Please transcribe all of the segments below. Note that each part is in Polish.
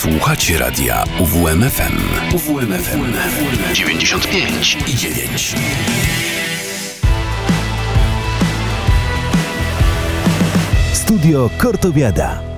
Słuchacie radia UWMFM. UWMFM 95 i 9. Studio Kortowiada.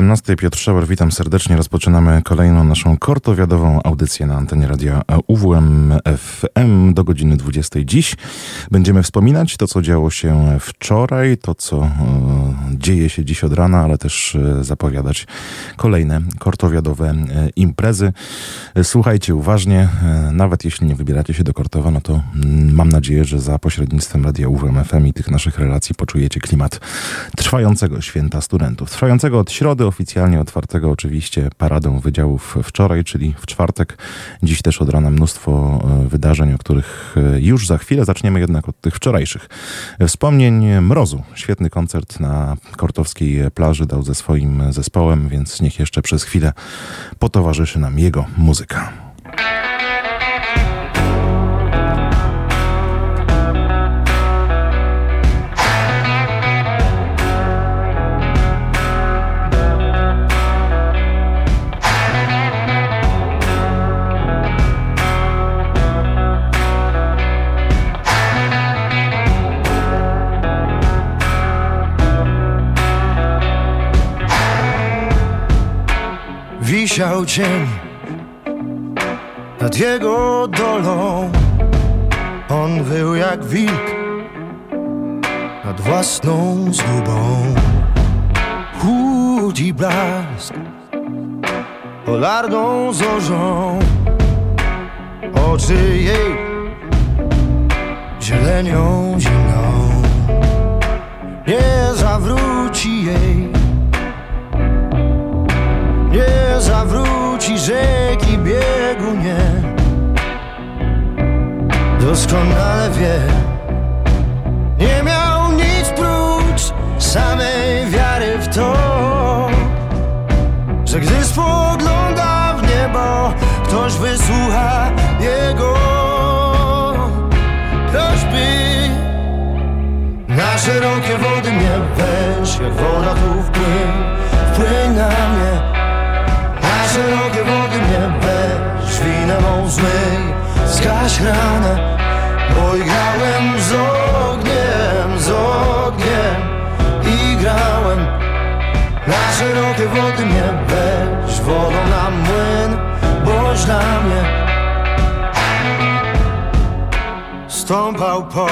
17. Piotr Szauer, witam serdecznie. Rozpoczynamy kolejną naszą kortowiadową audycję na antenie radia UWM FM do godziny 20. Dziś będziemy wspominać to, co działo się wczoraj, to, co e, dzieje się dziś od rana, ale też e, zapowiadać kolejne kortowiadowe e, imprezy. E, słuchajcie uważnie, e, nawet jeśli nie wybieracie się do Kortowa, no to m, mam nadzieję, że za pośrednictwem radia UWM FM i tych naszych relacji poczujecie klimat trwającego święta studentów. Trwającego od środy, oficjalnie otwartego oczywiście paradą wydziałów wczoraj, czyli w czwartek. Dziś też od rana mnóstwo e, wydarzeń, o których e, już za chwilę. Zaczniemy jednak od tych wczorajszych. Wspomnień Mrozu. Świetny koncert na kortowskiej plaży dał ze swoim zespołem, więc niech jeszcze przez chwilę potowarzyszy nam jego muzyka. wisiał cień nad jego dolą. On był jak wilk nad własną zgubą. Chłód i blask polarną zorzą. Oczy jej zielenią zimną nie zawróci jej nie zawróci rzeki biegu nie Doskonale wie. Nie miał nic prócz samej wiary w to Że gdy spogląda w niebo Ktoś wysłucha jego. Prośby Na szerokie wody mnie weź woda tu wpłyń, wpłyń na mnie szerokie wody mnie weź Winę mą zmyj, zgaś ranę Bo grałem z ogniem, z ogniem. I grałem Na szerokie wody mnie weź Wodą na młyn, boś dla mnie. Stąpał po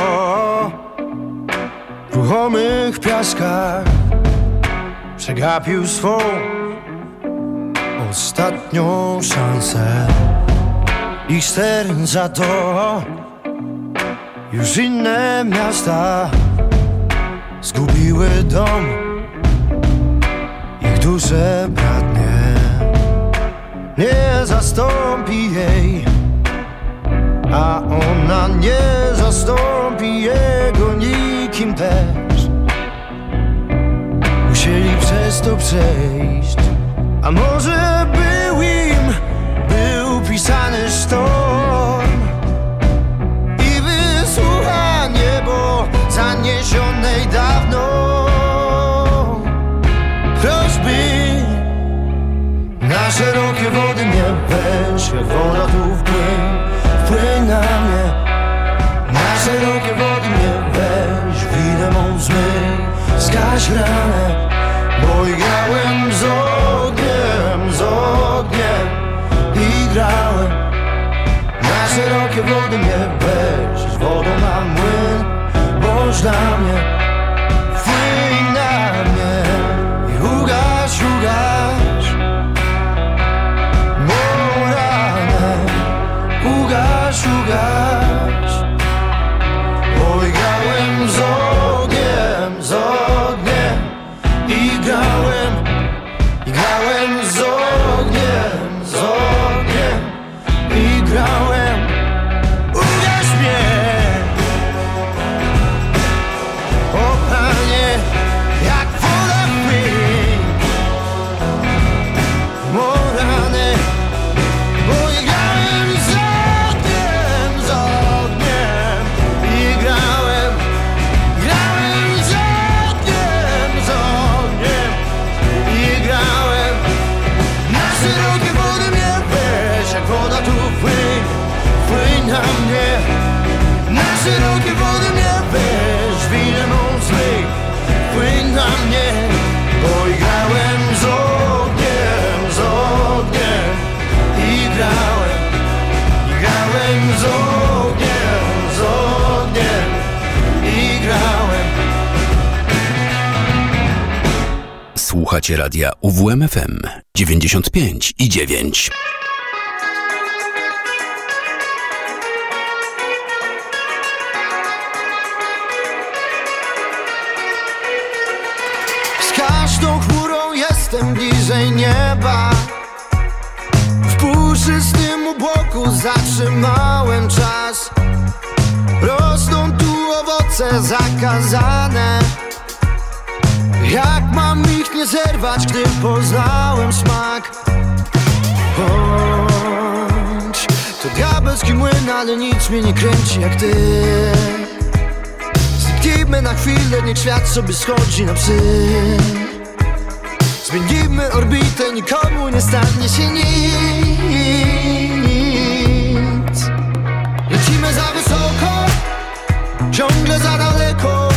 ruchomych piaskach Przegapił swą ostatnią szansę. Ich ster za to. Już inne miasta Zgubiły dom. Ich duże bratnie Nie zastąpi jej. A ona nie zastąpi jego nikim też. Musieli przez to przejść A może był im Był pisany sztorm? I wysłucha niebo Zaniesionej dawno. Prośby Na szerokie wody mnie weź Jak woda tu wpłyń Wpłyń na mnie. Na szerokie wody mnie weź Winę mą zmyj. Zgaś ranę Bo grałem z I grałem Na szerokie wody mnie weź wodą na młyn Boż dla mnie Słuchacie radia UWMFM 95 i 9. Z każdą chmurą jestem bliżej nieba. W puszystym obłoku zatrzymałem czas. Rosną tu owoce zakazane. Jak mam ich nie zerwać, gdy poznałem smak? Bądź to diabelski młyn, ale nic mnie nie kręci jak ty. Zniknijmy na chwilę, niech świat sobie schodzi na psy. Zmienimy orbitę, nikomu nie stanie się nic. Lecimy za wysoko, ciągle za daleko.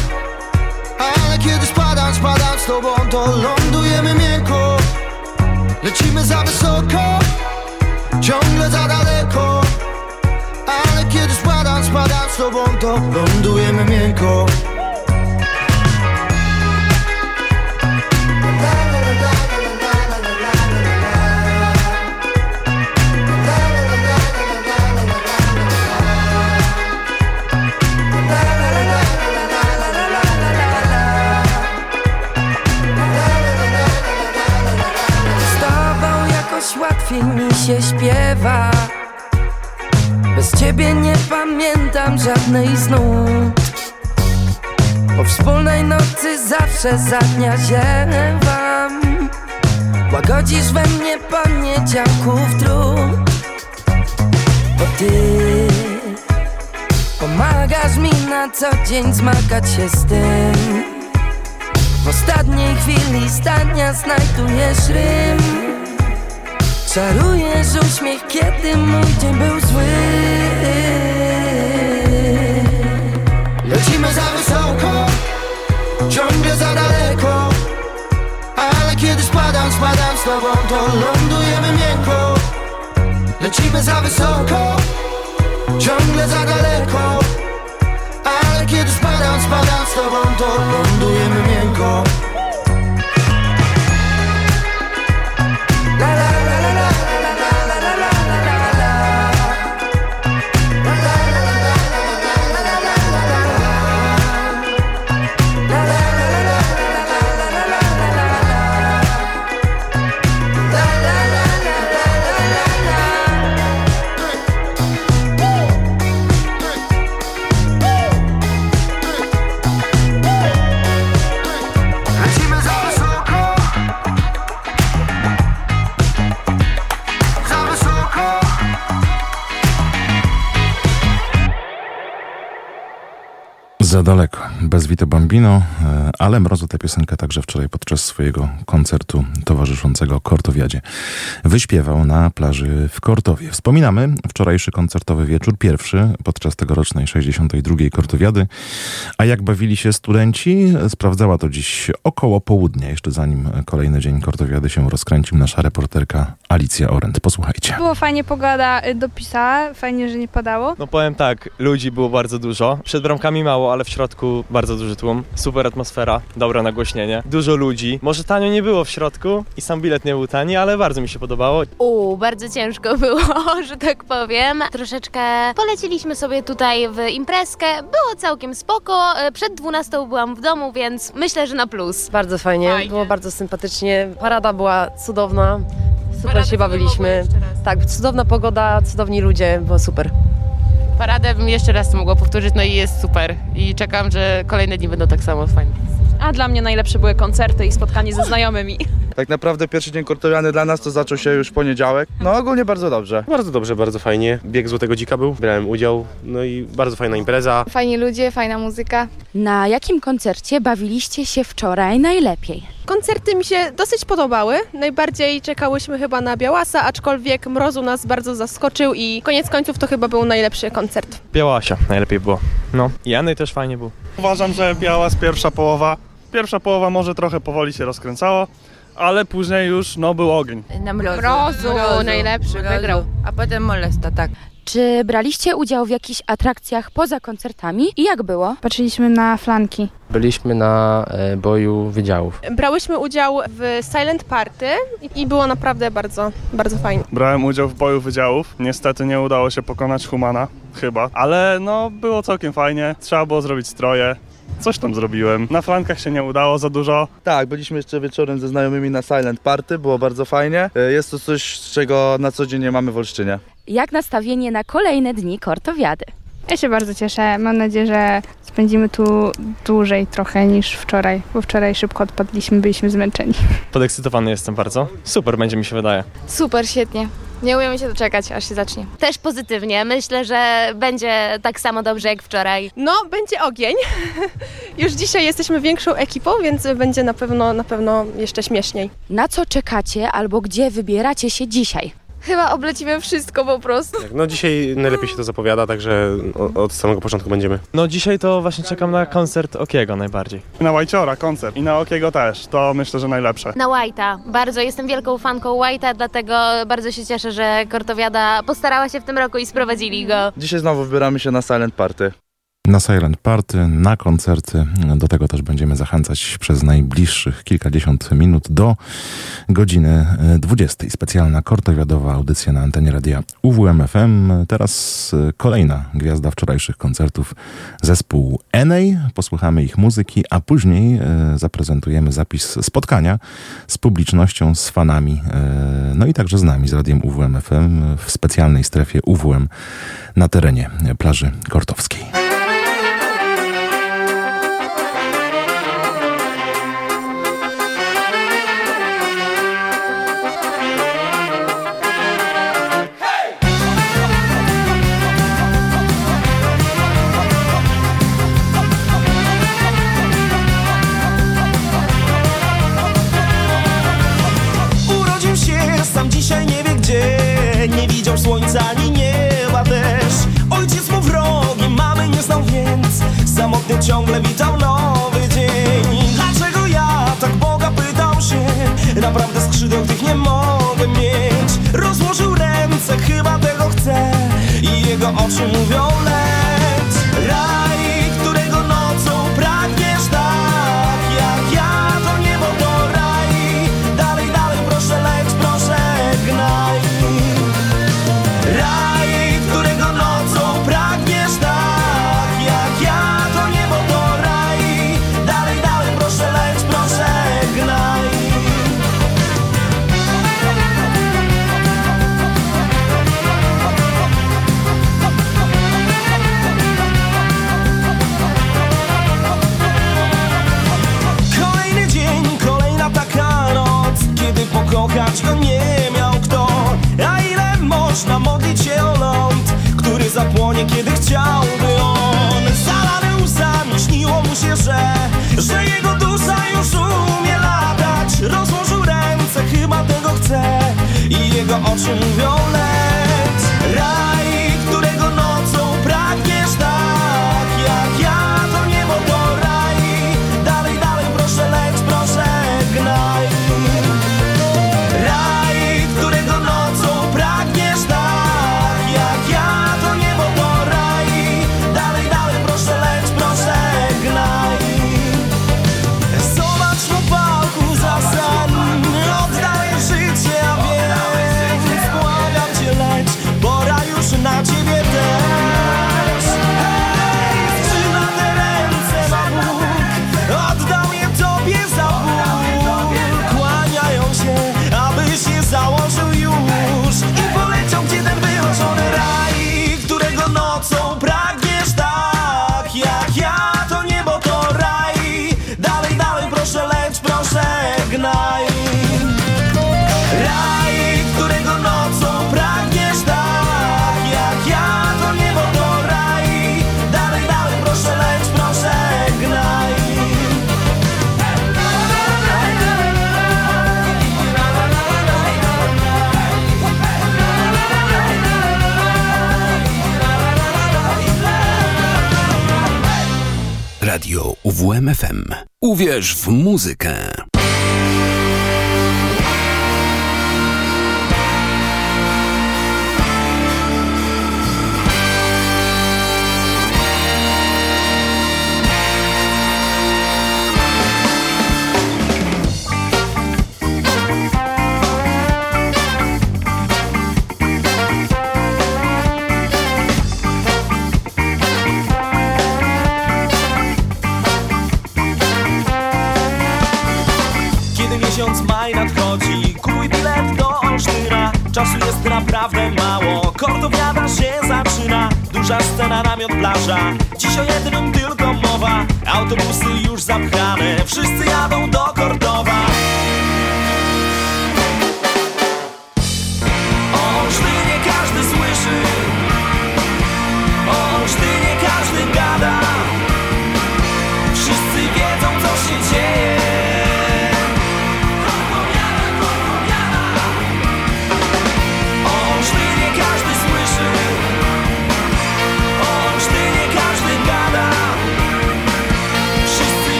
Spadam z tobą, to lądujemy miękko. Lecimy za wysoko, ciągle za daleko. Ale kiedy spadam, spadam z tobą, to lądujemy miękko. Się śpiewa. Bez ciebie nie pamiętam żadnej snu Po wspólnej nocy zawsze za dnia ziewam. Łagodzisz we mnie poniedziałków trud. Bo ty Pomagasz mi na co dzień zmagać się z tym. W ostatniej chwili zdania znajdujesz rym Czarujesz uśmiech, kiedy mój dzień był zły. Lecimy za wysoko, ciągle za daleko. Ale kiedy spadam, spadam z tobą, to lądujemy miękko. Lecimy za wysoko, ciągle za daleko. Ale kiedy spadam, spadam z tobą, to lądujemy miękko Za daleko, bez Vito Bambino, e, ale Mrozu tę piosenkę także wczoraj podczas swojego koncertu towarzyszącego Kortowiadzie wyśpiewał na plaży w Kortowie. Wspominamy wczorajszy koncertowy wieczór, pierwszy podczas tegorocznej 62. Kortowiady. A jak bawili się studenci, sprawdzała to dziś około południa, jeszcze zanim kolejny dzień Kortowiady się rozkręcił nasza reporterka Alicja Orent. Posłuchajcie. Było fajnie, pogoda dopisała, fajnie, że nie padało. No powiem tak, ludzi było bardzo dużo. Przed bramkami mało, ale w środku bardzo duży tłum. Super atmosfera, dobre nagłośnienie. Dużo ludzi. Może tanio nie było w środku i sam bilet nie był tani, ale bardzo mi się podobało. U, bardzo ciężko było, że tak powiem. Troszeczkę poleciliśmy sobie tutaj w imprezkę. Było całkiem spoko. E, Przed 12 byłam w domu, więc myślę, że na plus. Bardzo fajnie, Fajnie. było bardzo sympatycznie. Parada była cudowna, super Paradę się bawiliśmy. Tak, cudowna pogoda, cudowni ludzie, było super. Paradę bym jeszcze raz to mogła powtórzyć, no i jest super. I czekam, że kolejne dni będą tak samo fajne. A dla mnie najlepsze były koncerty i spotkanie ze znajomymi. Tak naprawdę pierwszy dzień kortowiany dla nas to zaczął się już w poniedziałek. No ogólnie bardzo dobrze. Bardzo dobrze, bardzo fajnie. Bieg Złotego Dzika był, brałem udział, no i bardzo fajna impreza. Fajni ludzie, fajna muzyka. Na jakim koncercie bawiliście się wczoraj najlepiej? Koncerty mi się dosyć podobały. Najbardziej czekałyśmy chyba na Białasa, aczkolwiek mrozu nas bardzo zaskoczył i koniec końców to chyba był najlepszy koncert. Białasia najlepiej było. No. I Janej też fajnie był. Uważam, że Białas pierwsza połowa. Pierwsza połowa może trochę powoli się rozkręcało, ale później już no był ogień. Na mrozu. Mrozu, najlepszy, wygrał. A potem molesta, tak. Czy braliście udział w jakichś atrakcjach poza koncertami i jak było? Patrzyliśmy na flanki. Byliśmy na e, boju wydziałów. Brałyśmy udział w Silent Party i było naprawdę bardzo, bardzo fajnie. Brałem udział w boju wydziałów. Niestety nie udało się pokonać Humana, chyba. Ale no było całkiem fajnie. Trzeba było zrobić stroje. Coś tam zrobiłem. Na flankach się nie udało za dużo. Tak, byliśmy jeszcze wieczorem ze znajomymi na Silent Party, było bardzo fajnie. E, Jest to coś, czego na co dzień nie mamy w Olsztynie. Jak nastawienie na kolejne dni Kortowiady? Ja się bardzo cieszę. Mam nadzieję, że spędzimy tu dłużej trochę niż wczoraj, bo wczoraj szybko odpadliśmy, byliśmy zmęczeni. Podekscytowany jestem bardzo. Super będzie mi się wydaje. Super, świetnie. Nie umiemy się doczekać, aż się zacznie. Też pozytywnie. Myślę, że będzie tak samo dobrze jak wczoraj. No, będzie ogień. Już dzisiaj jesteśmy większą ekipą, więc będzie na pewno, na pewno jeszcze śmieszniej. Na co czekacie albo gdzie wybieracie się dzisiaj? Chyba oblecimy wszystko po prostu. No dzisiaj najlepiej się to zapowiada, także o- od samego początku będziemy. No dzisiaj to właśnie czekam na koncert Okiego najbardziej. Na Łajciora koncert i na Okiego też. To myślę, że najlepsze. Na White'a. Bardzo jestem wielką fanką White'a, dlatego bardzo się cieszę, że Kortowiada postarała się w tym roku i sprowadzili go. Dzisiaj znowu wybieramy się na Silent Party na silent party, na koncerty. Do tego też będziemy zachęcać przez najbliższych kilkadziesiąt minut do godziny e, 20. Specjalna kortowiadowa audycja na antenie radia UWMFM. Teraz e, kolejna gwiazda wczorajszych koncertów, zespół Enej. Posłuchamy ich muzyki, a później e, zaprezentujemy zapis spotkania z publicznością, z fanami, no i także z nami, z radiem UWMFM w specjalnej strefie UWM na terenie plaży Kortowskiej. ciągle witał nowy dzień. Dlaczego ja tak Boga pytał się? Naprawdę skrzydeł tych nie mogę mieć. Rozłożył ręce, chyba tego chce I jego oczy mówią lepiej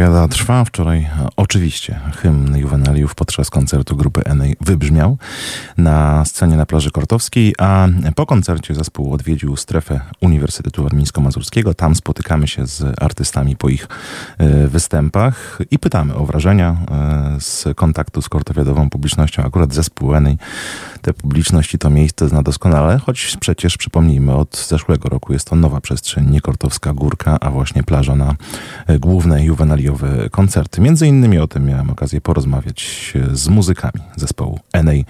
Kortowiada trwa. Wczoraj e, oczywiście hymn juwenaliów podczas koncertu grupy Enej wybrzmiał na scenie na plaży Kortowskiej, a po koncercie zespół odwiedził strefę Uniwersytetu Warmińsko-Mazurskiego. Tam spotykamy się z artystami po ich e, występach i pytamy o wrażenia e, z kontaktu z kortowiadową publicznością. Akurat zespół Enej te publiczności to miejsce zna doskonale, choć przecież przypomnijmy, od zeszłego roku jest to nowa przestrzeń, nie Kortowska Górka, a właśnie plaża na e, główne juwenaliowe koncerty. Między innymi o tym miałem okazję porozmawiać e, z muzykami zespołu Enej.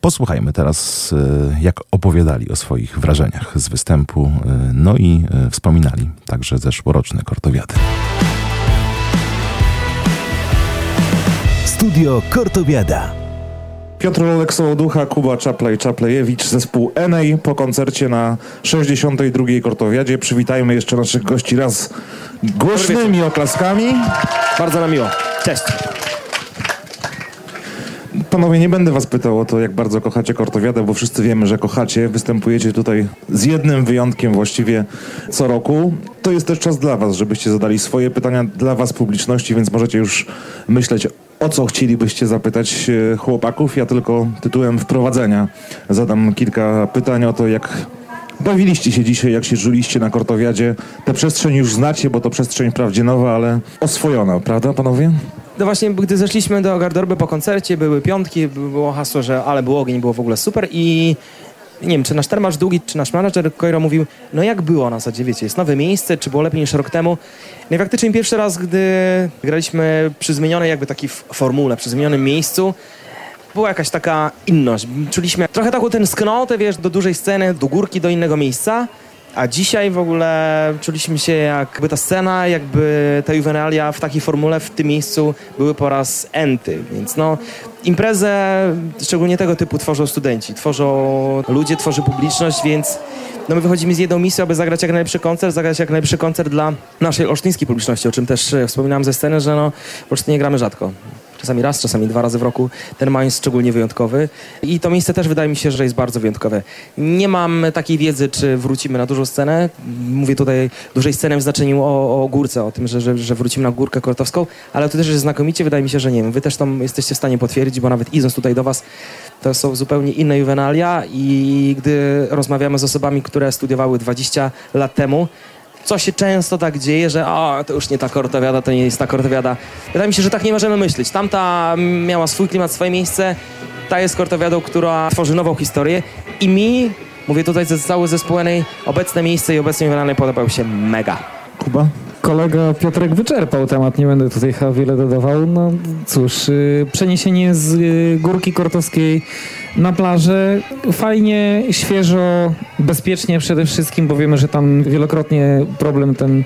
Posłuchajmy teraz, e, jak opowiadali o swoich wrażeniach z występu, no i wspominali także zeszłoroczne kortowiady. Studio Kortowiada. Piotr Lolek Sołoducha, Kuba Czaplej-Czaplejewicz, zespół Enej po koncercie na 62. Kortowiadzie. Przywitajmy jeszcze naszych gości raz głośnymi oklaskami. Bardzo nam miło. Cześć. Panowie, nie będę was pytał o to, jak bardzo kochacie Kortowiadę, bo wszyscy wiemy, że kochacie. Występujecie tutaj z jednym wyjątkiem właściwie co roku. To jest też czas dla was, żebyście zadali swoje pytania dla was, publiczności, więc możecie już myśleć o co chcielibyście zapytać e, chłopaków. Ja tylko tytułem wprowadzenia zadam kilka pytań o to, jak bawiliście się dzisiaj, jak się żuliście na Kortowiadzie. Tę przestrzeń już znacie, bo to przestrzeń wprawdzie nowa, ale oswojona, prawda panowie? No właśnie, gdy zeszliśmy do garderoby po koncercie, były piątki, było hasło, że ale był ogień, było w ogóle super i nie wiem, czy nasz termarz długi, czy nasz menadżer Koiro mówił, no jak było na zasadzie, wiecie, jest nowe miejsce, czy było lepiej niż rok temu. No i faktycznie pierwszy raz, gdy graliśmy przy zmienionej jakby takiej formule, przy zmienionym miejscu, była jakaś taka inność. Czuliśmy trochę taką tęsknotę, wiesz, do dużej sceny, do górki, do innego miejsca. A dzisiaj w ogóle czuliśmy się jakby ta scena, jakby ta juwenalia w takiej formule, w tym miejscu były po raz enty. Więc no, imprezę szczególnie tego typu tworzą studenci, tworzą ludzie, tworzy publiczność, więc no my wychodzimy z jedną misją, aby zagrać jak najlepszy koncert, zagrać jak najlepszy koncert dla naszej olsztyńskiej publiczności, o czym też wspominałem ze sceny, że no w Olsztynie gramy rzadko. Czasami raz, czasami dwa razy w roku. Ten maj jest szczególnie wyjątkowy i to miejsce też wydaje mi się, że jest bardzo wyjątkowe. Nie mam takiej wiedzy, czy wrócimy na dużą scenę. Mówię tutaj dużej sceny w znaczeniu o, o górce, o tym, że, że, że wrócimy na górkę kortowską, ale to też jest znakomicie. Wydaje mi się, że nie wiem, wy też tam jesteście w stanie potwierdzić, bo nawet idąc tutaj do was, to są zupełnie inne juwenalia i gdy rozmawiamy z osobami, które studiowały 20 lat temu, co się często tak dzieje, że o, to już nie ta kortowiada, to nie jest ta kortowiada. Wydaje mi się, że tak nie możemy myśleć. Tamta miała swój klimat, swoje miejsce, ta jest kortowiadą, która tworzy nową historię i mi, mówię tutaj ze całej zespołowej, obecne miejsce i obecne juwenalne podobały się mega. Kuba? Kolega Piotrek wyczerpał temat, nie będę tutaj chyba wiele dodawał. No cóż, y, przeniesienie z y, Górki Kortowskiej na plażę fajnie, świeżo, bezpiecznie przede wszystkim, bo wiemy, że tam wielokrotnie problem ten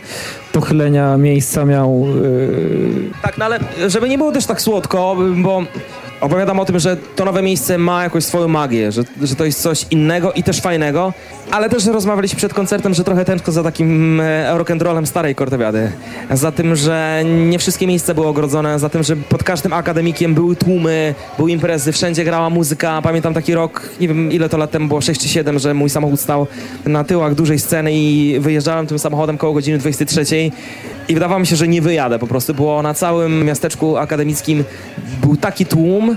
pochylenia miejsca miał. y, Tak, no ale żeby nie było też tak słodko, bo opowiadam o tym, że to nowe miejsce ma jakąś swoją magię, że, że to jest coś innego i też fajnego, ale też rozmawialiśmy przed koncertem, że trochę tęskno za takim e, rock'n'rollem starej Kortewiady. Za tym, że nie wszystkie miejsca były ogrodzone, za tym, że pod każdym akademikiem były tłumy, były imprezy, wszędzie grała muzyka. Pamiętam taki rok, nie wiem ile to lat temu było, 6 czy 7, że mój samochód stał na tyłach dużej sceny i wyjeżdżałem tym samochodem koło godziny 23 i wydawało mi się, że nie wyjadę. Po prostu było na całym miasteczku akademickim był taki tłum,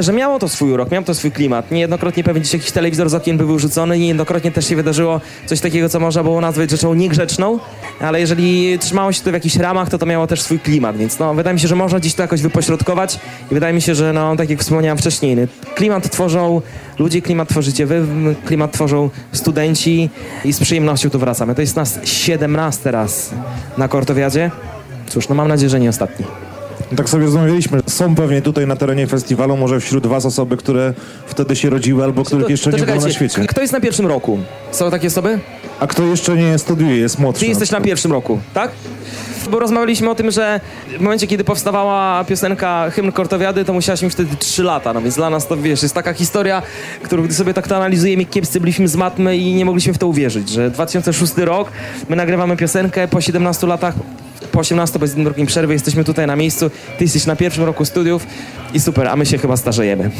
że miało to swój urok, miało to swój klimat. Niejednokrotnie pewnie gdzieś jakiś telewizor z okien był wyrzucony, niejednokrotnie też się wydarzyło coś takiego, co można było nazwać rzeczą niegrzeczną, ale jeżeli trzymało się to w jakichś ramach, to to miało też swój klimat, więc no, wydaje mi się, że można gdzieś to jakoś wypośrodkować i wydaje mi się, że no, tak jak wspomniałem wcześniej, klimat tworzą ludzie, klimat tworzycie wy, klimat tworzą studenci i z przyjemnością tu wracamy. To jest nas 17 raz na Kortowiadzie. Cóż, no mam nadzieję, że nie ostatni. Tak sobie rozmawialiśmy. Są pewnie tutaj na terenie festiwalu może wśród was osoby, które wtedy się rodziły albo których jeszcze to nie było na świecie. Kto jest na pierwszym roku? Są takie osoby? A kto jeszcze nie studiuje, jest młodszy. Ty jesteś na pierwszym roku, tak? Bo rozmawialiśmy o tym, że w momencie, kiedy powstawała piosenka Hymn Kortowiady, to musiałaś mieć wtedy 3 lata, no więc dla nas to, wiesz, jest taka historia, którą gdy sobie tak to analizujemy, kiepscy byliśmy z matmy i nie mogliśmy w to uwierzyć, że 2006 rok, my nagrywamy piosenkę, po 17 latach po 18 bez jednym rokiem przerwy jesteśmy tutaj na miejscu, ty jesteś na pierwszym roku studiów i super, a my się chyba starzejemy.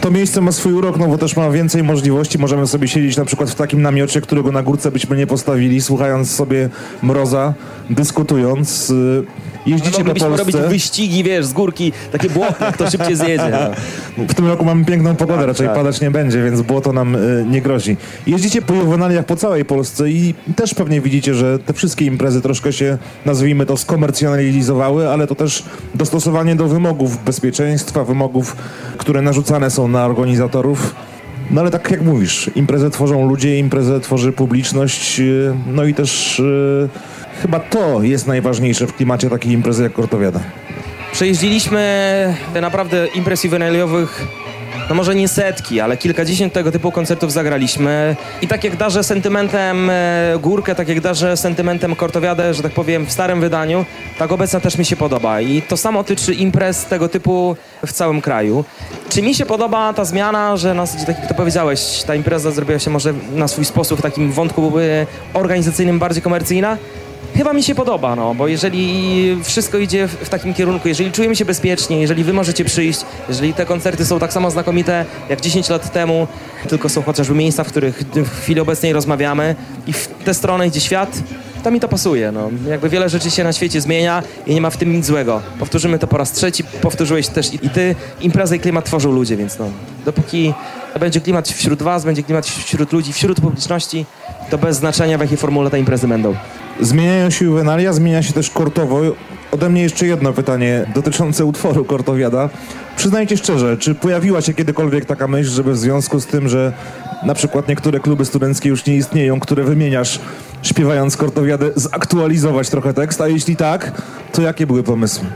To miejsce ma swój urok, no bo też ma więcej możliwości. Możemy sobie siedzieć na przykład w takim namiocie, którego na górce byśmy nie postawili, słuchając sobie mroza, dyskutując. y, Jeździcie po Moglibyśmy Polsce. robić wyścigi, wiesz, z górki, takie błotne, kto szybciej zjedzie. No. W tym roku mamy piękną pogodę, raczej tak. padać nie będzie, więc błoto nam y, nie grozi. Jeździcie po juwenaliach po całej Polsce i też pewnie widzicie, że te wszystkie imprezy troszkę się, nazwijmy to, skomercjonalizowały, ale to też dostosowanie do wymogów bezpieczeństwa, wymogów, które narzucane są na organizatorów. No ale tak jak mówisz, imprezę tworzą ludzie, imprezę tworzy publiczność, y, no i też y, chyba to jest najważniejsze w klimacie takiej imprezy jak Kortowiada. Przejeździliśmy naprawdę imprez juweniliowych, no może nie setki, ale kilkadziesiąt tego typu koncertów zagraliśmy. I tak jak darzę sentymentem e, górkę, tak jak darzę sentymentem kortowiadę, że tak powiem, w starym wydaniu, tak obecna też mi się podoba. I to samo tyczy imprez tego typu w całym kraju. Czy mi się podoba ta zmiana, że na zasadzie, tak jak to powiedziałeś, ta impreza zrobiła się może na swój sposób w takim wątku e, organizacyjnym bardziej komercyjna? Chyba mi się podoba, no, bo jeżeli wszystko idzie w, takim kierunku, jeżeli czujemy się bezpiecznie, jeżeli wy możecie przyjść, jeżeli te koncerty są tak samo znakomite jak 10 lat temu, tylko są chociażby miejsca, w których w chwili obecnej rozmawiamy i w tę stronę idzie świat, to mi to pasuje, no. Jakby wiele rzeczy się na świecie zmienia i nie ma w tym nic złego. Powtórzymy to po raz trzeci, powtórzyłeś też i, i ty. Imprezę i klimat tworzą ludzie, więc no, dopóki będzie klimat wśród was, będzie klimat wśród ludzi, wśród publiczności, to bez znaczenia w jakiej formule te imprezy będą. Zmieniają się juwenalia, zmienia się też kortowo. Ode mnie jeszcze jedno pytanie dotyczące utworu Kortowiada. Przyznajcie szczerze, czy pojawiła się kiedykolwiek taka myśl, żeby w związku z tym, że na przykład niektóre kluby studenckie już nie istnieją, które wymieniasz śpiewając Kortowiadę, zaktualizować trochę tekst? A jeśli tak, to jakie były pomysły?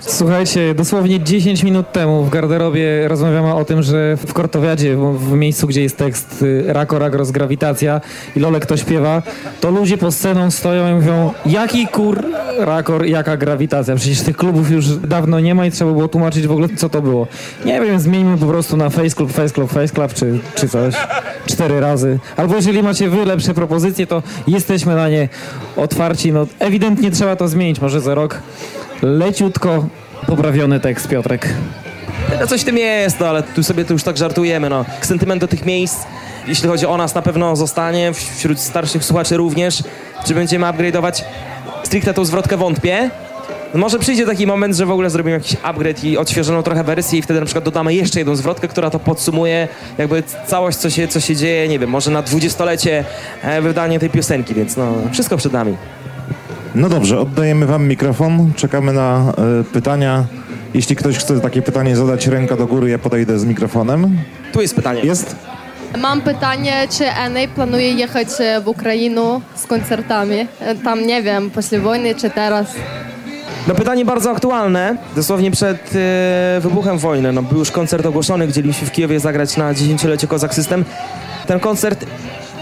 Słuchajcie, dosłownie 10 minut temu w garderobie rozmawiamy o tym, że w Kortowiadzie, w, miejscu, gdzie jest tekst y, Rako, Ragros, Grawitacja i Lolek to śpiewa, to ludzie pod sceną stoją i mówią, jaki kur Rakor, jaka grawitacja? Przecież tych klubów już dawno nie ma i trzeba było tłumaczyć w ogóle, co to było. Nie wiem, zmieńmy po prostu na Face Club, Face Club, Face Club, czy, czy coś. Cztery razy. Albo jeżeli macie wy lepsze propozycje, to jesteśmy na nie otwarci. No, ewidentnie trzeba to zmienić. Może za rok leciutko poprawiony tekst, Piotrek. No coś w tym jest, no ale tu sobie to już tak żartujemy, no. Sentyment do tych miejsc, jeśli chodzi o nas, na pewno zostanie, wśród starszych słuchaczy również. Czy będziemy upgrade'ować stricte tą zwrotkę wątpię. Może przyjdzie taki moment, że w ogóle zrobimy jakiś upgrade i odświeżoną trochę wersję i wtedy na przykład dodamy jeszcze jedną zwrotkę, która to podsumuje jakby całość, co się, co się dzieje, nie wiem, może na dwudziestolecie e, wydanie tej piosenki, więc no wszystko przed nami. No dobrze, oddajemy wam mikrofon, czekamy na e, pytania. Jeśli ktoś chce takie pytanie zadać, ręka do góry, ja podejdę z mikrofonem. Tu jest pytanie. Jest? Mam pytanie, czy NA planuje jechać e, w Ukrainę z koncertami? E, Tam, nie wiem, после wojny czy teraz? No pytanie bardzo aktualne. Dosłownie przed e, wybuchem wojny no, był już koncert ogłoszony, gdzie mieliśmy w Kijowie zagrać na dziesięciolecie Kozak System. Ten koncert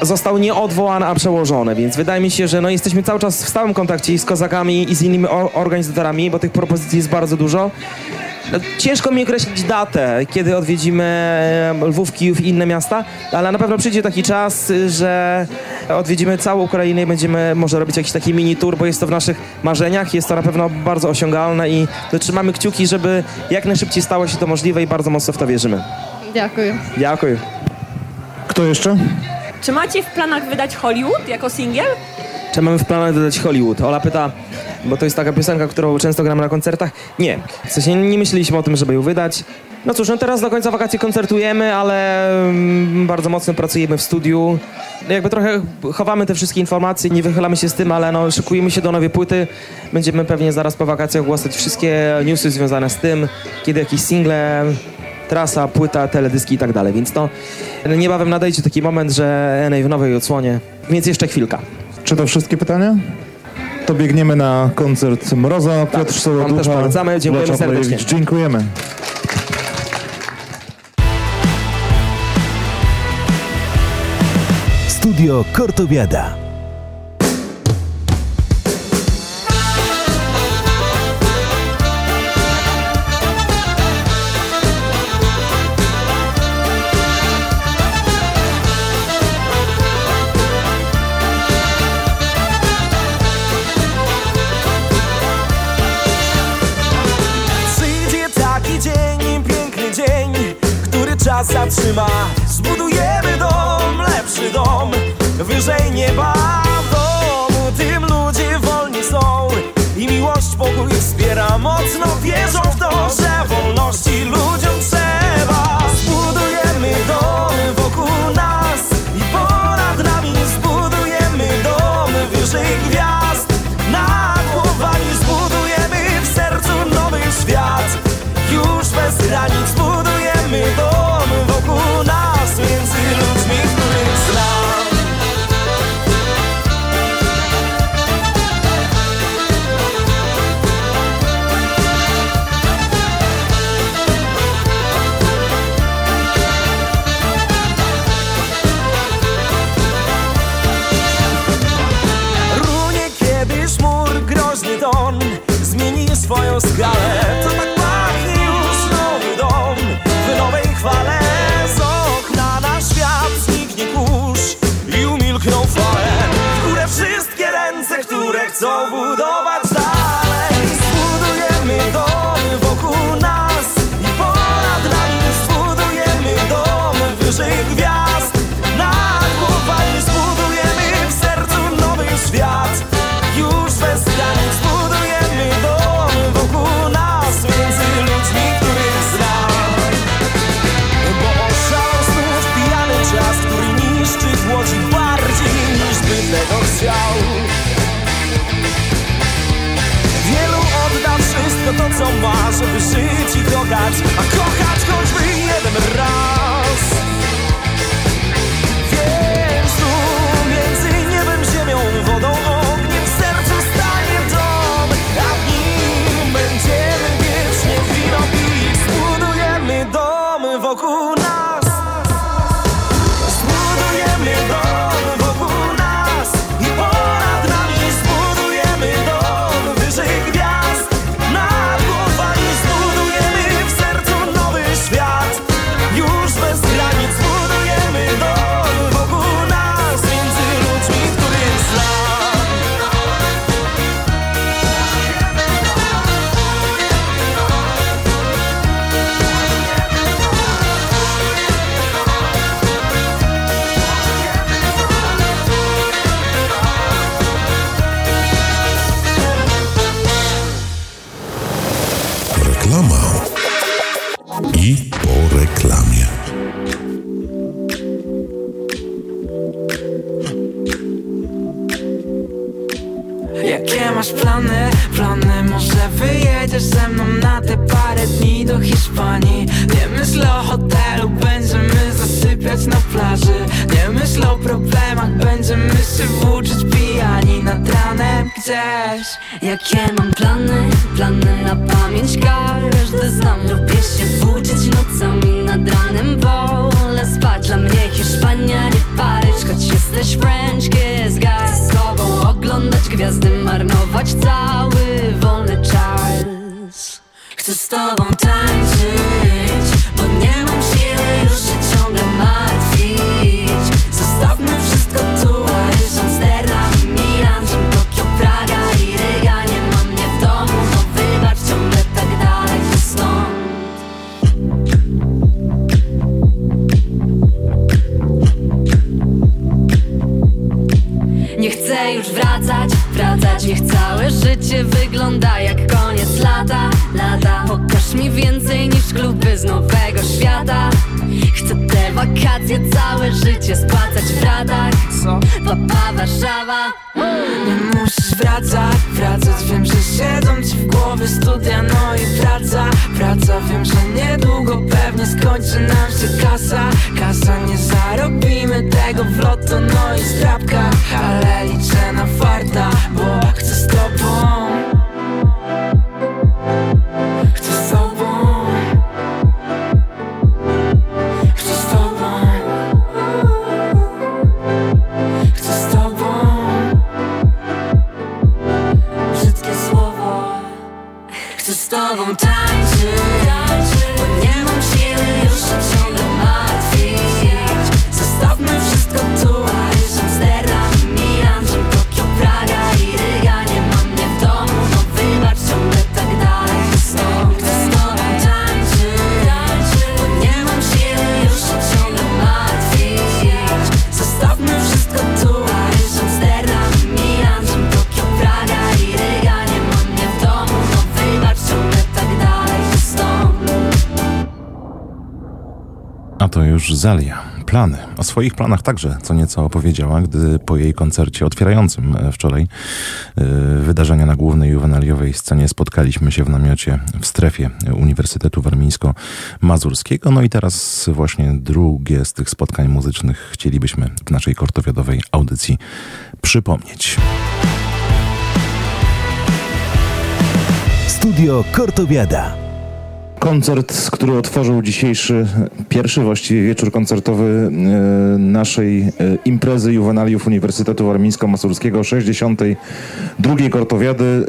został nie odwołany, a przełożony, więc wydaje mi się, że no, jesteśmy cały czas w stałym kontakcie i z Kozakami i z innymi or- organizatorami, bo tych propozycji jest bardzo dużo. No, ciężko mi określić datę, kiedy odwiedzimy Lwów, Kijów i inne miasta, ale na pewno przyjdzie taki czas, że odwiedzimy całą Ukrainę i będziemy może robić jakiś taki mini tour, bo jest to w naszych marzeniach, jest to na pewno bardzo osiągalne i trzymamy kciuki, żeby jak najszybciej stało się to możliwe i bardzo mocno w to wierzymy. Dziękuję. Dziękuję. Kto jeszcze? Czy macie w planach wydać Hollywood jako singiel? Czy mamy w planach dodać Hollywood? Ola pyta, bo to jest taka piosenka, którą często gramy na koncertach. Nie, w sensie nie myśleliśmy o tym, żeby ją wydać. No cóż, no teraz do końca wakacji koncertujemy, ale mm, bardzo mocno pracujemy w studiu. Jakby trochę chowamy te wszystkie informacje, nie wychylamy się z tym, ale no szykujemy się do nowej płyty. Będziemy pewnie zaraz po wakacjach ogłaszać wszystkie newsy związane z tym, kiedy jakieś single, trasa, płyta, teledyski i tak dalej. Więc no niebawem nadejdzie taki moment, że NA w nowej odsłonie, więc jeszcze chwilka. Czy to wszystkie pytania? To biegniemy na koncert Mroza. Piotr Sołoducha, Tak, też polecamy. Dziękujemy serdecznie. Dziękujemy. Studio Kortowiada. Dzień, który czas zatrzyma. Zbudujemy dom, lepszy dom, wyżej nieba W domu. Tym ludzie wolni są i miłość pokój wspiera. Mocno wierzą w to, że wolności ludziom trzeba. Zbudujemy dom wokół nas i ponad nami Zbudujemy dom wyżej gwiazd. Nad głowami Zbudujemy w sercu nowy świat. Już bez granic budujemy dom co ma, żeby żyć i kochać A kochać choćby jeden raz Nie myśl o hotelu, będziemy zasypiać na plaży. Nie myśl o problemach, będziemy się włóczyć pijani nad ranem gdzieś. Jakie mam plany, plany na pamięć każdy znam Lubię się włóczyć nocami nad ranem. Wolę spać, dla mnie Hiszpania nie Paryż Choć jesteś French kiss guy. Z tobą oglądać gwiazdy, marnować cały wolny Plany. O swoich planach także co nieco opowiedziała, gdy po jej koncercie otwierającym e, wczoraj e, wydarzenia na głównej juwenaliowej scenie spotkaliśmy się w namiocie w strefie Uniwersytetu Warmińsko-Mazurskiego. No i teraz właśnie drugie z tych spotkań muzycznych chcielibyśmy w naszej kortowiadowej audycji przypomnieć. Studio Kortowiada. Koncert, który otworzył dzisiejszy, pierwszy właściwie wieczór koncertowy e, naszej e, imprezy juwenaliów Uniwersytetu Warmińsko-Mazurskiego 62. Kortowiady.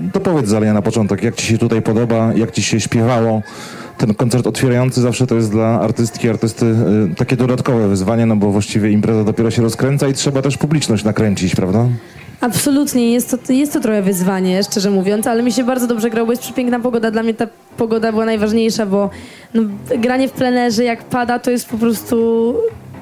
E, To powiedz Zalia na początek, jak Ci się tutaj podoba, jak Ci się śpiewało? Ten koncert otwierający zawsze to jest dla artystki, artysty takie dodatkowe wyzwanie, no bo właściwie impreza dopiero się rozkręca i trzeba też publiczność nakręcić, prawda? Absolutnie, jest to, jest to trochę wyzwanie, szczerze mówiąc, ale mi się bardzo dobrze grało, bo jest przepiękna pogoda. Dla mnie ta pogoda była najważniejsza, bo no, granie w plenerze, jak pada, to jest po prostu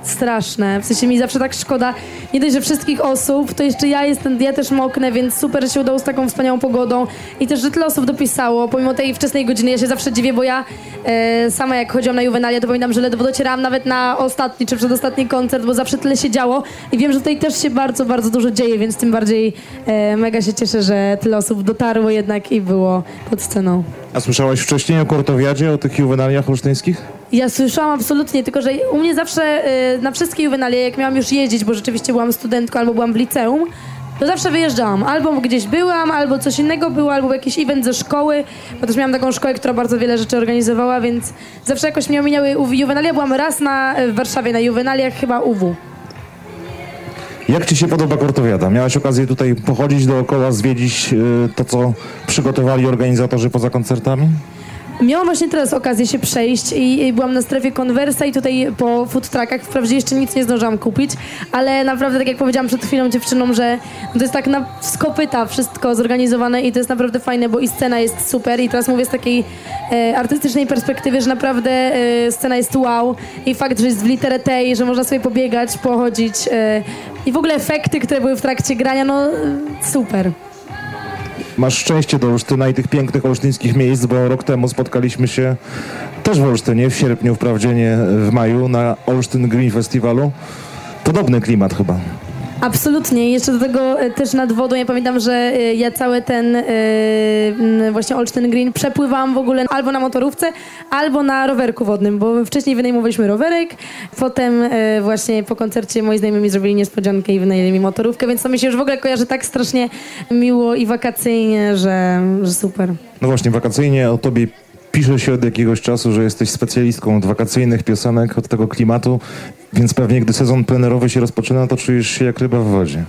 straszne. W sensie mi zawsze tak szkoda, nie dość, że wszystkich osób, to jeszcze ja jestem, ja też moknę, więc super, że się udało z taką wspaniałą pogodą i też, że tyle osób dopisało, pomimo tej wczesnej godziny. Ja się zawsze dziwię, bo ja e, sama jak chodziłam na juwenalia, to pamiętam, że ledwo docierałam nawet na ostatni czy przedostatni koncert, bo zawsze tyle się działo i wiem, że tutaj też się bardzo, bardzo dużo dzieje, więc tym bardziej e, mega się cieszę, że tyle osób dotarło jednak i było pod sceną. A słyszałaś wcześniej o Kortowiadzie, o tych juwenaliach olsztyńskich? Ja słyszałam absolutnie, tylko że u mnie zawsze y, na wszystkie juwenalie, jak miałam już jeździć, bo rzeczywiście byłam studentką albo byłam w liceum, to zawsze wyjeżdżałam. Albo gdzieś byłam, albo coś innego było, albo jakiś event ze szkoły, bo też miałam taką szkołę, która bardzo wiele rzeczy organizowała, więc zawsze jakoś mnie ominęły juwenalia. Byłam raz na, w Warszawie na juwenaliach, chyba UW. Jak Ci się podoba Kortowiada? Miałeś okazję tutaj pochodzić dookoła, zwiedzić y, to, co przygotowali organizatorzy poza koncertami? Miałam właśnie teraz okazję się przejść i, i byłam na strefie konwersa i tutaj po food truckach wprawdzie jeszcze nic nie zdążyłam kupić, ale naprawdę tak jak powiedziałam przed chwilą dziewczynom, że to jest tak na skopyta wszystko zorganizowane i to jest naprawdę fajne, bo i scena jest super i teraz mówię z takiej e, artystycznej perspektywy, że naprawdę e, scena jest wow i fakt, że jest w literę T że można sobie pobiegać, pochodzić e, i w ogóle efekty, które były w trakcie grania, no e, super. Masz szczęście do Olsztyna i tych pięknych olsztyńskich miejsc, bo rok temu spotkaliśmy się też w Olsztynie, w sierpniu, wprawdzie nie w maju, na Olsztyn Green Festiwalu. Podobny klimat chyba. Absolutnie. Jeszcze do tego e, też nad wodą. Ja pamiętam, że e, ja cały ten e, właśnie Olsztyn Green przepływałam w ogóle albo na motorówce, albo na rowerku wodnym, bo wcześniej wynajmowaliśmy rowerek, potem właśnie po koncercie moi znajomi mi zrobili niespodziankę i wynajęli mi motorówkę, więc to mi się już w ogóle kojarzy tak strasznie miło i wakacyjnie, że, że super. No właśnie, wakacyjnie o tobie pisze się od jakiegoś czasu, że jesteś specjalistką od wakacyjnych piosenek, od tego klimatu, więc pewnie gdy sezon plenerowy się rozpoczyna, to czujesz się jak ryba w wodzie.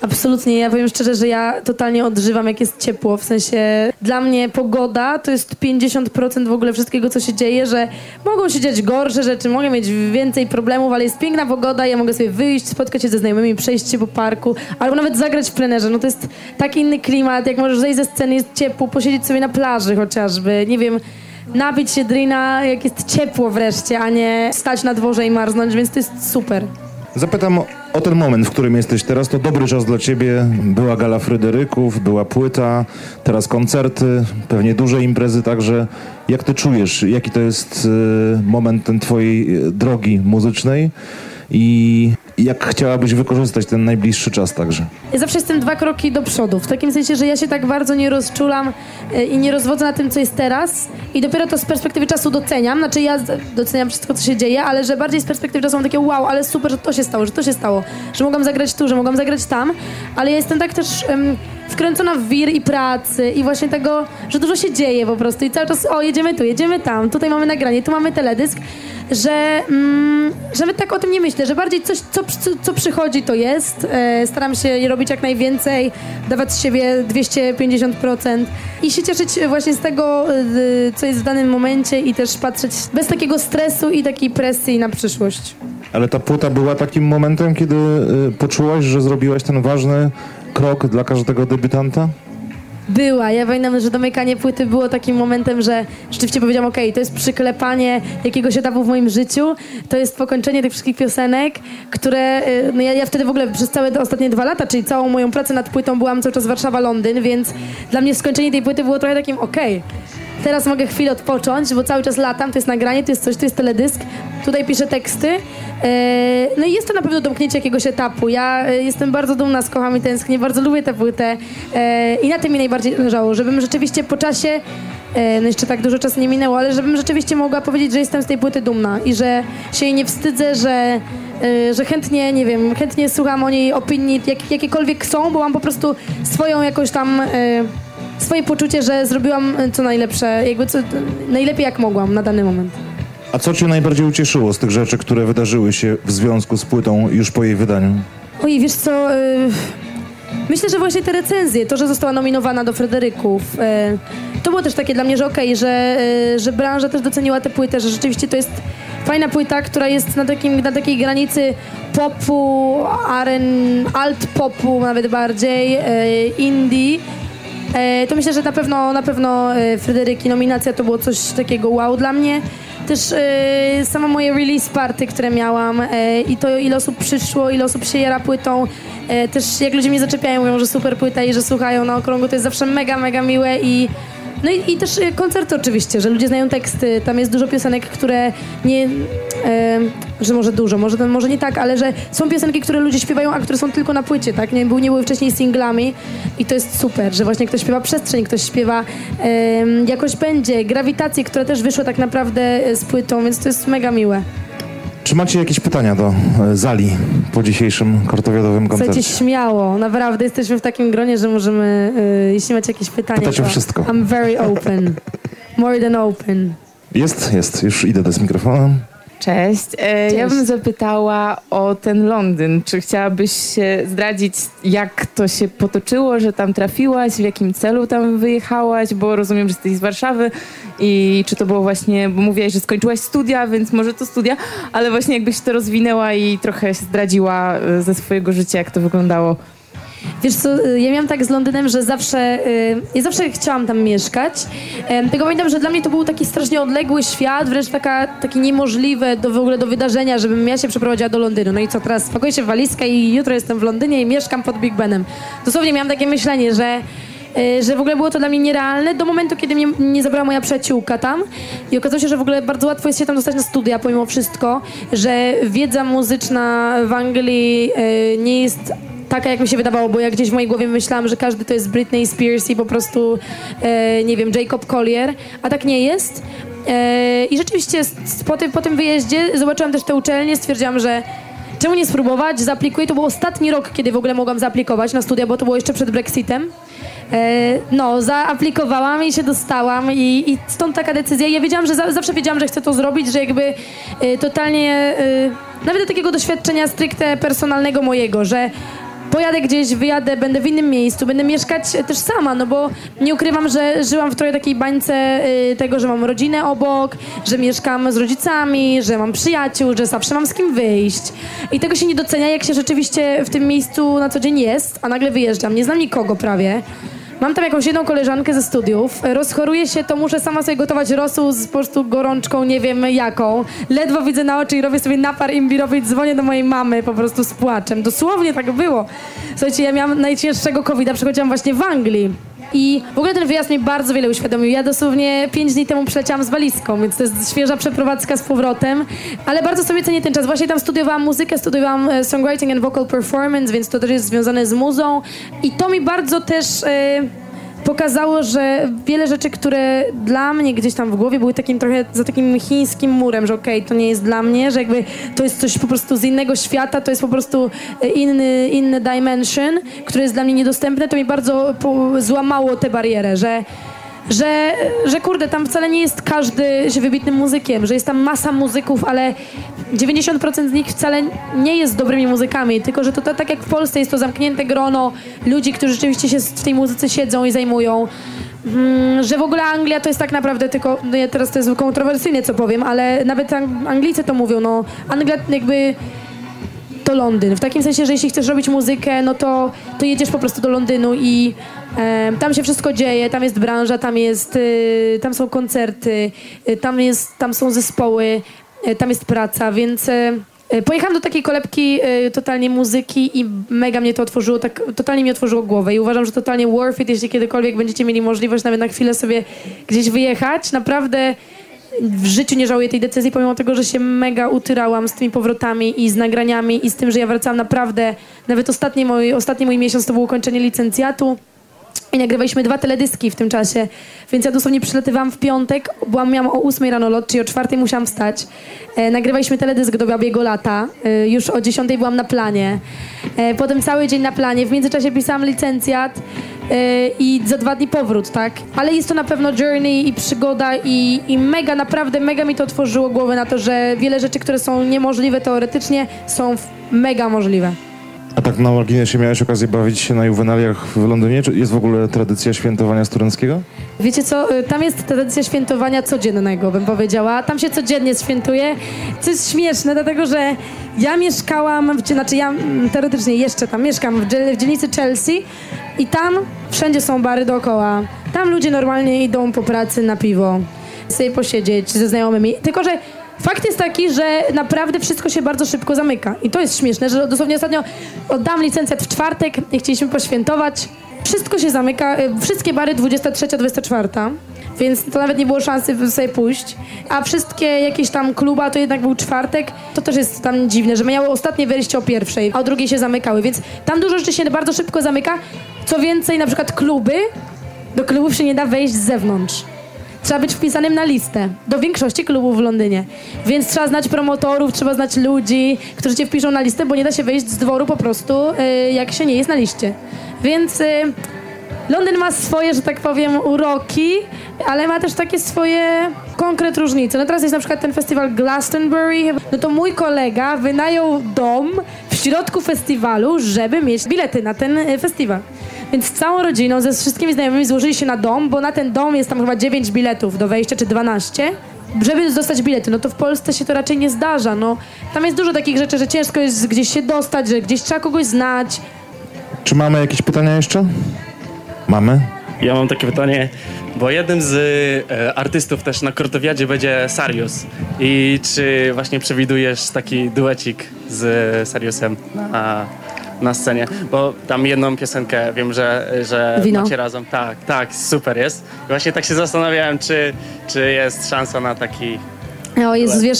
Absolutnie, ja powiem szczerze, że ja totalnie odżywam, jak jest ciepło. W sensie dla mnie pogoda to jest 50% w ogóle wszystkiego, co się dzieje, że mogą się dziać gorsze rzeczy, mogę mieć więcej problemów, ale jest piękna pogoda, ja mogę sobie wyjść, spotkać się ze znajomymi, przejść się po parku, albo nawet zagrać w plenerze. No to jest taki inny klimat, jak możesz zejść ze sceny, jest ciepło, posiedzieć sobie na plaży chociażby, nie wiem, napić się drina, jak jest ciepło wreszcie, a nie stać na dworze i marznąć, więc to jest super. Zapytam o- ten moment, w którym jesteś teraz. To dobry czas dla ciebie. Była gala Fryderyków, była płyta, teraz koncerty, pewnie duże imprezy także. Jak ty czujesz, jaki to jest e, moment ten twojej e, drogi muzycznej i jak chciałabyś wykorzystać ten najbliższy czas także? Ja zawsze jestem dwa kroki do przodu, w takim sensie, że ja się tak bardzo nie rozczulam e, i nie rozwodzę na tym, co jest teraz i dopiero to z perspektywy czasu doceniam, znaczy ja doceniam wszystko, co się dzieje, ale że bardziej z perspektywy czasu mam takie wow, ale super, że to się stało, że to się stało, że mogłam zagrać tu, że mogłam zagrać tam, ale ja jestem tak też em, wkręcona w wir i pracy i właśnie tego, że dużo się dzieje po prostu i cały czas o, jedziemy tu, jedziemy tam, tutaj mamy nagranie, tu mamy teledysk, że, mm, że nawet tak o tym nie myślę, że bardziej coś, co, co, co przychodzi, to jest. E, staram się robić jak najwięcej, dawać z siebie 250% i się cieszyć właśnie z tego, e, co jest w danym momencie i też patrzeć bez takiego stresu i takiej presji na przyszłość. Ale ta płyta była takim momentem, kiedy y, poczułaś, że zrobiłaś ten ważny krok dla każdego debiutanta? Była. Ja pamiętam, że domykanie płyty było takim momentem, że rzeczywiście powiedziałam, okej, to jest przyklepanie jakiegoś etapu w moim życiu, to jest pokończenie tych wszystkich piosenek, które, y, no ja, ja wtedy w ogóle przez całe te ostatnie dwa lata, czyli całą moją pracę nad płytą byłam cały czas Warszawa-Londyn, więc dla mnie skończenie tej płyty było trochę takim, okej, teraz mogę chwilę odpocząć, bo cały czas latam, to jest nagranie, to jest coś, to jest teledysk, tutaj piszę teksty. E, No i jest to na pewno domknięcie jakiegoś etapu. Ja e, jestem bardzo dumna z Kocham i Tęsknię, bardzo lubię tę płytę e, i na tym mi najbardziej zależało, żebym rzeczywiście po czasie, no jeszcze tak dużo czasu nie minęło, ale żebym rzeczywiście mogła powiedzieć, że jestem z tej płyty dumna i że się jej nie wstydzę, że że chętnie, nie wiem, chętnie słucham o niej opinii, jak, jakiekolwiek są, bo mam po prostu swoją jakoś tam, swoje poczucie, że zrobiłam e, co najlepsze, jakby co, najlepiej jak mogłam na dany moment. A co cię najbardziej ucieszyło z tych rzeczy, które wydarzyły się w związku z płytą już po jej wydaniu? Oj, wiesz co, y, myślę, że właśnie te recenzje, to, że została nominowana do Fryderyków, y, to było też takie dla mnie, że okej, że, y, że branża też doceniła tę płytę, że rzeczywiście to jest fajna płyta, która jest na, takim, na takiej granicy popu, aren, alt popu nawet bardziej, indie. E, to myślę, że na pewno, na pewno e, Fryderyki, nominacja to było coś takiego wow dla mnie. Też e, samo moje release party, które miałam i to ile osób przyszło, ile osób się jara płytą. Też jak ludzie mnie zaczepiają, mówią, że super płyta i że słuchają na okrągło, to jest zawsze mega, mega miłe i no i, i też koncerty oczywiście, że ludzie znają teksty, tam jest dużo piosenek, które nie, e, że może dużo, może, to, może nie tak, ale że są piosenki, które ludzie śpiewają, a które są tylko na płycie, tak? Nie, były, nie były wcześniej singlami i to jest super, że właśnie ktoś śpiewa przestrzeń, ktoś śpiewa em, jakoś będzie, grawitację, która też wyszła tak naprawdę e, z płytą, więc to jest mega miłe. Czy macie jakieś pytania do e, Zali po dzisiejszym kortowiadowym Słuchajcie, koncercie? śmiało, naprawdę jesteśmy w takim gronie, że możemy, e, jeśli macie jakieś pytania, Pytać o to wszystko. I'm very open, more than open. Jest, jest, już idę z mikrofonem. Cześć. E, Ja Cześć. bym zapytała o ten Londyn. Czy chciałabyś się zdradzić, jak to się potoczyło, że tam trafiłaś, w jakim celu tam wyjechałaś, bo rozumiem, że jesteś z Warszawy i czy to było właśnie, bo mówiłaś, że skończyłaś studia, więc może to studia, ale właśnie jakbyś to rozwinęła i trochę się zdradziła e, ze swojego życia, jak to wyglądało. Wiesz co, y, ja miałam tak z Londynem, że zawsze, y, ja zawsze chciałam tam mieszkać. Tylko pamiętam, że dla mnie to był taki strasznie odległy świat, wręcz taka, takie niemożliwe do, w ogóle do wydarzenia, żebym ja się przeprowadziła do Londynu. No i co, teraz spakuję się w walizkę i jutro jestem w Londynie i mieszkam pod Big Benem. Dosłownie miałam takie myślenie, że y, że w ogóle było to dla mnie nierealne do momentu, kiedy mnie nie zabrała moja przyjaciółka tam i okazało się, że w ogóle bardzo łatwo jest się tam dostać na studia pomimo wszystko, że wiedza muzyczna w Anglii nie jest taka, jak mi się wydawało, bo ja gdzieś w mojej głowie myślałam, że każdy to jest Britney Spears i po prostu, e, nie wiem, Jacob Collier, a tak nie jest. E, I rzeczywiście po tym, po tym wyjeździe zobaczyłam też te uczelnie, stwierdziłam, że czemu nie spróbować, zaaplikuję. To był ostatni rok, kiedy w ogóle mogłam zaaplikować na studia, bo to było jeszcze przed Brexitem. E, no, zaaplikowałam i się dostałam i, i stąd taka decyzja. Ja wiedziałam, że za, zawsze wiedziałam, że chcę to zrobić, że jakby e, totalnie, e, nawet do takiego doświadczenia stricte personalnego mojego, że pojadę gdzieś, wyjadę, będę w innym miejscu, będę mieszkać też sama, no bo nie ukrywam, że żyłam w trochę takiej bańce y, tego, że mam rodzinę obok, że mieszkam z rodzicami, że mam przyjaciół, że zawsze mam z kim wyjść. I tego się nie docenia, jak się rzeczywiście w tym miejscu na co dzień jest, a nagle wyjeżdżam. Nie znam nikogo prawie. Mam tam jakąś jedną koleżankę ze studiów. Rozchoruję się, to muszę sama sobie gotować rosół z po prostu gorączką, nie wiem jaką. Ledwo widzę na oczy i robię sobie napar imbirowy i dzwonię do mojej mamy po prostu z płaczem. Dosłownie tak było. Słuchajcie, ja miałam najcięższego covid przechodziłam właśnie w Anglii. I w ogóle ten wyjazd mi bardzo wiele uświadomił. Ja dosłownie pięć dni temu przyleciałam z walizką, więc to jest świeża przeprowadzka z powrotem. Ale bardzo sobie cenię ten czas. Właśnie tam studiowałam muzykę, studiowałam e, songwriting and vocal performance, więc to też jest związane z muzą. I to mi bardzo też... E, pokazało, że wiele rzeczy, które dla mnie gdzieś tam w głowie były takim trochę za takim chińskim murem, że okej, to nie jest dla mnie, że jakby to jest coś po prostu z innego świata, to jest po prostu e, inny, inny dimension, który jest dla mnie niedostępny, to mi bardzo złamało tę barierę, że że, że kurde, tam wcale nie jest każdy się wybitnym muzykiem, że jest tam masa muzyków, ale 90% z nich wcale nie jest dobrymi muzykami, tylko że to, to tak jak w Polsce jest to zamknięte grono ludzi, którzy rzeczywiście się w tej muzyce siedzą i zajmują. Mm, że w ogóle Anglia to jest tak naprawdę tylko, no ja teraz to jest kontrowersyjne co powiem, ale nawet Ang- Anglicy to mówią, no Anglia jakby to Londyn. W takim sensie, że jeśli chcesz robić muzykę, no to, to jedziesz po prostu do Londynu i e, tam się wszystko dzieje, tam jest branża, tam jest, y, tam są koncerty, y, tam, jest, tam są zespoły, y, tam jest praca, więc e, e, pojechałam do takiej kolebki e, totalnie muzyki i mega mnie to otworzyło, tak totalnie mi otworzyło głowę i uważam, że totalnie worth it, jeśli kiedykolwiek będziecie mieli możliwość nawet na chwilę sobie gdzieś wyjechać. Naprawdę w życiu nie żałuję tej decyzji, pomimo tego, że się mega utyrałam z tymi powrotami i z nagraniami i z tym, że ja wracałam naprawdę, nawet ostatni mój, ostatni mój miesiąc to było ukończenie licencjatu i nagrywaliśmy dwa teledyski w tym czasie, więc ja dosłownie przylatywałam w piątek, byłam, miałam o 8 rano lot, czyli o 4 musiałam wstać. E, nagrywaliśmy teledysk do Babiego Lata, e, już o 10 byłam na planie. E, potem cały dzień na planie, w międzyczasie pisałam licencjat e, i za dwa dni powrót, tak? Ale jest to na pewno journey i przygoda i, i mega, naprawdę mega mi to otworzyło głowę na to, że wiele rzeczy, które są niemożliwe teoretycznie, są mega możliwe. A tak na marginesie miałeś okazję bawić się na juwenaliach w Londynie? Czy jest w ogóle tradycja świętowania studenckiego? Wiecie co, y, tam jest tradycja świętowania codziennego, bym powiedziała. Tam się codziennie świętuje, co jest śmieszne, dlatego że ja mieszkałam, w, znaczy ja mm, teoretycznie jeszcze tam mieszkam w, dziel- w dzielnicy Chelsea i tam wszędzie są bary dookoła. Tam ludzie normalnie idą po pracy na piwo, sobie posiedzieć ze znajomymi. Tylko, że Fakt jest taki, że naprawdę wszystko się bardzo szybko zamyka. I to jest śmieszne, że dosłownie ostatnio oddam licencjat w czwartek i chcieliśmy poświętować. Wszystko się zamyka, y, wszystkie bary 23-24, więc to nawet nie było szansy sobie pójść. A wszystkie jakieś tam kluba to jednak był czwartek. To też jest tam dziwne, że miały ostatnie wejście o pierwszej, a o drugiej się zamykały, więc tam dużo rzeczy się bardzo szybko zamyka. Co więcej, na przykład kluby, do klubów się nie da wejść z zewnątrz. Trzeba być wpisanym na listę do większości klubów w Londynie. Więc trzeba znać promotorów, trzeba znać ludzi, którzy cię wpiszą na listę, bo nie da się wejść z dworu po prostu, y, jak się nie jest na liście. Więc y, Londyn ma swoje, że tak powiem, uroki, ale ma też takie swoje konkret różnice. No teraz jest na przykład ten festiwal Glastonbury. No to mój kolega wynajął dom w środku festiwalu, żeby mieć bilety na ten y, festiwal. Więc z całą rodziną, ze wszystkimi znajomymi złożyli się na dom, bo na ten dom jest tam chyba 9 biletów do wejścia, czy 12 żeby dostać bilety, no to w Polsce się to raczej nie zdarza, no. Tam jest dużo takich rzeczy, że ciężko jest gdzieś się dostać, że gdzieś trzeba kogoś znać. Czy mamy jakieś pytania jeszcze? Mamy? Ja mam takie pytanie, bo jednym z e, artystów też na Kortowiadzie będzie Sarius. I czy właśnie przewidujesz taki duecik z Sariusem na, na scenie? Bo tam jedną piosenkę wiem, że, że Wino? macie razem. Tak, tak, super jest. I właśnie tak się zastanawiałem, czy, czy jest szansa na taki... O Jezus, wiesz,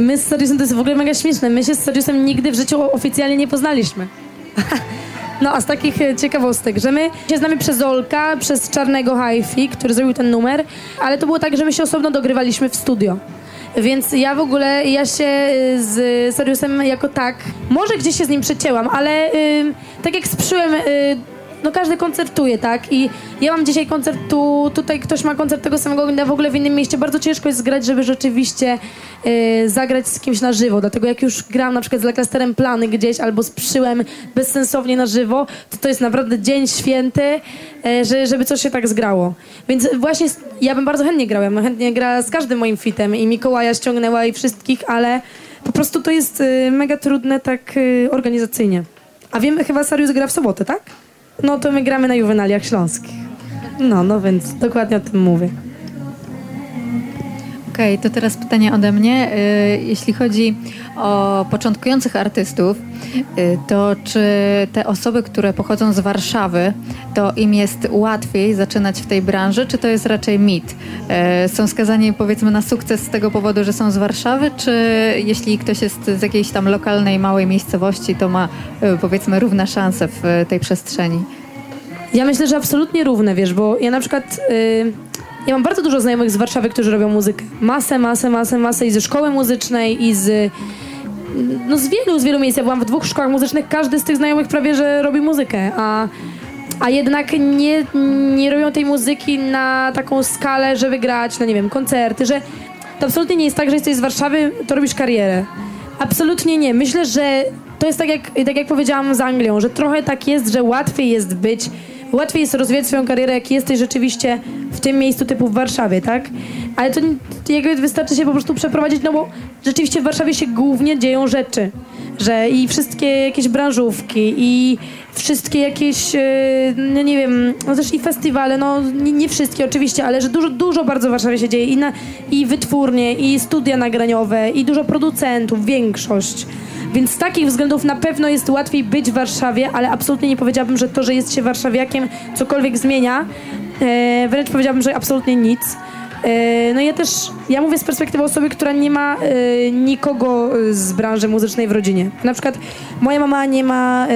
my z Sariusem to jest w ogóle mega śmieszne. My się z Sariusem nigdy w życiu oficjalnie nie poznaliśmy. No a z takich e, ciekawostek, że my się znamy przez Olka, przez Czarnego Hi-Fi, który zrobił ten numer, ale to było tak, że my się osobno dogrywaliśmy w studio. Więc ja w ogóle, ja się y, z Seriusem jako tak, może gdzieś się z nim przecięłam, ale y, tak jak sprzyłem, y, no każdy koncertuje, tak? I ja mam dzisiaj koncert tu, tutaj ktoś ma koncert tego samego dnia w ogóle w innym mieście. Bardzo ciężko jest zgrać, żeby rzeczywiście y, zagrać z kimś na żywo. Dlatego jak już gram na przykład z Laklasterem plany gdzieś albo z Przyłem bezsensownie na żywo, to to jest naprawdę dzień święty, y, że, żeby coś się tak zgrało. Więc właśnie ja bym bardzo chętnie grała. Ja bym chętnie grała z każdym moim fitem i Mikołaja ściągnęła i wszystkich, ale po prostu to jest y, mega trudne tak organizacyjnie. A wiem, chyba Sarius gra w sobotę, tak? No to my gramy na juwenaliach śląskich. No, no więc dokładnie o tym mówię. Okej, to teraz pytanie ode mnie. Y, Jeśli chodzi o początkujących artystów, y, to czy te osoby, które pochodzą z Warszawy, to im jest łatwiej zaczynać w tej branży, czy to jest raczej mit? Y, Są skazani powiedzmy na sukces z tego powodu, że są z Warszawy, czy jeśli ktoś jest z jakiejś tam lokalnej, małej miejscowości, to ma powiedzmy równe szanse w tej przestrzeni? Ja myślę, że absolutnie równe, wiesz, bo ja na przykład... y, ja mam bardzo dużo znajomych z Warszawy, którzy robią muzykę. Masę, masę, masę, masę i ze szkoły muzycznej i z... No z wielu, z wielu miejsc. Ja byłam w dwóch szkołach muzycznych, każdy z tych znajomych prawie, że robi muzykę, a... A jednak nie, nie robią tej muzyki na taką skalę, żeby grać, no nie wiem, koncerty, że to absolutnie nie jest tak, że jesteś z Warszawy, to robisz karierę. Absolutnie nie. Myślę, że to jest tak jak, tak jak powiedziałam z Anglią, że trochę tak jest, że łatwiej jest być, łatwiej jest rozwijać swoją karierę, jak jesteś rzeczywiście w tym miejscu typu w Warszawie, tak? Ale to jakby wystarczy się po prostu przeprowadzić, no bo rzeczywiście w Warszawie się głównie dzieją rzeczy. Że i wszystkie jakieś branżówki, i wszystkie jakieś, e, no nie wiem, no też i festiwale, no nie, nie wszystkie oczywiście, ale że dużo, dużo bardzo w Warszawie się dzieje. I, na, I wytwórnie, i studia nagraniowe, i dużo producentów, większość. Więc z takich względów na pewno jest łatwiej być w Warszawie, ale absolutnie nie powiedziałabym, że to, że jest się warszawiakiem cokolwiek zmienia. E, wręcz powiedziałabym, że absolutnie nic. E, No ja też, ja mówię z perspektywy osoby, która nie ma e, nikogo z branży muzycznej w rodzinie. Na przykład moja mama nie ma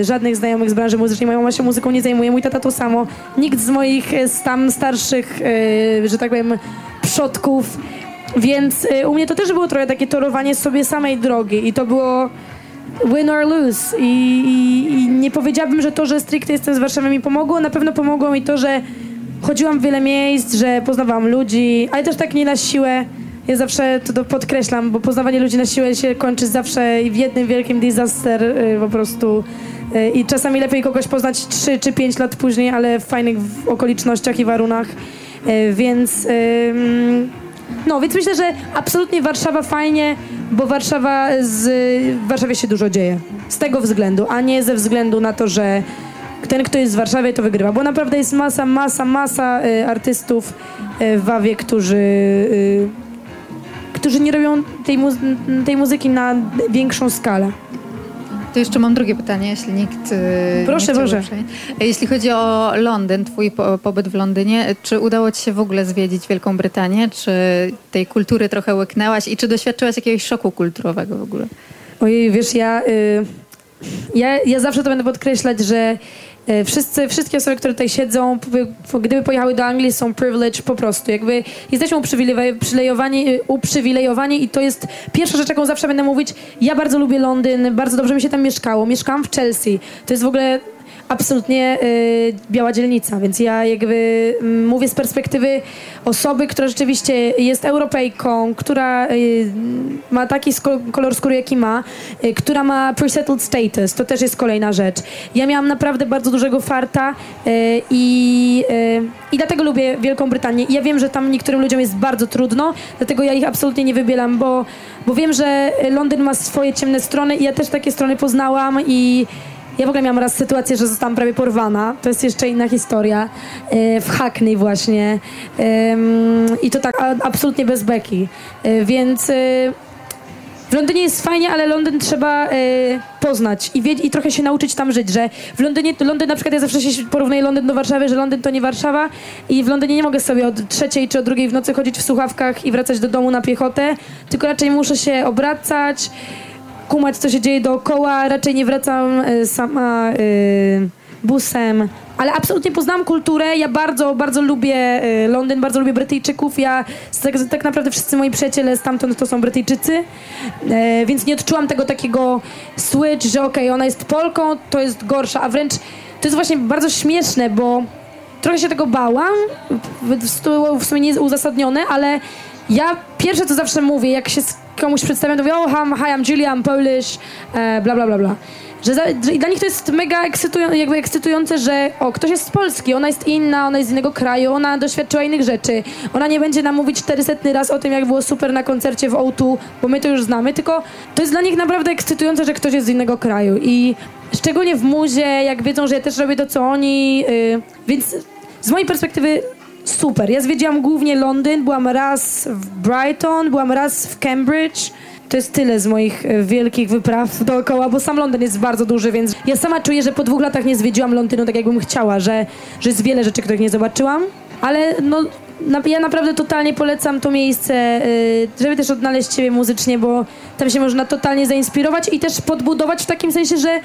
e, żadnych znajomych z branży muzycznej, moja mama się muzyką nie zajmuje, mój tata to samo. Nikt z moich e, tam starszych, e, że tak powiem, przodków. Więc e, u mnie to też było trochę takie torowanie sobie samej drogi i to było win or lose. I, i, I nie powiedziałabym, że to, że stricte jestem z Warszawy mi pomogło. Na pewno pomogło mi to, że chodziłam w wiele miejsc, że poznawałam ludzi, ale też tak nie na siłę. Ja zawsze to podkreślam, bo poznawanie ludzi na siłę się kończy zawsze w jednym wielkim disaster y, po prostu. Y, I czasami lepiej kogoś poznać 3 czy 5 lat później, ale w fajnych okolicznościach i warunkach. Y, Więc no, więc myślę, że absolutnie Warszawa fajnie, bo Warszawa z, w Warszawie się dużo dzieje. Z tego względu, a nie ze względu na to, że ten, kto jest w Warszawie, to wygrywa. Bo naprawdę jest masa, masa, masa y, artystów y, w Wawie, którzy, y, którzy nie robią tej, muzy- tej muzyki na większą skalę. To jeszcze mam drugie pytanie, jeśli nikt. y, Proszę, nie proszę. Jeśli chodzi o Londyn, twój po, pobyt w Londynie, czy udało ci się w ogóle zwiedzić Wielką Brytanię? Czy tej kultury trochę łyknęłaś i czy doświadczyłaś jakiegoś szoku kulturowego w ogóle? Ojej, wiesz, ja, y, ja, ja zawsze to będę podkreślać, że wszyscy, wszystkie osoby, które tutaj siedzą, gdyby pojechały do Anglii, są privileged po prostu. Jakby jesteśmy uprzywilej- przylejowani, y, uprzywilejowani i to jest pierwsza rzecz, jaką zawsze będę mówić. Ja bardzo lubię Londyn, bardzo dobrze mi się tam mieszkało. Mieszkałam w Chelsea. To jest w ogóle absolutnie y, biała dzielnica, więc ja jakby mm, mówię z perspektywy osoby, która rzeczywiście jest Europejką, która y, ma taki kolor skóry, jaki ma, y, która ma pre-settled status, to też jest kolejna rzecz. Ja miałam naprawdę bardzo dużego farta y, i, y, i dlatego lubię Wielką Brytanię. Ja wiem, że tam niektórym ludziom jest bardzo trudno, dlatego ja ich absolutnie nie wybieram, bo, bo wiem, że Londyn ma swoje ciemne strony i ja też takie strony poznałam i ja w ogóle miałam raz sytuację, że zostałam prawie porwana. To jest jeszcze inna historia. E, w Hackney właśnie. I to tak absolutnie bez beki. E, Więc e, w Londynie jest fajnie, ale Londyn trzeba poznać i, wiedzieć, i trochę się nauczyć tam żyć, że w Londynie, Londyn na przykład ja zawsze się porównuję Londyn do Warszawy, że Londyn to nie Warszawa i w Londynie nie mogę sobie od trzeciej czy od drugiej w nocy chodzić w słuchawkach i wracać do domu na piechotę, tylko raczej muszę się obracać, kumać, co się dzieje dookoła. Raczej nie wracam y, sama y, busem. Ale absolutnie poznałam kulturę. Ja bardzo, bardzo lubię y, Londyn, bardzo lubię Brytyjczyków. Ja tak, tak naprawdę wszyscy moi przyjaciele stamtąd to są Brytyjczycy. E, więc nie odczułam tego takiego switch, że okej, ona jest Polką, to jest gorsza. A wręcz to jest właśnie bardzo śmieszne, bo trochę się tego bałam. W, sumie nie jest uzasadnione, ale ja pierwsze co zawsze mówię, jak się komuś przedstawiam, to mówię, oh, hi, hi I'm Julia, I'm Polish, e, bla, bla, bla, bla. Że, za, dla nich to jest mega ekscytują, jakby ekscytujące, że o, ktoś jest z Polski, ona jest inna, ona jest z innego kraju, ona doświadczyła innych rzeczy. Ona nie będzie nam mówić 400 raz o tym, jak było super na koncercie w O2, bo my to już znamy, tylko to jest dla nich naprawdę ekscytujące, że ktoś jest z innego kraju. I szczególnie w muzie, jak wiedzą, że ja też robię to, co oni, yy, więc z mojej perspektywy super. Ja zwiedziłam głównie Londyn, byłam raz w Brighton, byłam raz w Cambridge. To jest tyle z moich e, wielkich wypraw dookoła, bo sam Londyn jest bardzo duży, więc ja sama czuję, że po dwóch latach nie zwiedziłam Londynu tak, jakbym chciała, że, że jest wiele rzeczy, których nie zobaczyłam. Ale no, ja naprawdę totalnie polecam to miejsce, y, żeby też odnaleźć siebie muzycznie, bo tam się można totalnie zainspirować i też podbudować w takim sensie, że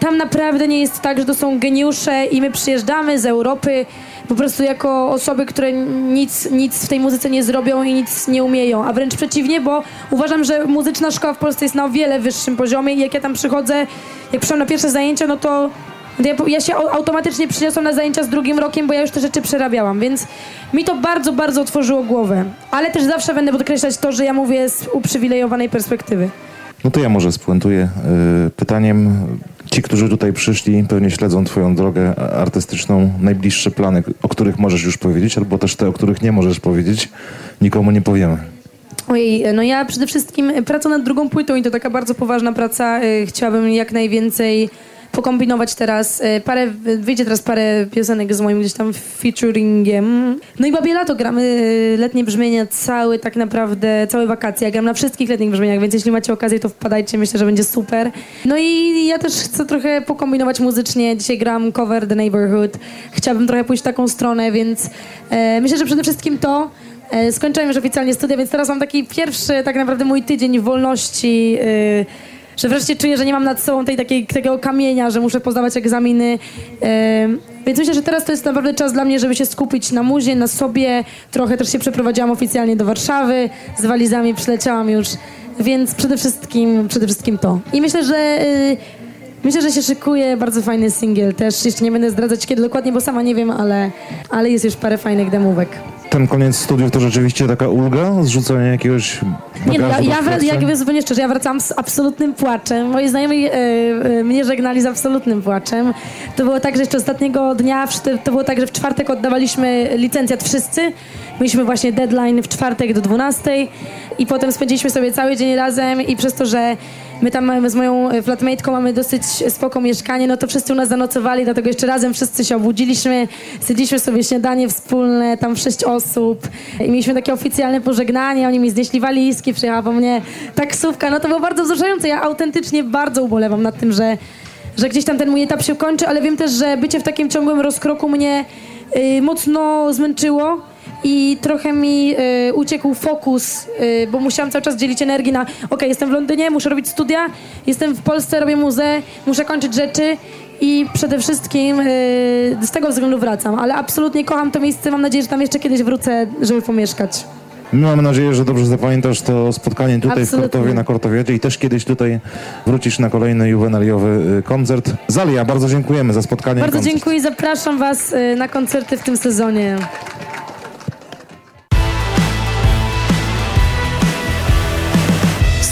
tam naprawdę nie jest tak, że to są geniusze i my przyjeżdżamy z Europy po prostu jako osoby, które nic, nic w tej muzyce nie zrobią i nic nie umieją, a wręcz przeciwnie, bo uważam, że muzyczna szkoła w Polsce jest na o wiele wyższym poziomie i jak ja tam przychodzę, jak przyszłam na pierwsze zajęcia, no to ja, ja się automatycznie przyniosłam na zajęcia z drugim rokiem, bo ja już te rzeczy przerabiałam, więc mi to bardzo, bardzo otworzyło głowę. Ale też zawsze będę podkreślać to, że ja mówię z uprzywilejowanej perspektywy. No to ja może spuentuję y, pytaniem. Ci, którzy tutaj przyszli, pewnie śledzą Twoją drogę artystyczną. Najbliższe plany, o których możesz już powiedzieć, albo też te, o których nie możesz powiedzieć, nikomu nie powiemy. Ojej, no ja przede wszystkim praca nad drugą płytą i to taka bardzo poważna praca. Y, chciałabym jak najwięcej pokombinować teraz. E, parę, wyjdzie teraz parę piosenek z moim gdzieś tam featuringiem. No i Babie Lato gramy e, letnie brzmienia cały tak naprawdę, całe wakacje. Ja gram na wszystkich letnich brzmieniach, więc jeśli macie okazję, to wpadajcie, myślę, że będzie super. No i ja też chcę trochę pokombinować muzycznie. Dzisiaj gram cover The Neighborhood. Chciałabym trochę pójść w taką stronę, więc e, myślę, że przede wszystkim to. E, skończyłem już oficjalnie studia, więc teraz mam taki pierwszy tak naprawdę mój tydzień wolności. Że wreszcie czuję, że nie mam nad sobą tej, takiej, takiego kamienia, że muszę pozdawać egzaminy. więc myślę, że teraz to jest naprawdę czas dla mnie, żeby się skupić na muzie, na sobie. Trochę też się przeprowadziłam oficjalnie do Warszawy, z walizami przyleciałam już, więc przede wszystkim, przede wszystkim to. I myślę, że... Myślę, że się szykuje bardzo fajny singiel też. Jeszcze nie będę zdradzać kiedy dokładnie, bo sama nie wiem, ale, ale jest już parę fajnych demówek ten koniec studiów to rzeczywiście taka ulga? Zrzucenie jakiegoś Nie no, ja, ja, ja, ja zupełnie szczerze, ja wracam z absolutnym płaczem. Moi znajomi e, e, mnie żegnali z absolutnym płaczem. To było tak, że jeszcze ostatniego dnia, to było tak, że w czwartek oddawaliśmy licencjat wszyscy. Mieliśmy właśnie deadline w czwartek do 12 i potem spędziliśmy sobie cały dzień razem i przez to, że My tam z moją e, flatmateką mamy dosyć spoko mieszkanie, no to wszyscy u nas zanocowali, dlatego jeszcze razem wszyscy się obudziliśmy, zjedliśmy sobie śniadanie wspólne, tam sześć osób i mieliśmy takie oficjalne pożegnanie, oni mi znieśli walizki, przyjechała po mnie taksówka, no to było bardzo wzruszające. Ja autentycznie bardzo ubolewam nad tym, że, że gdzieś tam ten mój etap się kończy, ale wiem też, że bycie w takim ciągłym rozkroku mnie yy, mocno zmęczyło i trochę mi y, uciekł fokus, y, bo musiałam cały czas dzielić energię na ok, jestem w Londynie, muszę robić studia, jestem w Polsce, robię muzę, muszę kończyć rzeczy i przede wszystkim y, z tego względu wracam, ale absolutnie kocham to miejsce, mam nadzieję, że tam jeszcze kiedyś wrócę, żeby pomieszkać. My mamy nadzieję, że dobrze zapamiętasz to spotkanie tutaj Absolutnie. w Kortowie na Kortowiadzie i też kiedyś tutaj wrócisz na kolejny juwenaliowy koncert. Zalia, bardzo dziękujemy za spotkanie. Bardzo dziękuję i zapraszam Was na koncerty w tym sezonie.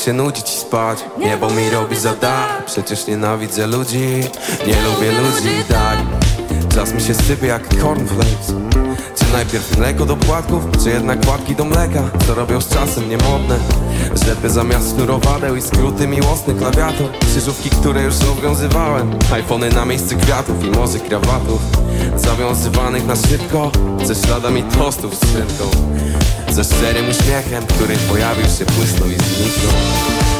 się nudzić i spać. Niebo mi robi za dar. Przecież nienawidzę ludzi. Nie lubię ludzi. Tak. Czas mi się sypie jak cornflakes. Czy najpierw mleko do płatków Czy jednak płatki do mleka? Co robią z czasem niemodne? Rzepy zamiast sznurowadeł i skróty miłosne klawiatur. Krzyżówki, które już obowiązywałem iPhony na miejsce kwiatów i może krawatów. Zawiązywanych na szybko Ze śladami tostów z szynką ze szczerym uśmiechem, który pojawił się, błysnął i zniknął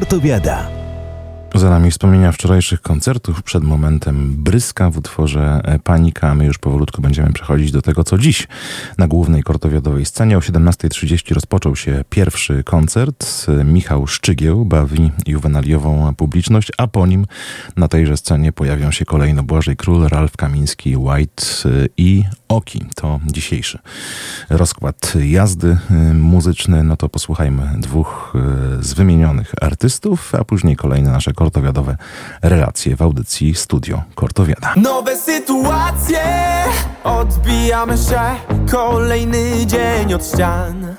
Porto Ortopedia. Za nami wspomnienia wczorajszych koncertów, przed momentem Bryska w utworze e, Panika. My już powolutku będziemy przechodzić do tego, co dziś na głównej kortowiadowej scenie. O 17.30 rozpoczął się pierwszy koncert. Michał Szczygieł bawi juwenaliową publiczność, a po nim na tejże scenie pojawią się kolejno Błażej Król, Ralf Kamiński, White e, i Oki. To dzisiejszy rozkład jazdy e, muzyczny. No to posłuchajmy dwóch z wymienionych artystów, a później kolejne nasze kortowiadowe relacje w audycji Studio Kortowiada. Nowe sytuacje, odbijamy się Kolejny dzień od ścian.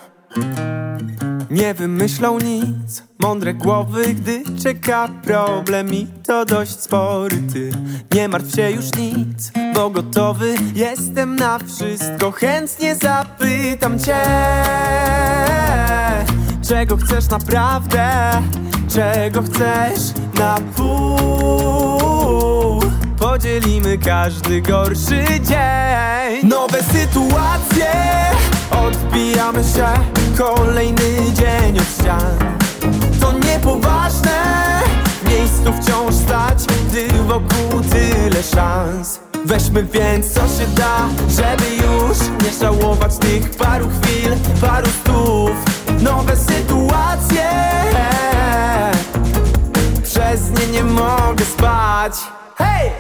Nie wymyślą nic Mądre głowy, gdy czeka problem I to dość spory ty. Nie martw się już nic Bo gotowy jestem na wszystko Chętnie zapytam cię Czego chcesz naprawdę? Czego chcesz na pół? Podzielimy każdy gorszy dzień Nowe sytuacje Odbijamy się Kolejny dzień od ścian To niepoważne miejscu wciąż stać Gdy wokół tyle szans Weźmy więc co się da Żeby już nie żałować tych paru chwil Paru stów. Nowe sytuacje. Przez nie nie mogę spać. Hej!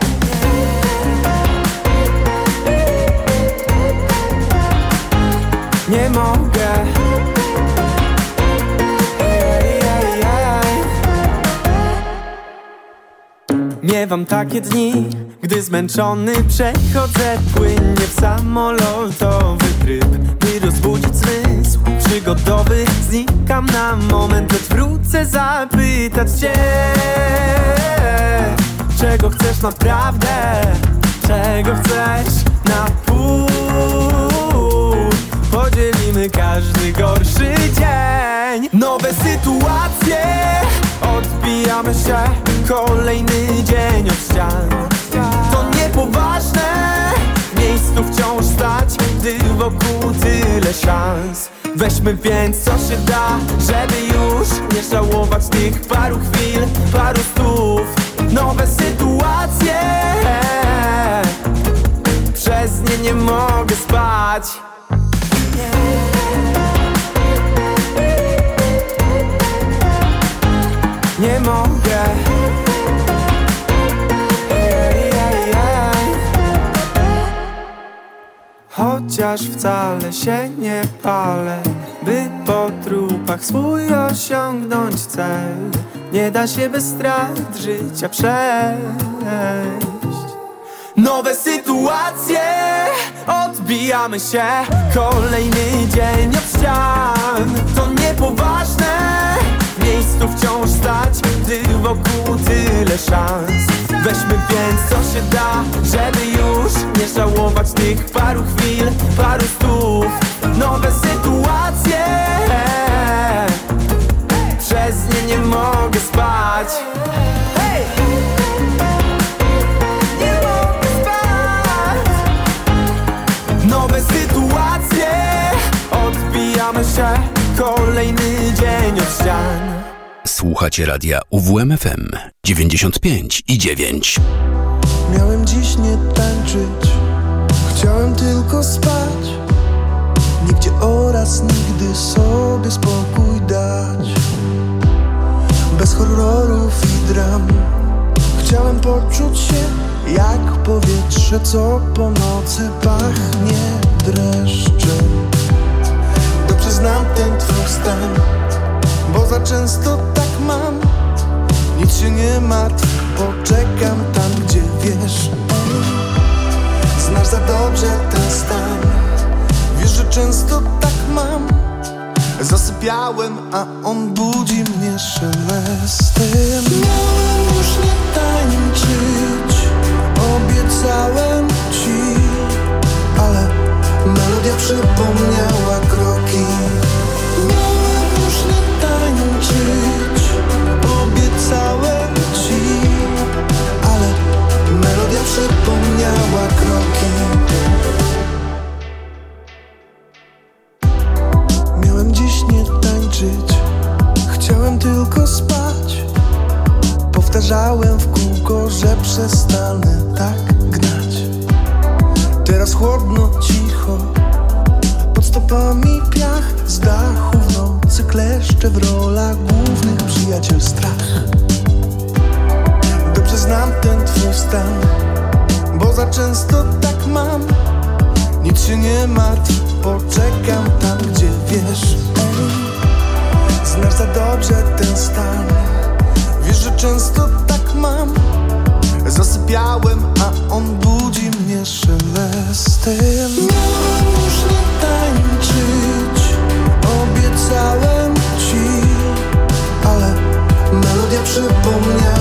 Nie mogę Miewam takie dni, gdy zmęczony przechodzę płynnie w samolotowy tryb By rozbudzić zmysł przygotowy Znikam na moment, lecz wrócę zapytać cię Czego chcesz naprawdę? Czego chcesz na pół? Podzielimy każdy gorszy dzień Nowe sytuacje Odbijamy się Kolejny dzień od ścian. To niepoważne miejscu wciąż stać Gdy wokół tyle szans. Weźmy więc co się da Żeby już nie żałować tych paru chwil Paru stów. Nowe sytuacje. Przez nie nie mogę spać Nie mogę. Chociaż wcale się nie palę By po trupach swój osiągnąć cel. Nie da się bez strat życia przejść. Nowe sytuacje Odbijamy się. Kolejny dzień od ścian. To niepoważne miejscu wciąż stać Gdy wokół tyle szans. Weźmy więc co się da Żeby już nie żałować tych paru chwil Paru stów. Nowe sytuacje. Przez nie nie mogę spać. Nowe sytuacje. Odbijamy się Kolejny dzień od ścian. Słuchacie radia UWMFM 95 i 9. Miałem dziś nie tańczyć Chciałem tylko spać. Nigdzie oraz nigdy sobie spokój dać. Bez horrorów i dram. Chciałem poczuć się jak powietrze Co po nocy pachnie dreszczem znam ten twój stan Bo za często tak mam. Nic się nie martw, poczekam tam, gdzie wiesz. Znasz za dobrze ten stan. Wiesz, że często tak mam. Zasypiałem, a on budzi mnie szelestem. Miałem już nie tańczyć Obiecałem ci Ale melodia przypomniała kroki przypomniała kroki. Miałem dziś nie tańczyć Chciałem tylko spać. Powtarzałem w kółko, że przestanę tak gnać. Teraz chłodno, cicho Pod stopami piach z dachu w nocy kleszcze w rolach głównych przyjaciel strach. Dobrze znam ten twój stan Bo za często tak mam. Nic się nie martw, poczekam tam, gdzie wiesz. Ej, Znasz za dobrze ten stan. Wiesz, że często tak mam. Zasypiałem, a on budzi mnie szelestem. Już nie tańczyć Obiecałem ci Ale melodia przypomniała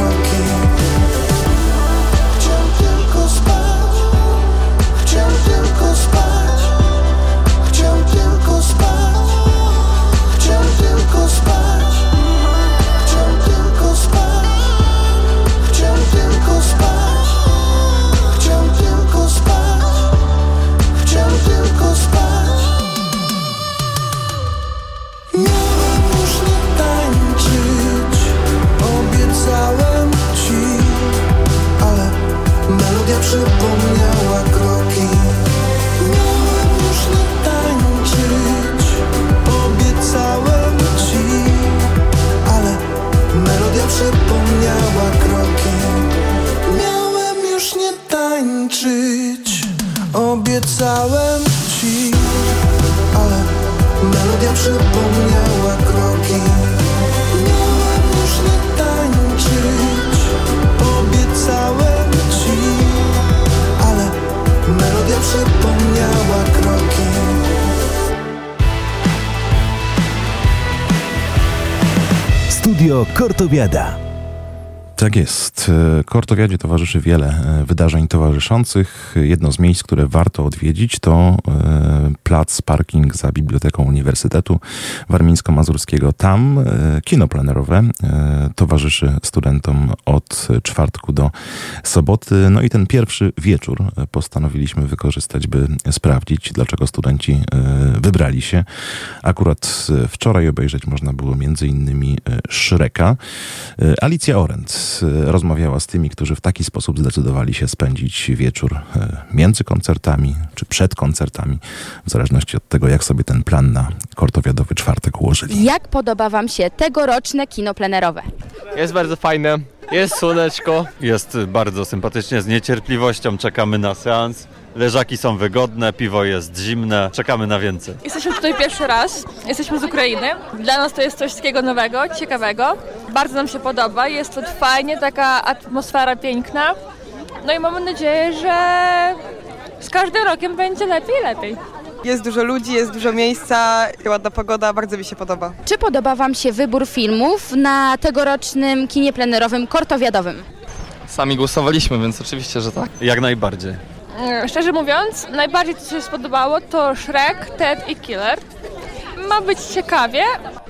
Obiecałem ci Ale melodia przypomniała kroki Miałem już nie tańczyć Obiecałem ci Ale melodia przypomniała kroki Studio Kortowiada. Tak jest. E, Kortowiadzie towarzyszy wiele e, wydarzeń towarzyszących. Jedno z miejsc, które warto odwiedzić, to e, plac parking za Biblioteką Uniwersytetu Warmińsko-Mazurskiego. Tam e, kino plenerowe e, towarzyszy studentom od czwartku do soboty. No i ten pierwszy wieczór e, postanowiliśmy wykorzystać, by sprawdzić, dlaczego studenci wybrali się. Akurat wczoraj obejrzeć można było między innymi Shreka. E, Alicja Orent rozmawiała z tymi, którzy w taki sposób zdecydowali się spędzić wieczór między koncertami czy przed koncertami, w zależności od tego, jak sobie ten plan na kortowiadowy czwartek ułożyli. Jak podoba Wam się tegoroczne kino plenerowe? Jest bardzo fajne, jest słoneczko. Jest bardzo sympatycznie, z niecierpliwością czekamy na seans. Leżaki są wygodne, piwo jest zimne, czekamy na więcej. Jesteśmy tutaj pierwszy raz, jesteśmy z Ukrainy. Dla nas to jest coś takiego nowego, ciekawego. Bardzo nam się podoba, jest to fajnie, taka atmosfera piękna. No i mamy nadzieję, że z każdym rokiem będzie lepiej i lepiej. Jest dużo ludzi, jest dużo miejsca, ładna pogoda, bardzo mi się podoba. Czy podoba Wam się wybór filmów na tegorocznym kinie plenerowym kortowiadowym? Sami głosowaliśmy, więc oczywiście, że tak. Jak najbardziej. Mm, Szczerze mówiąc, najbardziej co się spodobało to Shrek, Ted i Killer. Ma być ciekawie.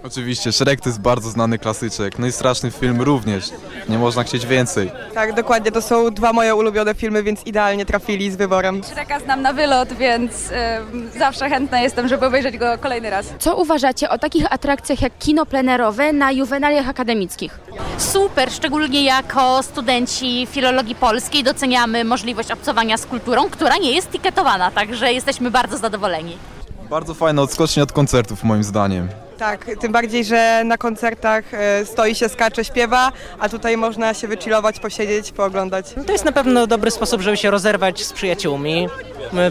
Oczywiście, Shrek to jest bardzo znany klasyczek, no i straszny film również. Nie można chcieć więcej. Tak, dokładnie, to są dwa moje ulubione filmy, więc idealnie trafili z wyborem. Shreka znam na wylot, więc y, zawsze chętna jestem, żeby obejrzeć go kolejny raz. Co uważacie o takich atrakcjach jak kino plenerowe na juwenaliach akademickich? Super, szczególnie jako studenci filologii polskiej doceniamy możliwość obcowania z kulturą, która nie jest tiketowana, także jesteśmy bardzo zadowoleni. Bardzo fajne odskocznie od koncertów moim zdaniem. Tak, tym bardziej, że na koncertach e, stoi się, skacze, śpiewa, a tutaj można się wychillować, posiedzieć, pooglądać. To jest na pewno dobry sposób, żeby się rozerwać z przyjaciółmi,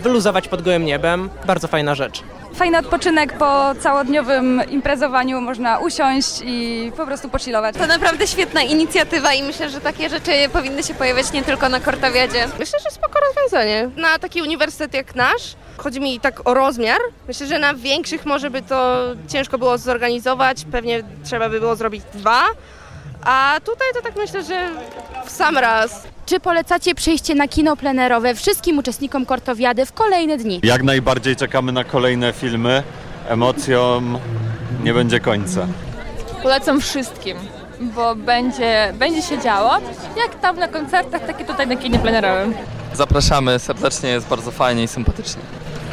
wyluzować pod gołym niebem. Bardzo fajna rzecz. Fajny odpoczynek po całodniowym imprezowaniu, można usiąść i po prostu pochillować. To naprawdę świetna inicjatywa i myślę, że takie rzeczy powinny się pojawiać nie tylko na Kortowiadzie. Myślę, że spoko rozwiązanie. Na taki uniwersytet jak nasz, chodzi mi tak o rozmiar. Myślę, że na większych może by to ciężko było zorganizować, pewnie trzeba by było zrobić dwa. A tutaj to tak myślę, że w sam raz. Czy polecacie przyjście na kino plenerowe wszystkim uczestnikom Kortowiady w kolejne dni? Jak najbardziej czekamy na kolejne filmy. Emocjom nie będzie końca. Polecam wszystkim, bo będzie, będzie się działo. Jak tam na koncertach, tak i tutaj na kinie plenerowym. Zapraszamy serdecznie, jest bardzo fajnie i sympatycznie.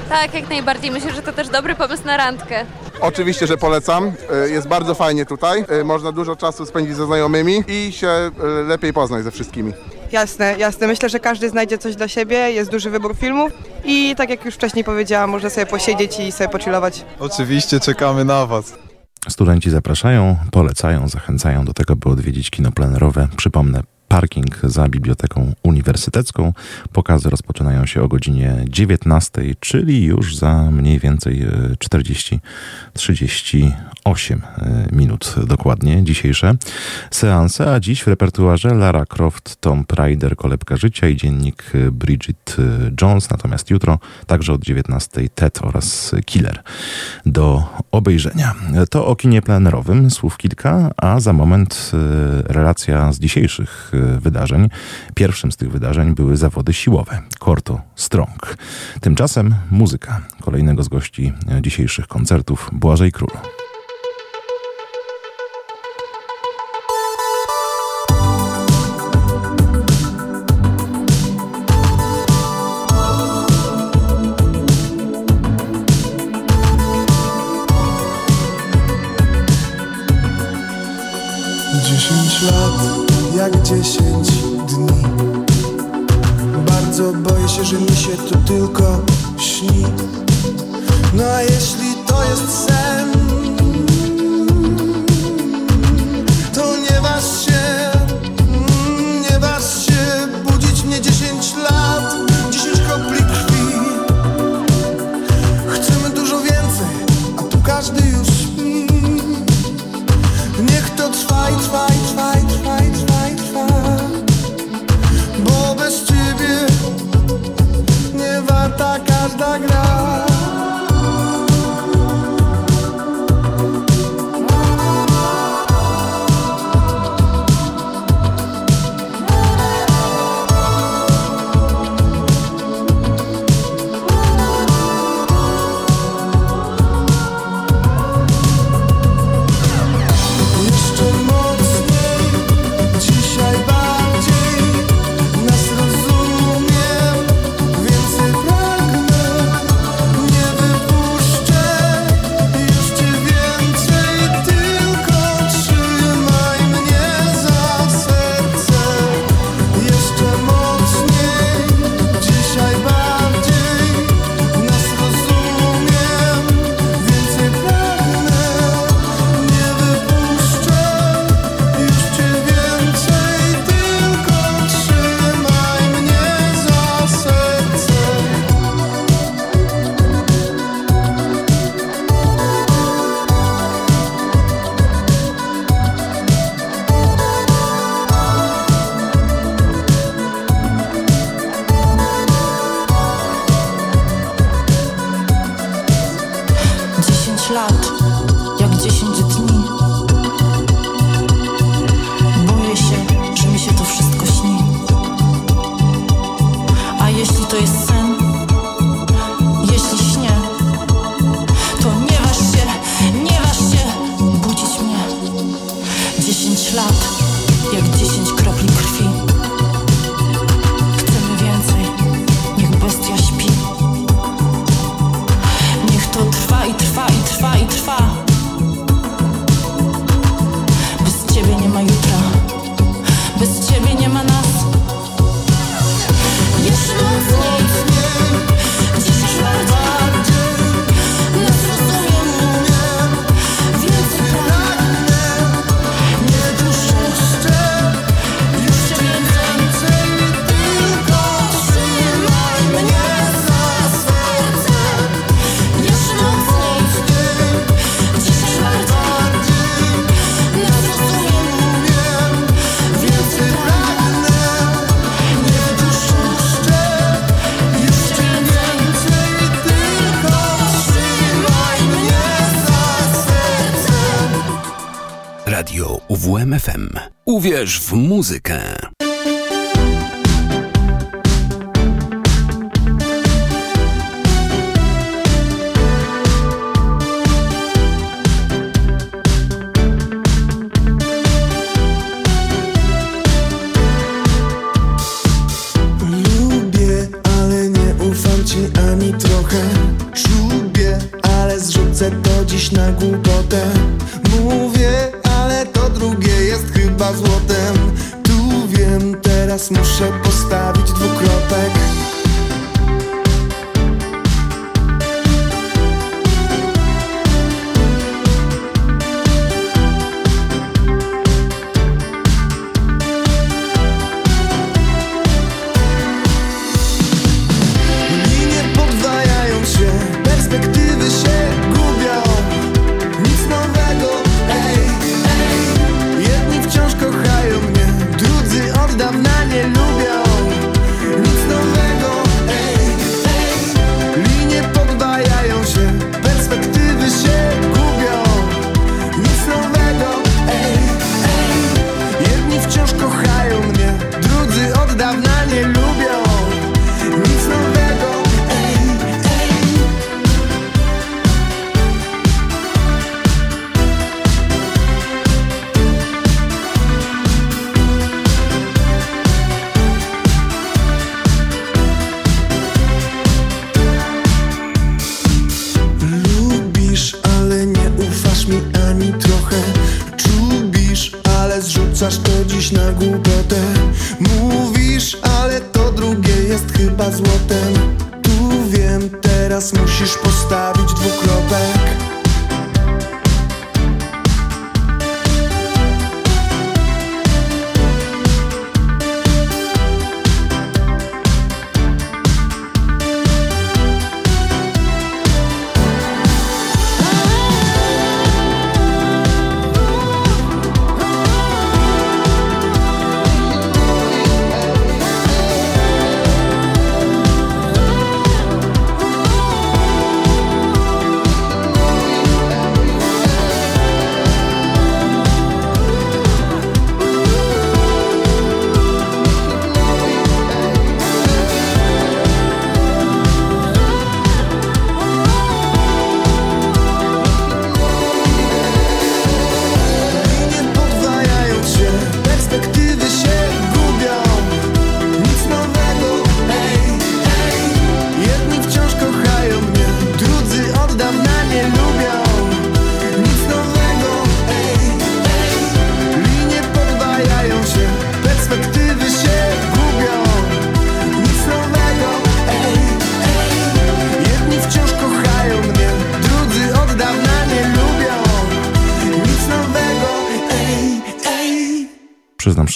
Tak, jak najbardziej. Myślę, że to też dobry pomysł na randkę. Oczywiście, że polecam. Y, Jest bardzo fajnie tutaj. Y, Można dużo czasu spędzić ze znajomymi i się y, lepiej poznać ze wszystkimi. Jasne, jasne. Myślę, że każdy znajdzie coś dla siebie, jest duży wybór filmów i tak jak już wcześniej powiedziałam, można sobie posiedzieć i sobie pochillować. Oczywiście czekamy na Was. Studenci zapraszają, polecają, zachęcają do tego, by odwiedzić kino plenerowe. Przypomnę, parking za Biblioteką Uniwersytecką. Pokazy rozpoczynają się o godzinie 19, czyli już za mniej więcej e, 40-38 e, minut dokładnie dzisiejsze seanse, a dziś w repertuarze Lara Croft, Tomb Raider, Kolebka Życia i dziennik e, Bridget e, Jones, natomiast jutro także od 19 Ted oraz Killer do obejrzenia. To o kinie plenerowym, słów kilka, a za moment e, relacja z dzisiejszych e, wydarzeń. Pierwszym z tych wydarzeń były zawody siłowe, Korto Strong. Tymczasem muzyka kolejnego z gości dzisiejszych koncertów, Błażej Król. Lat jak dziesięć dni. Bardzo boję się, że mi się to tylko śni. No a jeśli to jest sen To nie waż się, mm, nie waż się budzić mnie dziesięć lat Dziesięć kropli krwi. Chcemy dużo więcej, a tu każdy już śpi. Niech to trwa i trwa warta każda gra Uwierz w muzykę.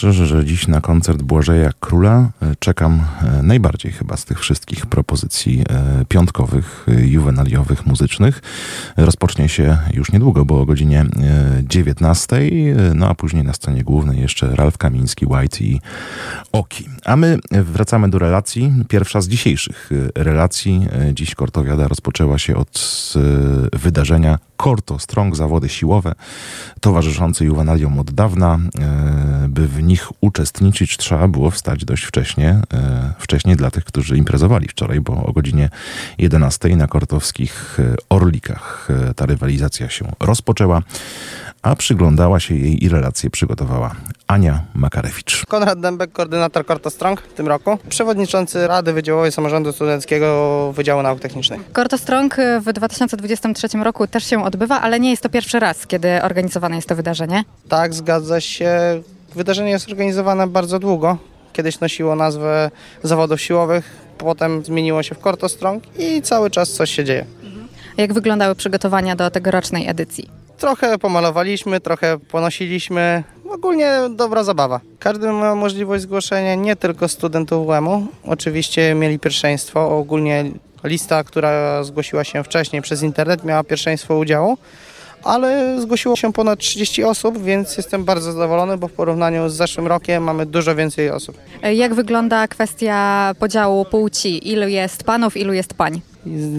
Szczerze, że dziś na koncert Błażeja Króla e, czekam e, najbardziej chyba z tych wszystkich propozycji e, piątkowych, juwenaliowych, muzycznych. Rozpocznie się już niedługo, bo o godzinie e, 19, e, no a później na scenie głównej jeszcze Ralf Kamiński, White i Oki. A my wracamy do relacji. Pierwsza z dzisiejszych relacji. Dziś Kortowiada rozpoczęła się od wydarzenia Korto Strong, zawody siłowe, towarzyszące juwenaliom od dawna. By w nich uczestniczyć, trzeba było wstać dość wcześnie. e, Wcześniej dla tych, którzy imprezowali wczoraj, bo o godzinie 11 na kortowskich e, Orlikach e, ta rywalizacja się rozpoczęła, a przyglądała się jej i relacje przygotowała Ania Makarewicz. Konrad Dębek, koordynator Korto Strong w tym roku, przewodniczący Rady Wydziałowej Samorządu Studenckiego Wydziału Nauk Technicznych. Korto Strong w 2023 roku też się odbywa, ale nie jest to pierwszy raz, kiedy organizowane jest to wydarzenie. Tak, zgadza się. Wydarzenie jest organizowane bardzo długo. Kiedyś nosiło nazwę zawodów siłowych, potem zmieniło się w Korto Strong i cały czas coś się dzieje. Jak wyglądały przygotowania do tegorocznej edycji? Trochę pomalowaliśmy, trochę ponosiliśmy. Ogólnie dobra zabawa. Każdy ma możliwość zgłoszenia, nie tylko studentów UEM-u. Oczywiście mieli pierwszeństwo. Ogólnie lista, która zgłosiła się wcześniej przez internet, miała pierwszeństwo udziału. Ale zgłosiło się ponad 30 osób, więc jestem bardzo zadowolony, bo w porównaniu z zeszłym rokiem mamy dużo więcej osób. Jak wygląda kwestia podziału płci? Ilu jest panów, ilu jest pań?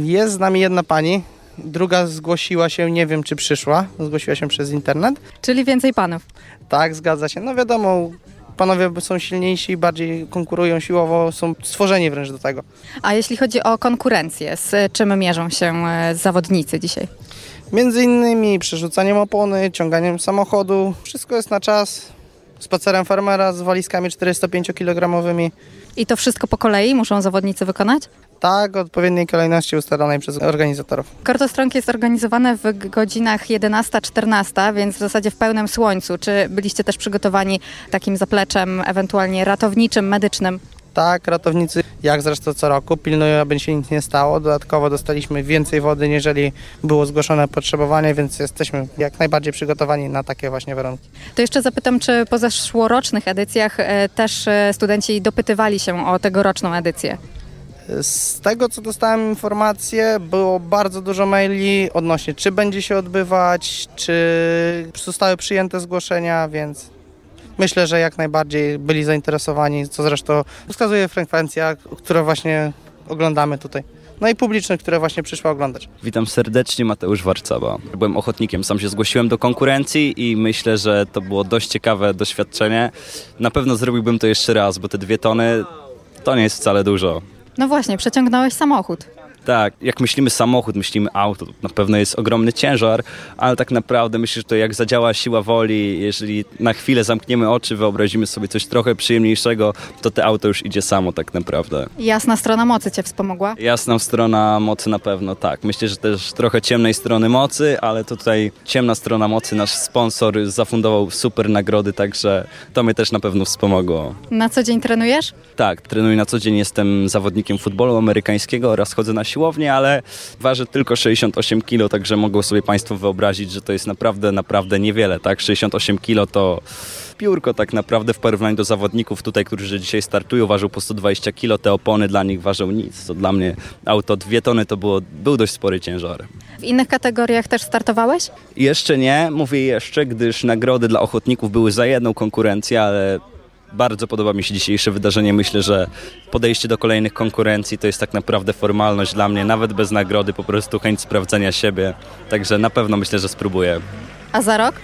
Jest z nami jedna pani, Druga zgłosiła się, nie wiem czy przyszła, zgłosiła się przez internet. Czyli więcej panów. Tak, zgadza się. No wiadomo, panowie są silniejsi, bardziej konkurują siłowo, są stworzeni wręcz do tego. A jeśli chodzi o konkurencję, z czym mierzą się e, zawodnicy dzisiaj? Między innymi przerzucaniem opony, ciąganiem samochodu. Wszystko jest na czas. Spacerem farmera z walizkami 405-kilogramowymi. I to wszystko po kolei muszą zawodnicy wykonać? Tak, odpowiedniej kolejności ustalonej przez organizatorów. Kortostrąg jest organizowane w godzinach 11-14, więc w zasadzie w pełnym słońcu. Czy byliście też przygotowani takim zapleczem, ewentualnie ratowniczym, medycznym? Tak, ratownicy, jak zresztą co roku, pilnują, aby się nic nie stało. Dodatkowo dostaliśmy więcej wody, niżeli było zgłoszone potrzebowanie, więc jesteśmy jak najbardziej przygotowani na takie właśnie warunki. To jeszcze zapytam, czy po zeszłorocznych edycjach e, też e, studenci dopytywali się o tegoroczną edycję? Z tego, co dostałem informację, było bardzo dużo maili odnośnie, czy będzie się odbywać, czy zostały przyjęte zgłoszenia, więc myślę, że jak najbardziej byli zainteresowani, co zresztą wskazuje frekwencja, którą właśnie oglądamy tutaj. No i publiczność, która właśnie przyszła oglądać. Witam serdecznie, Mateusz Warcawa. Byłem ochotnikiem, sam się zgłosiłem do konkurencji i myślę, że to było dość ciekawe doświadczenie. Na pewno zrobiłbym to jeszcze raz, bo te dwie tony to nie jest wcale dużo. No właśnie, przeciągnąłeś samochód. Tak, jak myślimy samochód, myślimy auto, to na pewno jest ogromny ciężar, ale tak naprawdę myślę, że to jak zadziała siła woli, jeżeli na chwilę zamkniemy oczy, wyobrazimy sobie coś trochę przyjemniejszego, to te auto już idzie samo tak naprawdę. Jasna strona mocy cię wspomogła? Jasna strona mocy na pewno tak. Myślę, że też trochę ciemnej strony mocy, ale tutaj ciemna strona mocy, nasz sponsor zafundował super nagrody, także to mnie też na pewno wspomogło. Na co dzień trenujesz? Tak, trenuję na co dzień, jestem zawodnikiem futbolu amerykańskiego oraz chodzę na siłownię, ale waży tylko 68 kg, także mogą sobie Państwo wyobrazić, że to jest naprawdę, naprawdę niewiele, tak? 68 kg to piórko tak naprawdę w porównaniu do zawodników tutaj, którzy dzisiaj startują, ważą po 120 kg, te opony dla nich ważą nic, co dla mnie auto dwie tony to było, był dość spory ciężar. W innych kategoriach też startowałeś? Jeszcze nie, mówię jeszcze, gdyż nagrody dla ochotników były za jedną konkurencję, ale bardzo podoba mi się dzisiejsze wydarzenie. Myślę, że podejście do kolejnych konkurencji to jest tak naprawdę formalność dla mnie, nawet bez nagrody, po prostu chęć sprawdzenia siebie. Także na pewno myślę, że spróbuję. A za rok?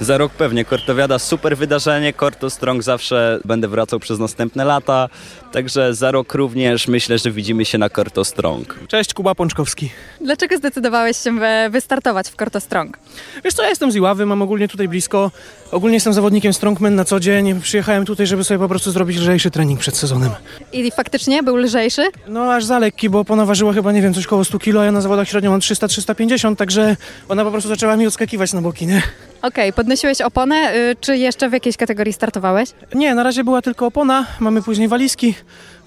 Za rok pewnie Kortowiada, super wydarzenie, Korto Strong zawsze będę wracał przez następne lata, także za rok również myślę, że widzimy się na Korto Strong. Cześć, Kuba Pączkowski. Dlaczego zdecydowałeś się wy- wystartować w Korto Strong? Wiesz co, ja jestem z Iławy, mam ogólnie tutaj blisko. Ogólnie jestem zawodnikiem strongman na co dzień. Przyjechałem tutaj, żeby sobie po prostu zrobić lżejszy trening przed sezonem. I faktycznie był lżejszy? No aż za lekki, bo ona ważyła chyba, nie wiem, coś koło 100 kg, a ja na zawodach średnio mam 300-350, także ona po prostu zaczęła mi odskakiwać na boki, nie? Okej, podnosiłeś oponę, y, czy jeszcze w jakiejś kategorii startowałeś? Nie, na razie była tylko opona, mamy później walizki,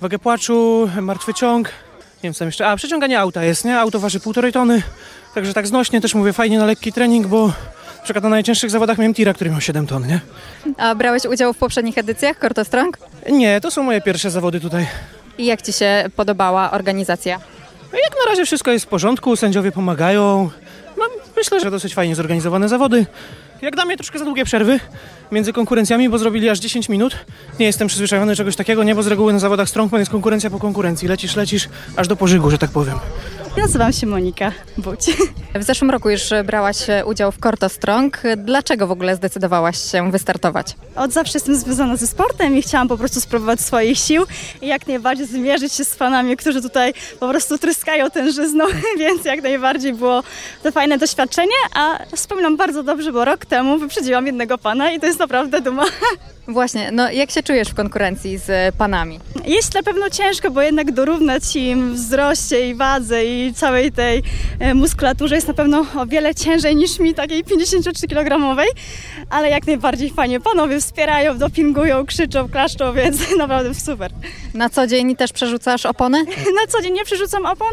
wagę płaczu, martwy ciąg. Nie wiem co tam jeszcze. A, przeciąganie auta jest, nie? Auto waży półtorej tony, także tak znośnie też mówię, fajnie na lekki trening, bo na przykład na najcięższych zawodach miałem tira, który miał 7 ton, nie? A brałeś udział w poprzednich edycjach Korto Strong? Nie, to są moje pierwsze zawody tutaj. I jak ci się podobała organizacja? No jak na razie wszystko jest w porządku, sędziowie pomagają. No, myślę, że dosyć fajnie zorganizowane zawody. Jak dla mnie troszkę za długie przerwy między konkurencjami, bo zrobili aż 10 minut. Nie jestem przyzwyczajony czegoś takiego, nie, bo z reguły na zawodach Strongman jest konkurencja po konkurencji. Lecisz, lecisz, aż do pożygu, że tak powiem. Nazywam się Monika Buć. W zeszłym roku już brałaś udział w Korto Strong. Dlaczego w ogóle zdecydowałaś się wystartować? Od zawsze jestem związana ze sportem i chciałam po prostu spróbować swoich sił i jak najbardziej zmierzyć się z fanami, którzy tutaj po prostu tryskają tężyzną, więc jak najbardziej było to fajne doświadczenie, a wspominam bardzo dobrze, bo rok temu wyprzedziłam jednego pana i to jest naprawdę duma. Właśnie, no jak się czujesz w konkurencji z panami? Jest na pewno ciężko, bo jednak dorównać im w wzroście i wadze i całej tej e, muskulaturze jest na pewno o wiele ciężej niż mi takiej 53-kilogramowej, ale jak najbardziej fajnie. Panowie wspierają, dopingują, krzyczą, klaszczą, więc naprawdę super. Na co dzień też przerzucasz opony? Na co dzień nie przerzucam opon,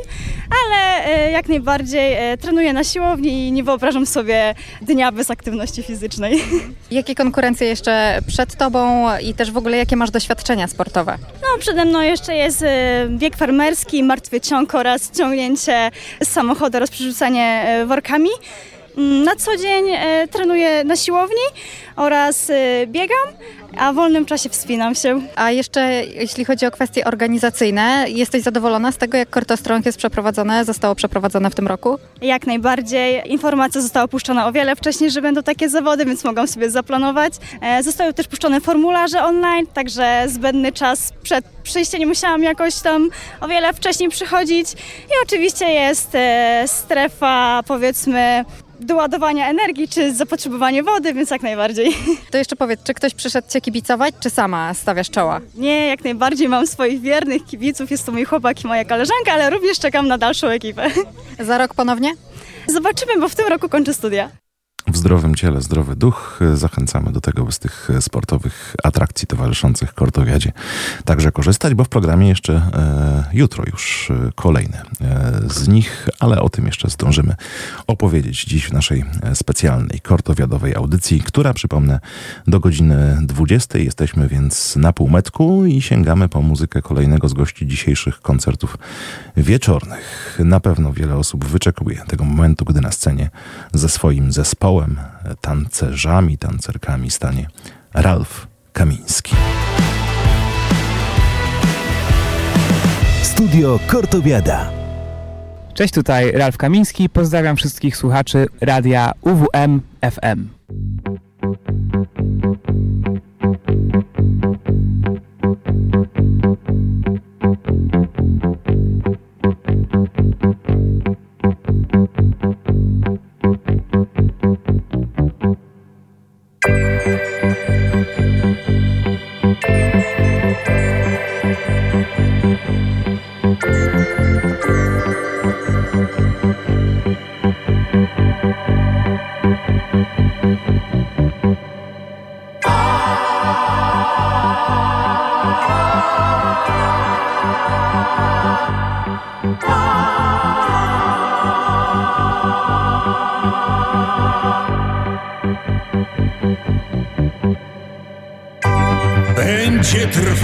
ale e, jak najbardziej e, trenuję na siłowni i nie wyobrażam sobie dnia bez aktywności fizycznej. Jakie konkurencje jeszcze przed tobą i też w ogóle jakie masz doświadczenia sportowe? No, przede mną jeszcze jest bieg farmerski, martwy ciąg oraz ciągnięcie z samochodu oraz przerzucanie e, workami. Mm, Na co dzień e, trenuję na siłowni oraz e, biegam, a w wolnym czasie wspinam się. A jeszcze jeśli chodzi o kwestie organizacyjne, jesteś zadowolona z tego, jak Kortostrąg jest przeprowadzone, zostało przeprowadzone w tym roku? Jak najbardziej. Informacja została puszczona o wiele wcześniej, że będą takie zawody, więc mogłam sobie zaplanować. E, Zostały też puszczone formularze online, także zbędny czas przed przyjściem nie musiałam jakoś tam o wiele wcześniej przychodzić. I oczywiście jest strefa, powiedzmy, doładowania energii czy zapotrzebowanie wody, więc jak najbardziej. To jeszcze powiedz, czy ktoś przyszedł Cię kibicować, czy sama stawiasz czoła? Nie, jak najbardziej mam swoich wiernych kibiców, jest to mój chłopak i moja koleżanka, ale również czekam na dalszą ekipę. Za rok ponownie? Zobaczymy, bo w tym roku kończę studia. W zdrowym ciele zdrowy duch. Zachęcamy do tego, by z tych sportowych atrakcji towarzyszących kortowiadzie także korzystać, bo w programie jeszcze e, jutro już e, kolejne e, z nich, ale o tym jeszcze zdążymy opowiedzieć dziś w naszej e, specjalnej kortowiadowej audycji, która przypomnę do godziny 20. Jesteśmy więc na półmetku i sięgamy po muzykę kolejnego z gości dzisiejszych koncertów wieczornych. Na pewno wiele osób wyczekuje tego momentu, gdy na scenie ze swoim zespołem, tancerzami, tancerkami stanie Ralf Kamiński. Studio Kortowiada. Cześć, tutaj Ralf Kamiński. Pozdrawiam wszystkich słuchaczy radia UWM FM. Będzie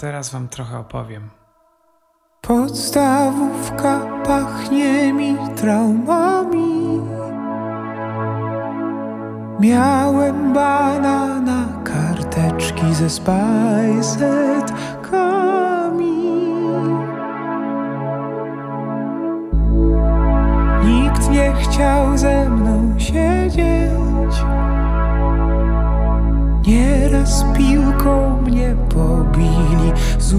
teraz wam trochę opowiem. Podstawówka pachnie mi traumami. Miałem banana, karteczki ze spajsetkami. Nikt nie chciał ze mną siedzieć. Nieraz piłką mnie pobili z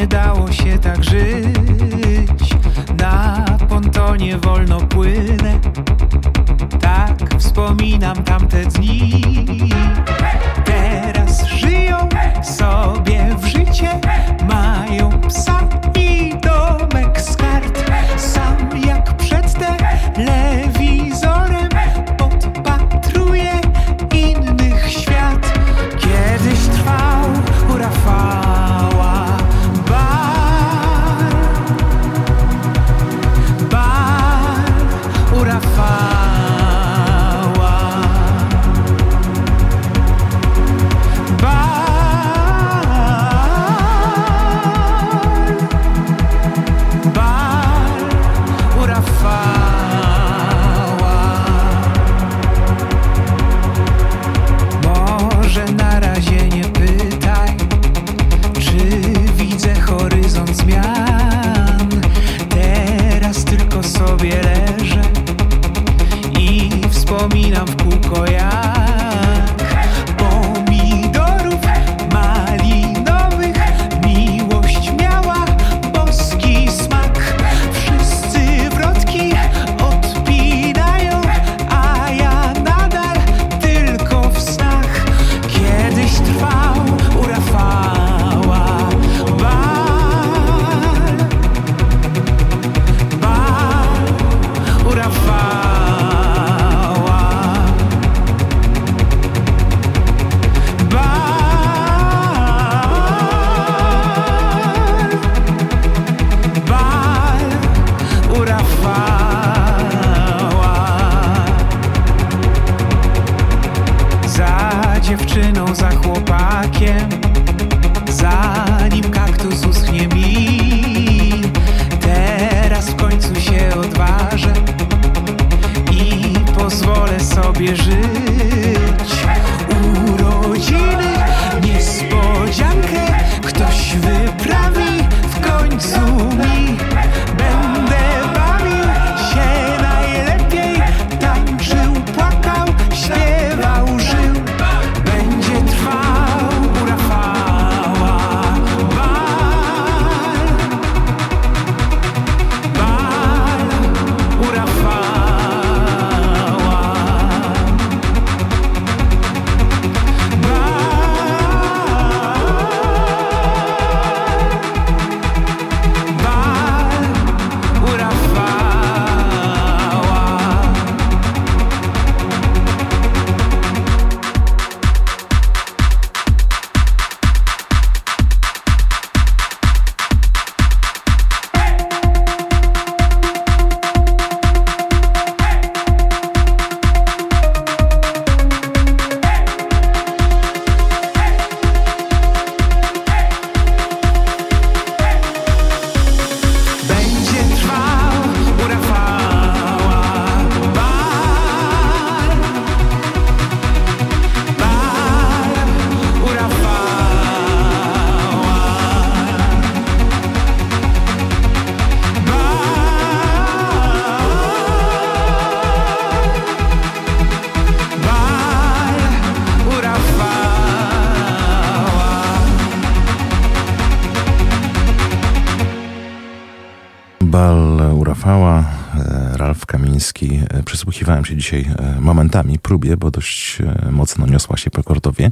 nie dało się tak żyć. Na pontonie wolno płynę. Tak wspominam tamte dni. Teraz żyją sobie w życie, mają psa. Przysłuchiwałem się dzisiaj e, momentami próbie, bo dość e, mocno niosła się po Kortowie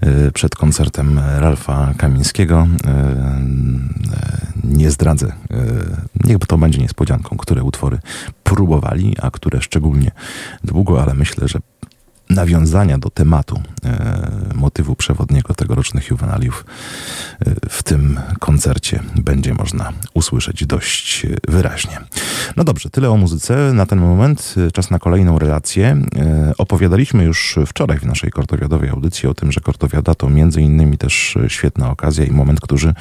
e, przed koncertem Ralfa Kamińskiego. Nie zdradzę, niech to będzie niespodzianką, które utwory próbowali, a które szczególnie długo, ale myślę, że nawiązania do tematu, motywu przewodniego tegorocznych juwenaliów w tym koncercie będzie można usłyszeć dość wyraźnie. No dobrze, tyle o muzyce na ten moment. E, Czas na kolejną relację. E, Opowiadaliśmy już wczoraj w naszej kortowiadowej audycji o tym, że kortowiada to między innymi też e, świetna okazja i moment, który,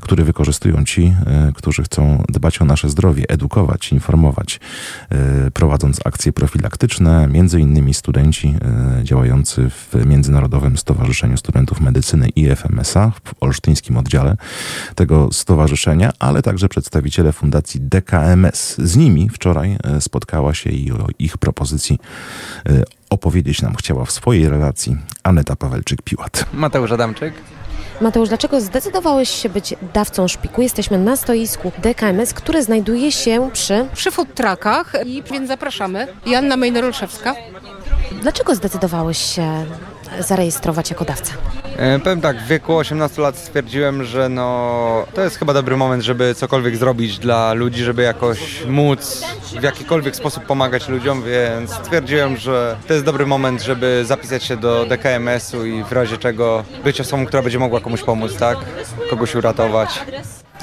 który wykorzystują ci, którzy chcą dbać o nasze zdrowie, edukować, informować, prowadząc akcje profilaktyczne, między innymi studenci działający w Międzynarodowym Stowarzyszeniu Studentów Medycyny IFMSA w olsztyńskim oddziale tego stowarzyszenia, ale także przedstawiciele Fundacji DKMS. Z nimi wczoraj e, spotkała się i o ich propozycji e, opowiedzieć nam chciała w swojej relacji Aneta Pawelczyk-Piłat. Mateusz Adamczyk. Mateusz, dlaczego zdecydowałeś się być dawcą szpiku? Jesteśmy na stoisku DKMS, które znajduje się przy... Przy food truckach, i więc zapraszamy. Janna Mejner-Olszewska. Dlaczego zdecydowałeś się zarejestrować jako dawca? E, powiem tak, w wieku 18 lat stwierdziłem, że no to jest chyba dobry moment, żeby cokolwiek zrobić dla ludzi, żeby jakoś móc w jakikolwiek sposób pomagać ludziom, więc stwierdziłem, że to jest dobry moment, żeby zapisać się do DKMS-u i w razie czego być osobą, która będzie mogła komuś pomóc, tak? Kogoś uratować.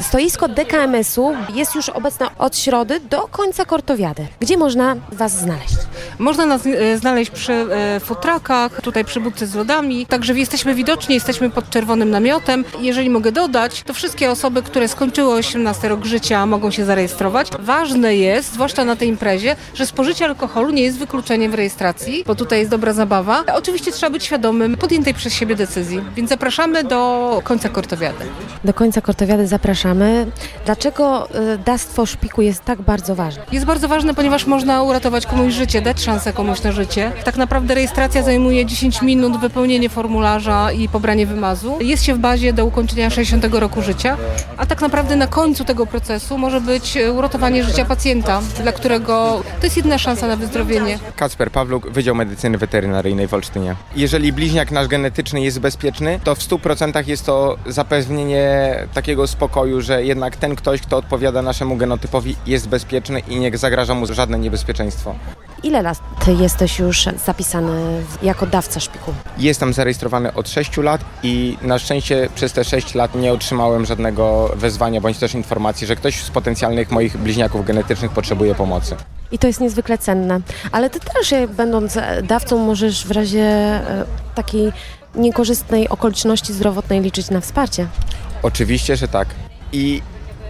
Stoisko DKMS-u jest już obecne od środy do końca kortowiady. Gdzie można Was znaleźć? Można nas e, znaleźć przy e, food truckach, tutaj przy budce z lodami. Także jesteśmy widoczni, jesteśmy pod czerwonym namiotem. Jeżeli mogę dodać, to wszystkie osoby, które skończyły 18 rok życia mogą się zarejestrować. Ważne jest, zwłaszcza na tej imprezie, że spożycie alkoholu nie jest wykluczeniem w rejestracji, bo tutaj jest dobra zabawa. Oczywiście trzeba być świadomym podjętej przez siebie decyzji, więc zapraszamy do końca kortowiady. Do końca kortowiady zapraszamy. Dlaczego y, dawstwo szpiku jest tak bardzo ważne? Jest bardzo ważne, ponieważ można uratować komuś życie, dać szansę komuś na życie. Tak naprawdę rejestracja zajmuje 10 minut, wypełnienie formularza i pobranie wymazu. Jest się w bazie do ukończenia 60 roku życia, a tak naprawdę na końcu tego procesu może być uratowanie życia pacjenta, dla którego to jest jedyna szansa na wyzdrowienie. Kacper Pawluk, Wydział Medycyny Weterynaryjnej w Olsztynie. Jeżeli bliźniak nasz genetyczny jest bezpieczny, to w 100% jest to zapewnienie takiego spokoju, że jednak ten ktoś, kto odpowiada naszemu genotypowi jest bezpieczny i nie zagraża mu żadne niebezpieczeństwo. Ile lat jesteś już zapisany jako dawca szpiku? Jestem zarejestrowany od 6 lat i na szczęście przez te 6 lat nie otrzymałem żadnego wezwania bądź też informacji, że ktoś z potencjalnych moich bliźniaków genetycznych potrzebuje pomocy. I to jest niezwykle cenne. Ale Ty też, będąc e, dawcą, możesz w razie e, takiej niekorzystnej okoliczności zdrowotnej liczyć na wsparcie. Oczywiście, że tak. I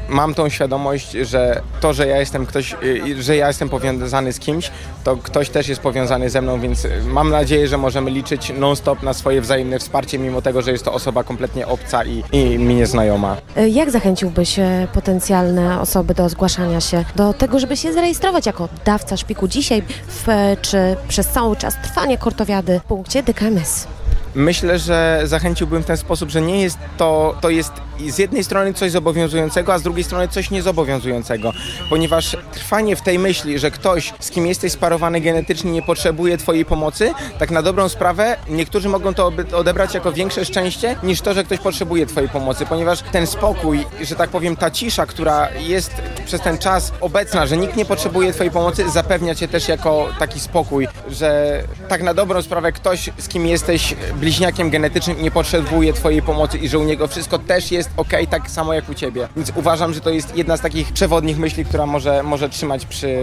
mam tą świadomość, że to, że ja jestem ktoś, y, że ja jestem powiązany z kimś, to ktoś też jest powiązany ze mną, więc y, mam nadzieję, że możemy liczyć non-stop na swoje wzajemne wsparcie, mimo tego, że jest to osoba kompletnie obca i, i mi nieznajoma. E, Jak zachęciłbyś e, potencjalne osoby do zgłaszania się do tego, żeby się zarejestrować jako dawca szpiku dzisiaj w, czy przez cały czas trwania kortowiady w punkcie DKMS? Myślę, że zachęciłbym w ten sposób, że nie jest to, to jest z jednej strony coś zobowiązującego, a z drugiej strony coś niezobowiązującego, ponieważ trwanie w tej myśli, że ktoś, z kim jesteś sparowany genetycznie, nie potrzebuje Twojej pomocy, tak na dobrą sprawę, niektórzy mogą to odebrać jako większe szczęście niż to, że ktoś potrzebuje Twojej pomocy, ponieważ ten spokój, że tak powiem, ta cisza, która jest przez ten czas obecna, że nikt nie potrzebuje Twojej pomocy, zapewnia Cię też jako taki spokój, że tak na dobrą sprawę ktoś, z kim jesteś bliźniakiem genetycznym, nie potrzebuje Twojej pomocy i że u niego wszystko też jest ok, tak samo jak u Ciebie. Więc uważam, że to jest jedna z takich przewodnich myśli, która może, może trzymać przy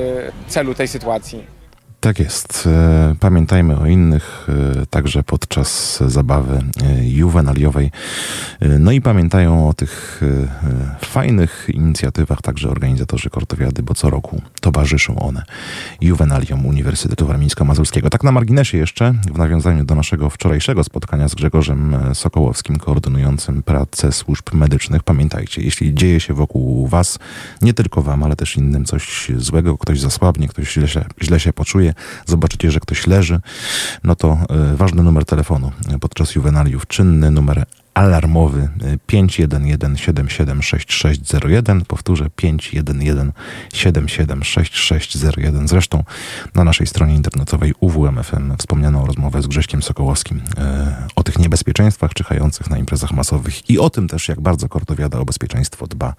celu tej sytuacji. Tak jest. E, Pamiętajmy o innych, e, także podczas zabawy e, juwenaliowej. No i pamiętają o tych fajnych inicjatywach także organizatorzy Kortowiady, bo co roku towarzyszą one juwenaliom Uniwersytetu Warmińsko-Mazurskiego. Tak na marginesie jeszcze, w nawiązaniu do naszego wczorajszego spotkania z Grzegorzem Sokołowskim, koordynującym pracę służb medycznych. Pamiętajcie, jeśli dzieje się wokół was, nie tylko wam, ale też innym coś złego, ktoś zasłabnie, ktoś źle się, źle się poczuje, zobaczycie, że ktoś leży, no to e, ważny numer telefonu e, podczas juwenaliów, czynny numer alarmowy y, 511776601. Powtórzę 511776601. Zresztą na naszej stronie internetowej UWMFM wspomnianą rozmowę z Grześkiem Sokołowskim y, o tych niebezpieczeństwach czyhających na imprezach masowych i o tym też, jak bardzo Kortowiada o bezpieczeństwo dba,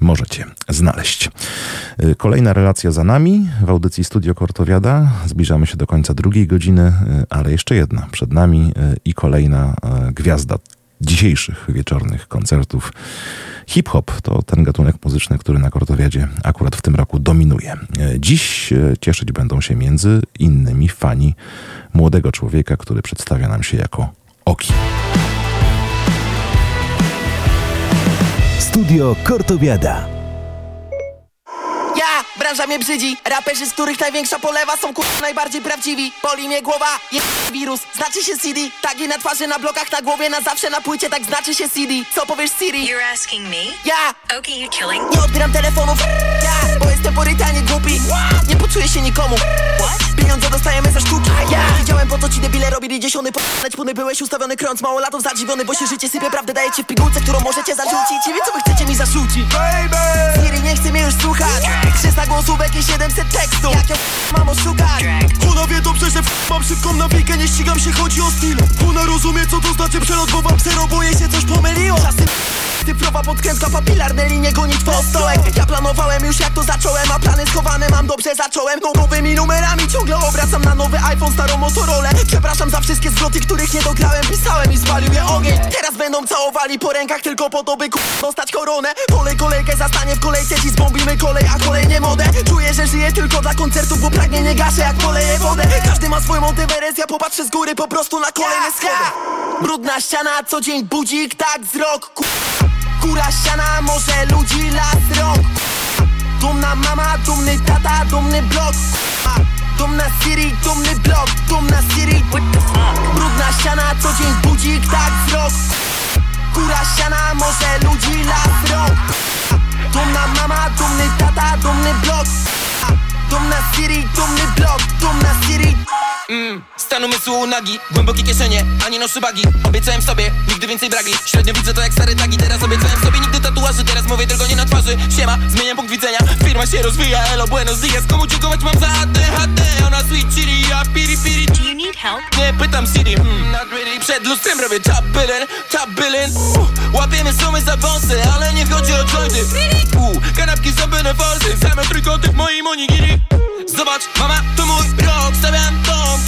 możecie znaleźć. Y, Kolejna relacja za nami w audycji Studio Kortowiada. Zbliżamy się do końca drugiej godziny, y, ale jeszcze jedna przed nami i kolejna gwiazda dzisiejszych wieczornych koncertów. Hip-hop to ten gatunek muzyczny, który na Kortowiadzie akurat w tym roku dominuje. Dziś y, cieszyć będą się między innymi fani młodego człowieka, który przedstawia nam się jako Oki. Studio Kortowiada. Branża mnie brzydzi. Raperzy, z których największa polewa są kur... najbardziej prawdziwi. Boli mnie głowa, je wirus. Znaczy się CD, tagi na twarzy, na blokach, na głowie Na zawsze na płycie, tak znaczy się CD Co powiesz Siri? You're asking me? Ja! Okay, you killing. Nie odbieram telefonów. Ja, jestem poryty, a nie głupi. Nie poczuję się nikomu? Pieniądze dostajemy za sztuki. Ja widziałem po co ci debile robili dziesiąty po... Naćpuny byłeś ustawiony krąc Mało latów zadziwiony, bo się życie sypie. Prawdę dajecie w pigułce, którą możecie zarzucić. I wie co wy chcecie mi zarzucić. Baby! Siri nie chce mnie już słuchać. 300 głosówek i 700 tekstów. Jak ją mam oszukać? Ona wie dobrze, że mam szybką nawikę, nie ścigam się, chodzi o styl. Ona rozumie co to znaczy przelot, bo wam boję się coś pomyliło. Czasy Cyfrowa podkrętka, papilarne linie gonitwo o stołek. Ja planowałem już jak to zacząłem, a plany schowane mam dobrze zacząłem. No nowymi numerami ciągle obracam na nowy iPhone, starą Motorola. Przepraszam za wszystkie zwroty, których nie dograłem Pisałem i spalił je ogień. Teraz będą całowali po rękach tylko po to, by dostać koronę. Polej kolejkę, zastanie w kolejce, ci zbombimy kolej, a kolej nie modę. Czuję, że żyję tylko dla koncertów, bo pragnienie gaszę jak poleję wodę. Każdy ma swoją Monteverest, ja popatrzę z góry po prostu na kolejny schodek Brudna ściana, co dzień budzik, tak wzrok ku... Kura ściana, może ludzi las rąk Dumna mama, dumny tata, dumny blok. Dumna Siri, dumny blok, dumna Siri. Brudna ściana, co dzień budzik, tak wzrok. Kura ściana, może ludzi las rąk Dumna mama, dumny tata, dumny blok. Dumna Siri, dumny blok, dumna Siri Mm, stan umysłu nagi, głębokie kieszenie, ani noszy bagi. Obiecałem sobie, nigdy więcej bragi. Średnio widzę to jak stare tagi Teraz obiecałem sobie nigdy tatuaży. Teraz mówię tylko nie na twarzy. Siema, zmieniam punkt widzenia. Firma się rozwija, elo, buenos dias. Komu dziękować mam za ADHD Ona sweet chili, ja piri piri. Do you need help? Nie pytam Siri, hmm, not really Przed lustrem robię top billing, top billing uh, Łapiemy sumy za wąsy, ale nie chodzi o jointy. Uh, Kanapki zrobione forsy Same trójkąty w moim onigiri Zobacz, mama, to mój rok Stawiam dom,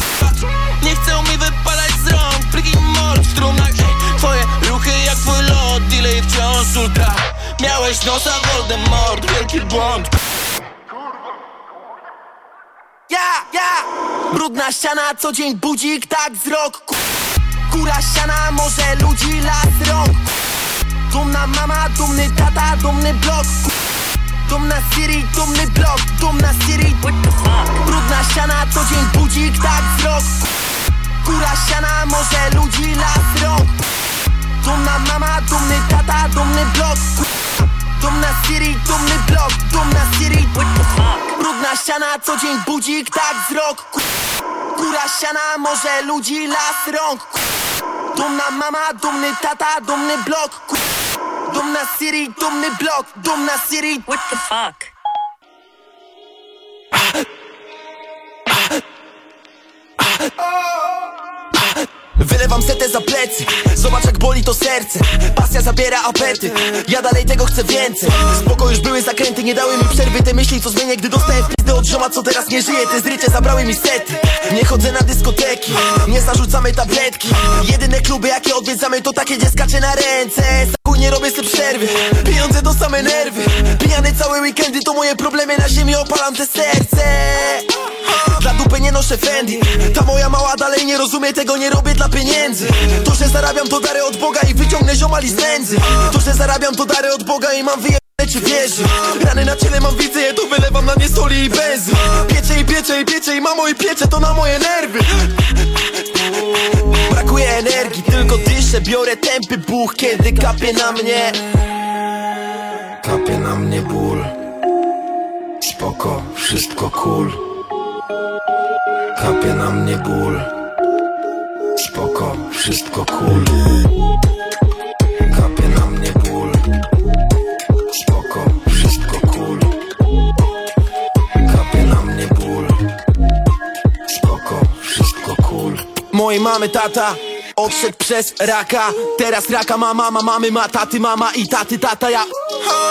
nie chcą mi wypadać z rąk. Pliki mol w Twoje ruchy jak twój lot. Delay wciąż ultra. Miałeś nosa Voldemort Wielki błąd. Ja, ja. Brudna ściana, co dzień budzik, tak wzrok. Ku- Kura ściana, może ludzi las rąk Dumna mama, dumny tata, dumny blok. Ku- Dumna Siri, dumny blok, dumna Siri Brudna ściana, co dzień budzik, tak wzrok. Kura ściana, może ludzi las rąk Dumna mama, dumny tata, dumny blok. Dumna Siri, dumny blok, dumna Siri Brudna ściana, co dzień budzik, tak wzrok. Kura ściana, może ludzi las rąk. Dumna mama, dumny tata, dumny blok Dumna Siri, dumny blok, dumna Siri What the fuck? Wylewam setę za plecy. Zobacz jak boli to serce. Pasja zabiera apetyt. Ja dalej tego chcę więcej. Spoko już były zakręty Nie dały mi przerwy. Te myśli co zmienię Gdy dostaję w pizdę od zioma co teraz nie żyje Te zrycie zabrały mi sety. Nie chodzę na dyskoteki Nie zarzucamy tabletki. Jedyne kluby jakie odwiedzamy To takie gdzie skaczę na ręce Chuj nie robię sobie przerwy. Pieniądze to same nerwy. Pijany całe weekendy To moje problemy. Na ziemi Opalam te serce. Dla dupy nie noszę Fendi. Ta moja mała dalej nie rozumie Tego nie robię dla pieniędzy. To, że zarabiam to dary od Boga I wyciągnę ziomali z nędzy. To, że zarabiam to dary od Boga I mam wyjebane czy wierzy Rany na ciele mam widzę je Tu wylewam na nie soli i benzy Pieczę i pieczę i pieczę I mamo i to na moje nerwy. Brakuje energii, tylko dyszę Biorę tępy buch, kiedy kapie na mnie. Kapie na mnie ból. Spoko, wszystko cool. Kapie na mnie ból. Spoko, wszystko cool mojej mamy tata Odszedł przez raka Teraz raka ma mama, mamy ma taty Mama i taty, tata ja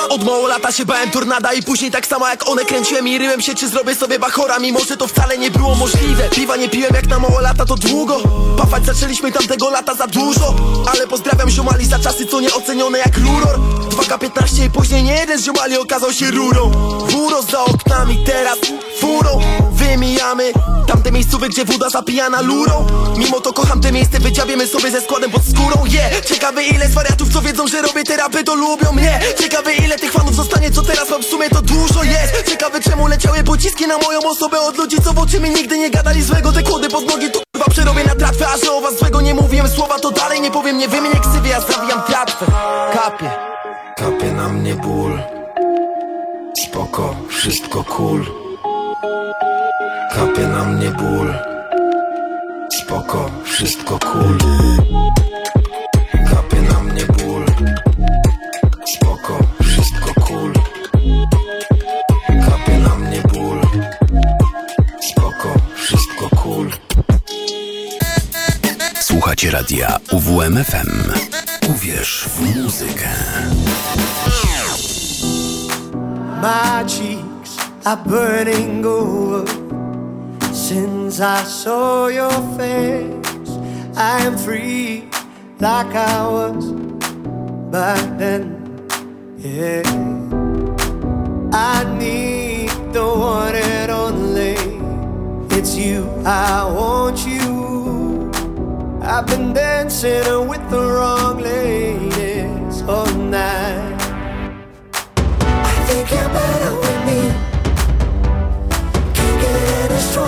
Od mało lata się bałem tornada I później tak samo jak one kręciłem i ryłem się Czy zrobię sobie bachora. Mimo, że to wcale nie było możliwe. Piwa nie piłem jak na mało lata to długo. Pafać zaczęliśmy tamtego lata za dużo. Ale pozdrawiam ziomali za czasy co nieocenione jak ruror. 2K15 i później nie jeden z ziomali okazał się rurą. Furo za oknami teraz furą. Wymijamy tamte miejscowe gdzie woda zapijana lurą. Mimo to kocham te miejsce wydziawiemy sobie ze składem pod skórą Yeah, ciekawe ile z wariatów co wiedzą, że robię terapy to lubią mnie. Ciekawe ile tych fanów zostanie co teraz mam w sumie to dużo jest. Ciekawe czemu leciały pociski na moją osobę od ludzi co w oczy mi nigdy nie gadali złego. Te kłody pod nogi to kurwa przerobię na tratwę A że o was złego nie mówiłem słowa to dalej nie powiem Nie wymienię ksywy, ja zawijam tratwę. Kapie. Kapie na mnie ból. Spoko, wszystko cool. Kapie na mnie ból Spoko, wszystko cool. Kapie na mnie ból. Spoko, wszystko cool. Kapie na mnie ból. Spoko, wszystko cool. Słuchacie radia UWMFM. Uwierz w muzykę. My cheeks are burning over since I saw your face. I am free like I was back then. Yeah, I need the one and only. It's you, I want you. I've been dancing with the wrong ladies all night. I think you're better with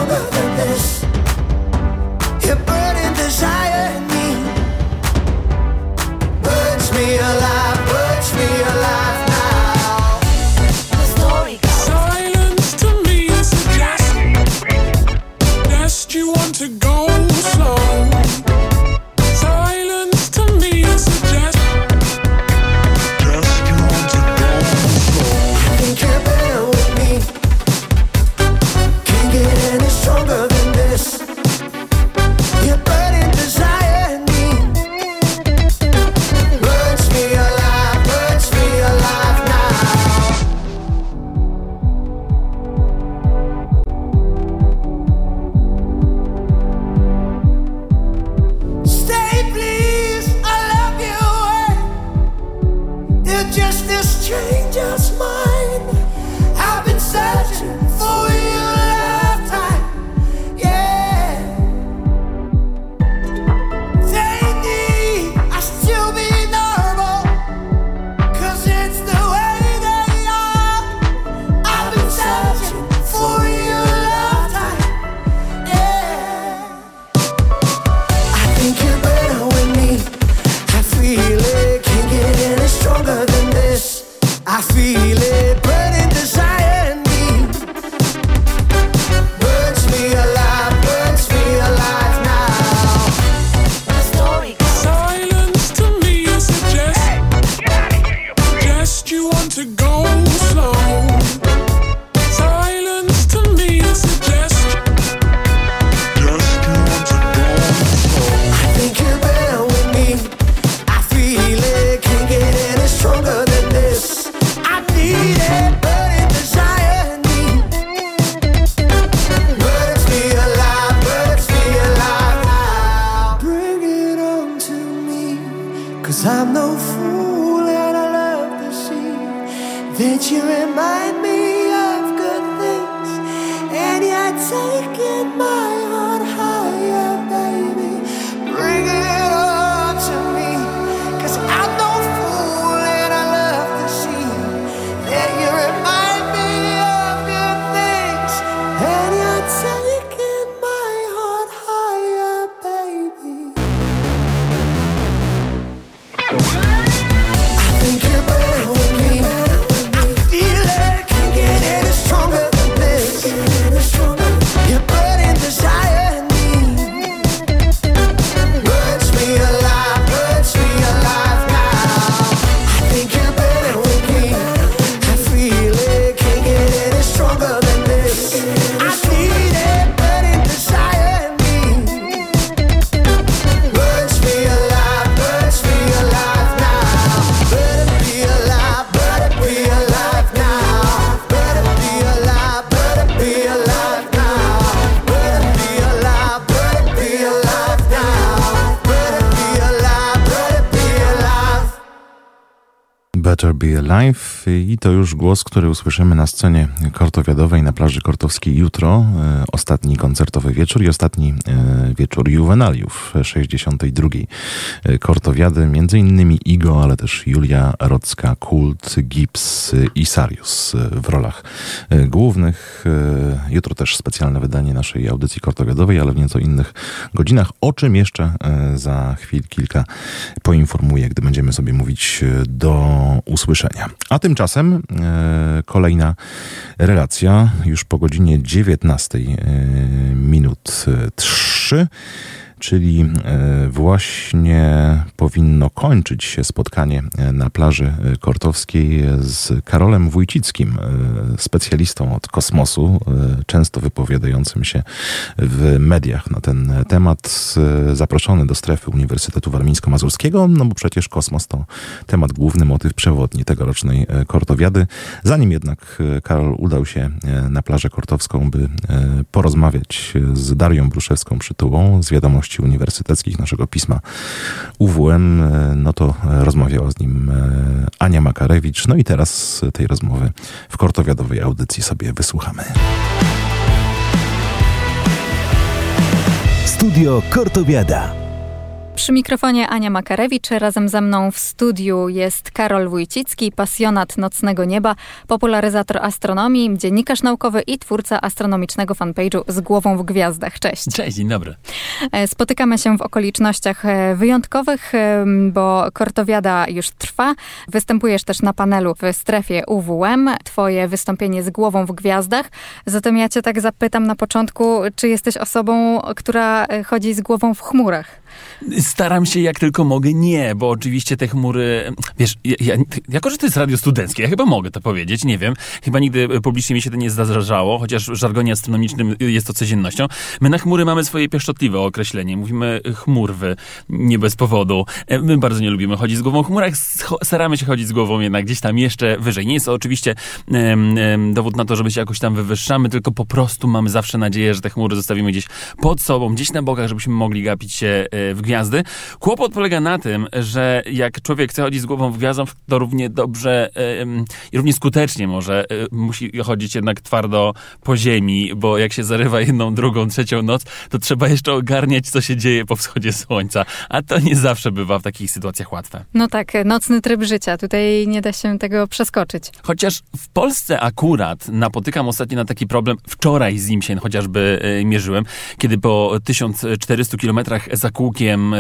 than this. Your burning desire in me burns me alive, burns me alive stronger już głos, który usłyszymy na scenie kortowiadowej na plaży kortowskiej jutro. E, Ostatni koncertowy wieczór i ostatni e, wieczór juwenaliów 62. e, kortowiady, między innymi Igo, ale też Julia Rocka, Kult, Gibbs i Sarius w rolach głównych. Jutro też specjalne wydanie naszej audycji kortowiadowej, ale w nieco innych godzinach, o czym jeszcze za chwil kilka poinformuję, gdy będziemy sobie mówić e, do usłyszenia. A tymczasem e, kolejna relacja już po godzinie 19 e, minut e, 3 czyli właśnie powinno kończyć się spotkanie e, na plaży e, kortowskiej z Karolem Wójcickim, e, specjalistą od kosmosu, e, często wypowiadającym się w mediach na ten temat, e, zaproszony do strefy Uniwersytetu Warmińsko-Mazurskiego, no bo przecież kosmos to temat główny, motyw przewodni tegorocznej e, kortowiady. Zanim jednak e, Karol udał się e, na plażę kortowską, by e, porozmawiać z Darią Bruszewską przytułą z wiadomości uniwersyteckich naszego pisma UWM, e, no to e, rozmawiała z nim e, Ania Makarewicz. No i teraz tej rozmowy w kortowiadowej audycji sobie wysłuchamy. Studio Kortowiada. Przy mikrofonie Ania Makarewicz, razem ze mną w studiu jest Karol Wójcicki, pasjonat nocnego nieba, popularyzator astronomii, dziennikarz naukowy i twórca astronomicznego fanpage'u z głową w gwiazdach. Cześć. Cześć, dzień dobry. E, Spotykamy się w okolicznościach e, wyjątkowych, e, bo kortowiada już trwa. Występujesz też na panelu w strefie UWM. Twoje wystąpienie z głową w gwiazdach. Zatem ja cię tak zapytam na początku, czy jesteś osobą, która chodzi z głową w chmurach? Staram się jak tylko mogę nie, bo oczywiście te chmury, wiesz, ja, ja, jako że to jest radio studenckie, ja chyba mogę to powiedzieć, nie wiem, chyba nigdy publicznie mi się to nie zdarzało, chociaż w żargonie astronomicznym jest to codziennością. My na chmury mamy swoje pieszczotliwe określenie, mówimy chmurwy, nie bez powodu. E, My bardzo nie lubimy chodzić z głową w chmurach, staramy się chodzić z głową jednak gdzieś tam jeszcze wyżej. Nie jest to oczywiście em, em, dowód na to, żeby się jakoś tam wywyższamy, tylko po prostu mamy zawsze nadzieję, że te chmury zostawimy gdzieś pod sobą, gdzieś na bokach, żebyśmy mogli gapić się e, w gwiazdy. Kłopot polega na tym, że jak człowiek chce chodzić z głową w gwiazdą, to równie dobrze i równie skutecznie może e, musi chodzić jednak twardo po ziemi, bo jak się zarywa jedną, drugą, trzecią noc, to trzeba jeszcze ogarniać, co się dzieje po wschodzie słońca. A to nie zawsze bywa w takich sytuacjach łatwe. No tak, nocny tryb życia. Tutaj nie da się tego przeskoczyć. Chociaż w Polsce akurat napotykam ostatnio na taki problem. Wczoraj z nim się chociażby e, mierzyłem, kiedy po 1400 kilometrach za kółkiem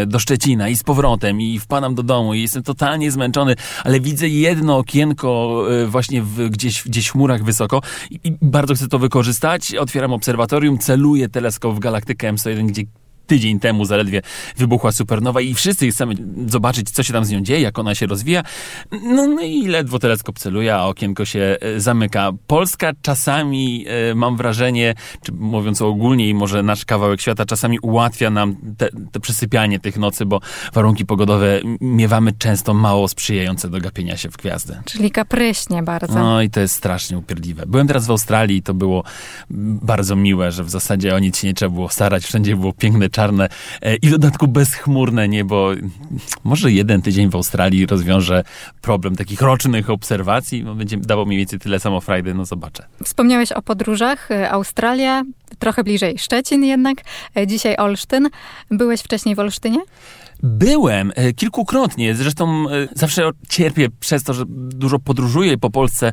do Szczecina i z powrotem i wpadam do domu i jestem totalnie zmęczony, ale widzę jedno okienko e, właśnie w, gdzieś, gdzieś w chmurach wysoko i, i bardzo chcę to wykorzystać. Otwieram obserwatorium, celuję teleskop w galaktykę M101, gdzie tydzień temu zaledwie wybuchła supernowa i wszyscy chcemy zobaczyć, co się tam z nią dzieje, jak ona się rozwija. No, no i ledwo teleskop celuje, a okienko się e, zamyka. Polska czasami, e, mam wrażenie, czy mówiąc ogólnie i może nasz kawałek świata, czasami ułatwia nam te, te przysypianie tych nocy, bo warunki pogodowe miewamy często mało sprzyjające do gapienia się w gwiazdy. Czyli kapryśnie bardzo. No i to jest strasznie upierdliwe. Byłem teraz w Australii i to było bardzo miłe, że w zasadzie o nic się nie trzeba było starać. Wszędzie było piękne, czarne e, i w dodatku bezchmurne niebo. Może jeden tydzień w Australii rozwiąże problem takich rocznych obserwacji. No, będzie dało mniej więcej tyle samo frajdy, no zobaczę. Wspomniałeś o podróżach. E, Australia, trochę bliżej Szczecin jednak. E, Dzisiaj Olsztyn. Byłeś wcześniej w Olsztynie? Byłem e, kilkukrotnie, zresztą e, zawsze cierpię przez to, że dużo podróżuję po Polsce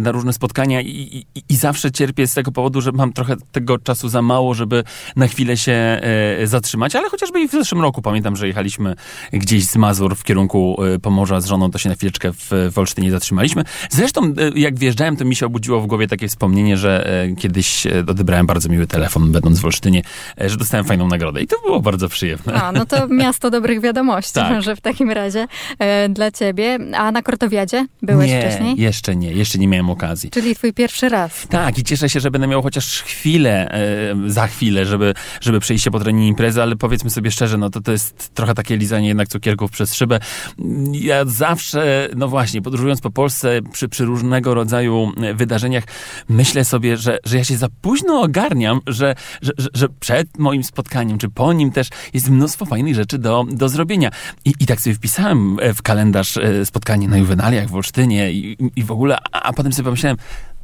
na różne spotkania i, i, i zawsze cierpię z tego powodu, że mam trochę tego czasu za mało, żeby na chwilę się e, zatrzymać, ale chociażby i w zeszłym roku pamiętam, że jechaliśmy gdzieś z Mazur w kierunku Pomorza z żoną, to się na chwileczkę w, w Olsztynie zatrzymaliśmy. Zresztą jak wjeżdżałem, to mi się obudziło w głowie takie wspomnienie, że kiedyś odebrałem bardzo miły telefon, będąc w Olsztynie, że dostałem fajną nagrodę i to było bardzo przyjemne. A, no to miasto dobrych wiadomości, Tak. że w takim razie e, dla ciebie. A na Kortowiadzie byłeś nie, wcześniej? jeszcze nie, jeszcze nie miałem okazji. Czyli twój pierwszy raz. Tak, i cieszę się, że będę miał chociaż chwilę, e, za chwilę, żeby, żeby przejść się po terenie imprezy, ale powiedzmy sobie szczerze, no to to jest trochę takie lizanie jednak cukierków przez szybę. Ja zawsze, no właśnie, podróżując po Polsce przy, przy różnego rodzaju wydarzeniach, myślę sobie, że, że ja się za późno ogarniam, że, że, że, że przed moim spotkaniem, czy po nim też jest mnóstwo fajnych rzeczy, do, do zrobienia. I, I tak sobie wpisałem e, w kalendarz e, spotkanie na juwenaliach w Olsztynie i, i w ogóle, a, a potem sobie pomyślałem,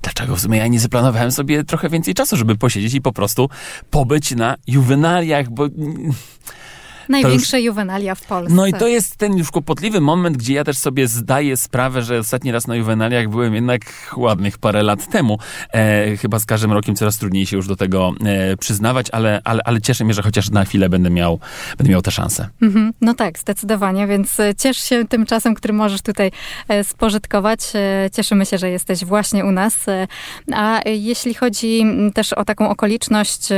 dlaczego w sumie ja nie zaplanowałem sobie trochę więcej czasu, żeby posiedzieć i po prostu pobyć na juwenaliach, bo... Największe już... juwenalia w Polsce. No i to jest ten już kłopotliwy moment, gdzie ja też sobie zdaję sprawę, że ostatni raz na juwenaliach byłem jednak ładnych parę lat temu. E, chyba z każdym rokiem coraz trudniej się już do tego e, przyznawać, ale, ale, ale cieszę mnie, że chociaż na chwilę będę miał, będę miał tę szansę. Mhm. No tak, zdecydowanie, więc e, ciesz się tym czasem, który możesz tutaj e, spożytkować. E, cieszymy się, że jesteś właśnie u nas. E, a jeśli chodzi też o taką okoliczność,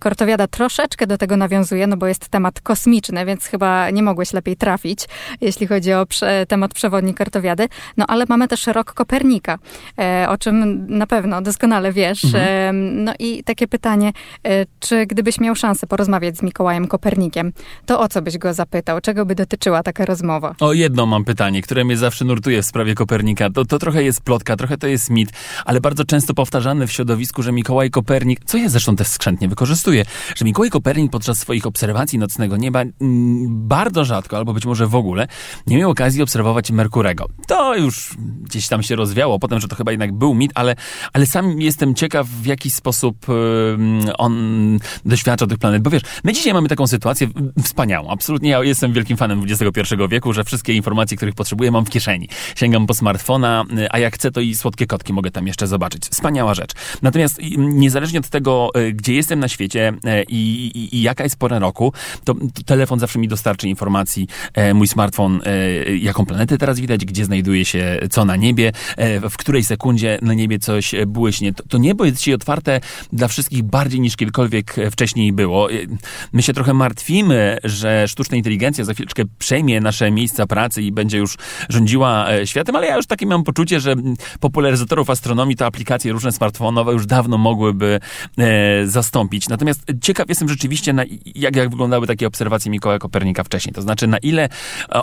Kortowiada troszeczkę do tego nawiązuje, no bo jest temat temat kosmiczny, więc chyba nie mogłeś lepiej trafić, jeśli chodzi o prze, temat przewodnik kartowiady. No ale mamy też rok Kopernika, e, o czym na pewno doskonale wiesz. Mhm. No i takie pytanie, e, czy gdybyś miał szansę porozmawiać z Mikołajem Kopernikiem, to o co byś go zapytał? Czego by dotyczyła taka rozmowa? O jedno mam pytanie, które mnie zawsze nurtuje w sprawie Kopernika. To, to trochę jest plotka, trochę to jest mit, ale bardzo często powtarzany w środowisku, że Mikołaj Kopernik, co ja zresztą też skrzętnie wykorzystuję, że Mikołaj Kopernik podczas swoich obserwacji nocnego nieba bardzo rzadko, albo być może w ogóle, nie miał okazji obserwować Merkurego. To już gdzieś tam się rozwiało, potem, że to chyba jednak był mit, ale, ale sam jestem ciekaw, w jaki sposób on doświadcza tych planet. Bo wiesz, my dzisiaj mamy taką sytuację wspaniałą. Absolutnie ja jestem wielkim fanem XXI wieku, że wszystkie informacje, których potrzebuję, mam w kieszeni. Sięgam po smartfona, a jak chcę, to i słodkie kotki mogę tam jeszcze zobaczyć. Wspaniała rzecz. Natomiast niezależnie od tego, e, gdzie jestem na świecie e, i, i, i jaka jest pora roku, to telefon zawsze mi dostarczy informacji, e, mój smartfon, e, jaką planetę teraz widać, gdzie znajduje się co na niebie, e, w której sekundzie na niebie coś błyśnie. To, to niebo jest dzisiaj otwarte dla wszystkich bardziej niż kiedykolwiek wcześniej było. My się trochę martwimy, że sztuczna inteligencja za chwileczkę przejmie nasze miejsca pracy i będzie już rządziła światem, ale ja już takie mam poczucie, że popularyzatorów astronomii to aplikacje różne smartfonowe już dawno mogłyby zastąpić. Natomiast ciekaw jestem rzeczywiście, na, jak, jak wyglądały takie obserwacje Mikołaja Kopernika wcześniej. To znaczy, na ile e,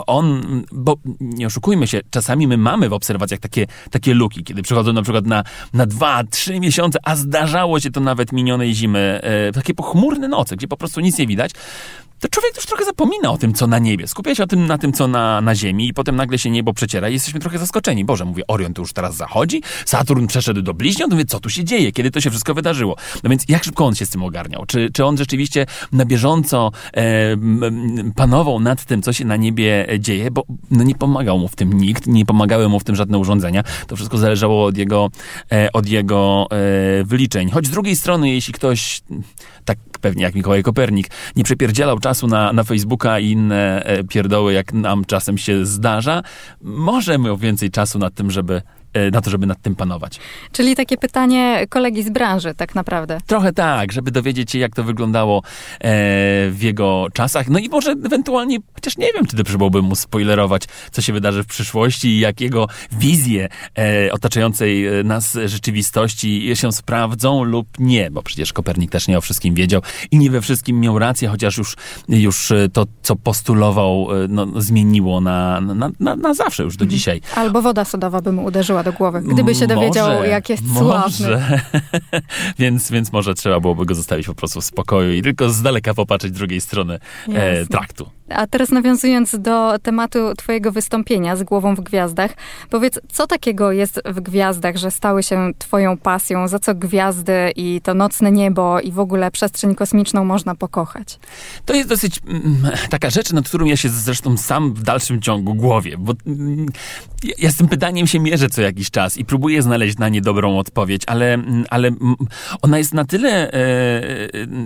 on, bo nie oszukujmy się, czasami my mamy w obserwacjach takie, takie luki, kiedy przychodzą na przykład na, na dwa, trzy miesiące, a zdarzało się to nawet minionej zimy, e, takie pochmurne noce, gdzie po prostu nic nie widać to człowiek już trochę zapomina o tym, co na niebie. Skupia się o tym, na tym, co na, na Ziemi i potem nagle się niebo przeciera i jesteśmy trochę zaskoczeni. Boże, mówię, Orion to już teraz zachodzi, Saturn przeszedł do bliźniąt, mówię, co tu się dzieje, kiedy to się wszystko wydarzyło. No więc jak szybko on się z tym ogarniał? Czy, czy on rzeczywiście na bieżąco e, panował nad tym, co się na niebie dzieje? Bo no, nie pomagał mu w tym nikt, nie pomagały mu w tym żadne urządzenia. To wszystko zależało od jego, e, od jego e, wyliczeń. Choć z drugiej strony, jeśli ktoś tak pewnie jak Mikołaj Kopernik, nie przepierdzielał czasu na, na Facebooka i inne e, pierdoły, jak nam czasem się zdarza, może miał więcej czasu nad tym, żeby na to, żeby nad tym panować. Czyli takie pytanie kolegi z branży, tak naprawdę. Trochę tak, żeby dowiedzieć się, jak to wyglądało e, w jego czasach. No i może ewentualnie, chociaż nie wiem, czy dobrze byłoby mu spoilerować, co się wydarzy w przyszłości i jak jego wizje e, otaczającej e, nas rzeczywistości się sprawdzą lub nie, bo przecież Kopernik też nie o wszystkim wiedział i nie we wszystkim miał rację, chociaż już, już to, co postulował, no, zmieniło na, na, na, na zawsze, już do mhm. dzisiaj. Albo woda sodowa by mu uderzyła do głowy, gdyby się dowiedział, może, jak jest może. sławny. więc, więc może trzeba byłoby go zostawić po prostu w spokoju i tylko z daleka popatrzeć drugiej strony e, traktu. A teraz nawiązując do tematu twojego wystąpienia z głową w gwiazdach, powiedz, co takiego jest w gwiazdach, że stały się twoją pasją? Za co gwiazdy i to nocne niebo i w ogóle przestrzeń kosmiczną można pokochać? To jest dosyć mm, taka rzecz, nad którą ja się zresztą sam w dalszym ciągu głowie, bo mm, ja z tym pytaniem się mierzę co jakiś czas i próbuję znaleźć na nie dobrą odpowiedź, ale, mm, ale ona jest na tyle, e,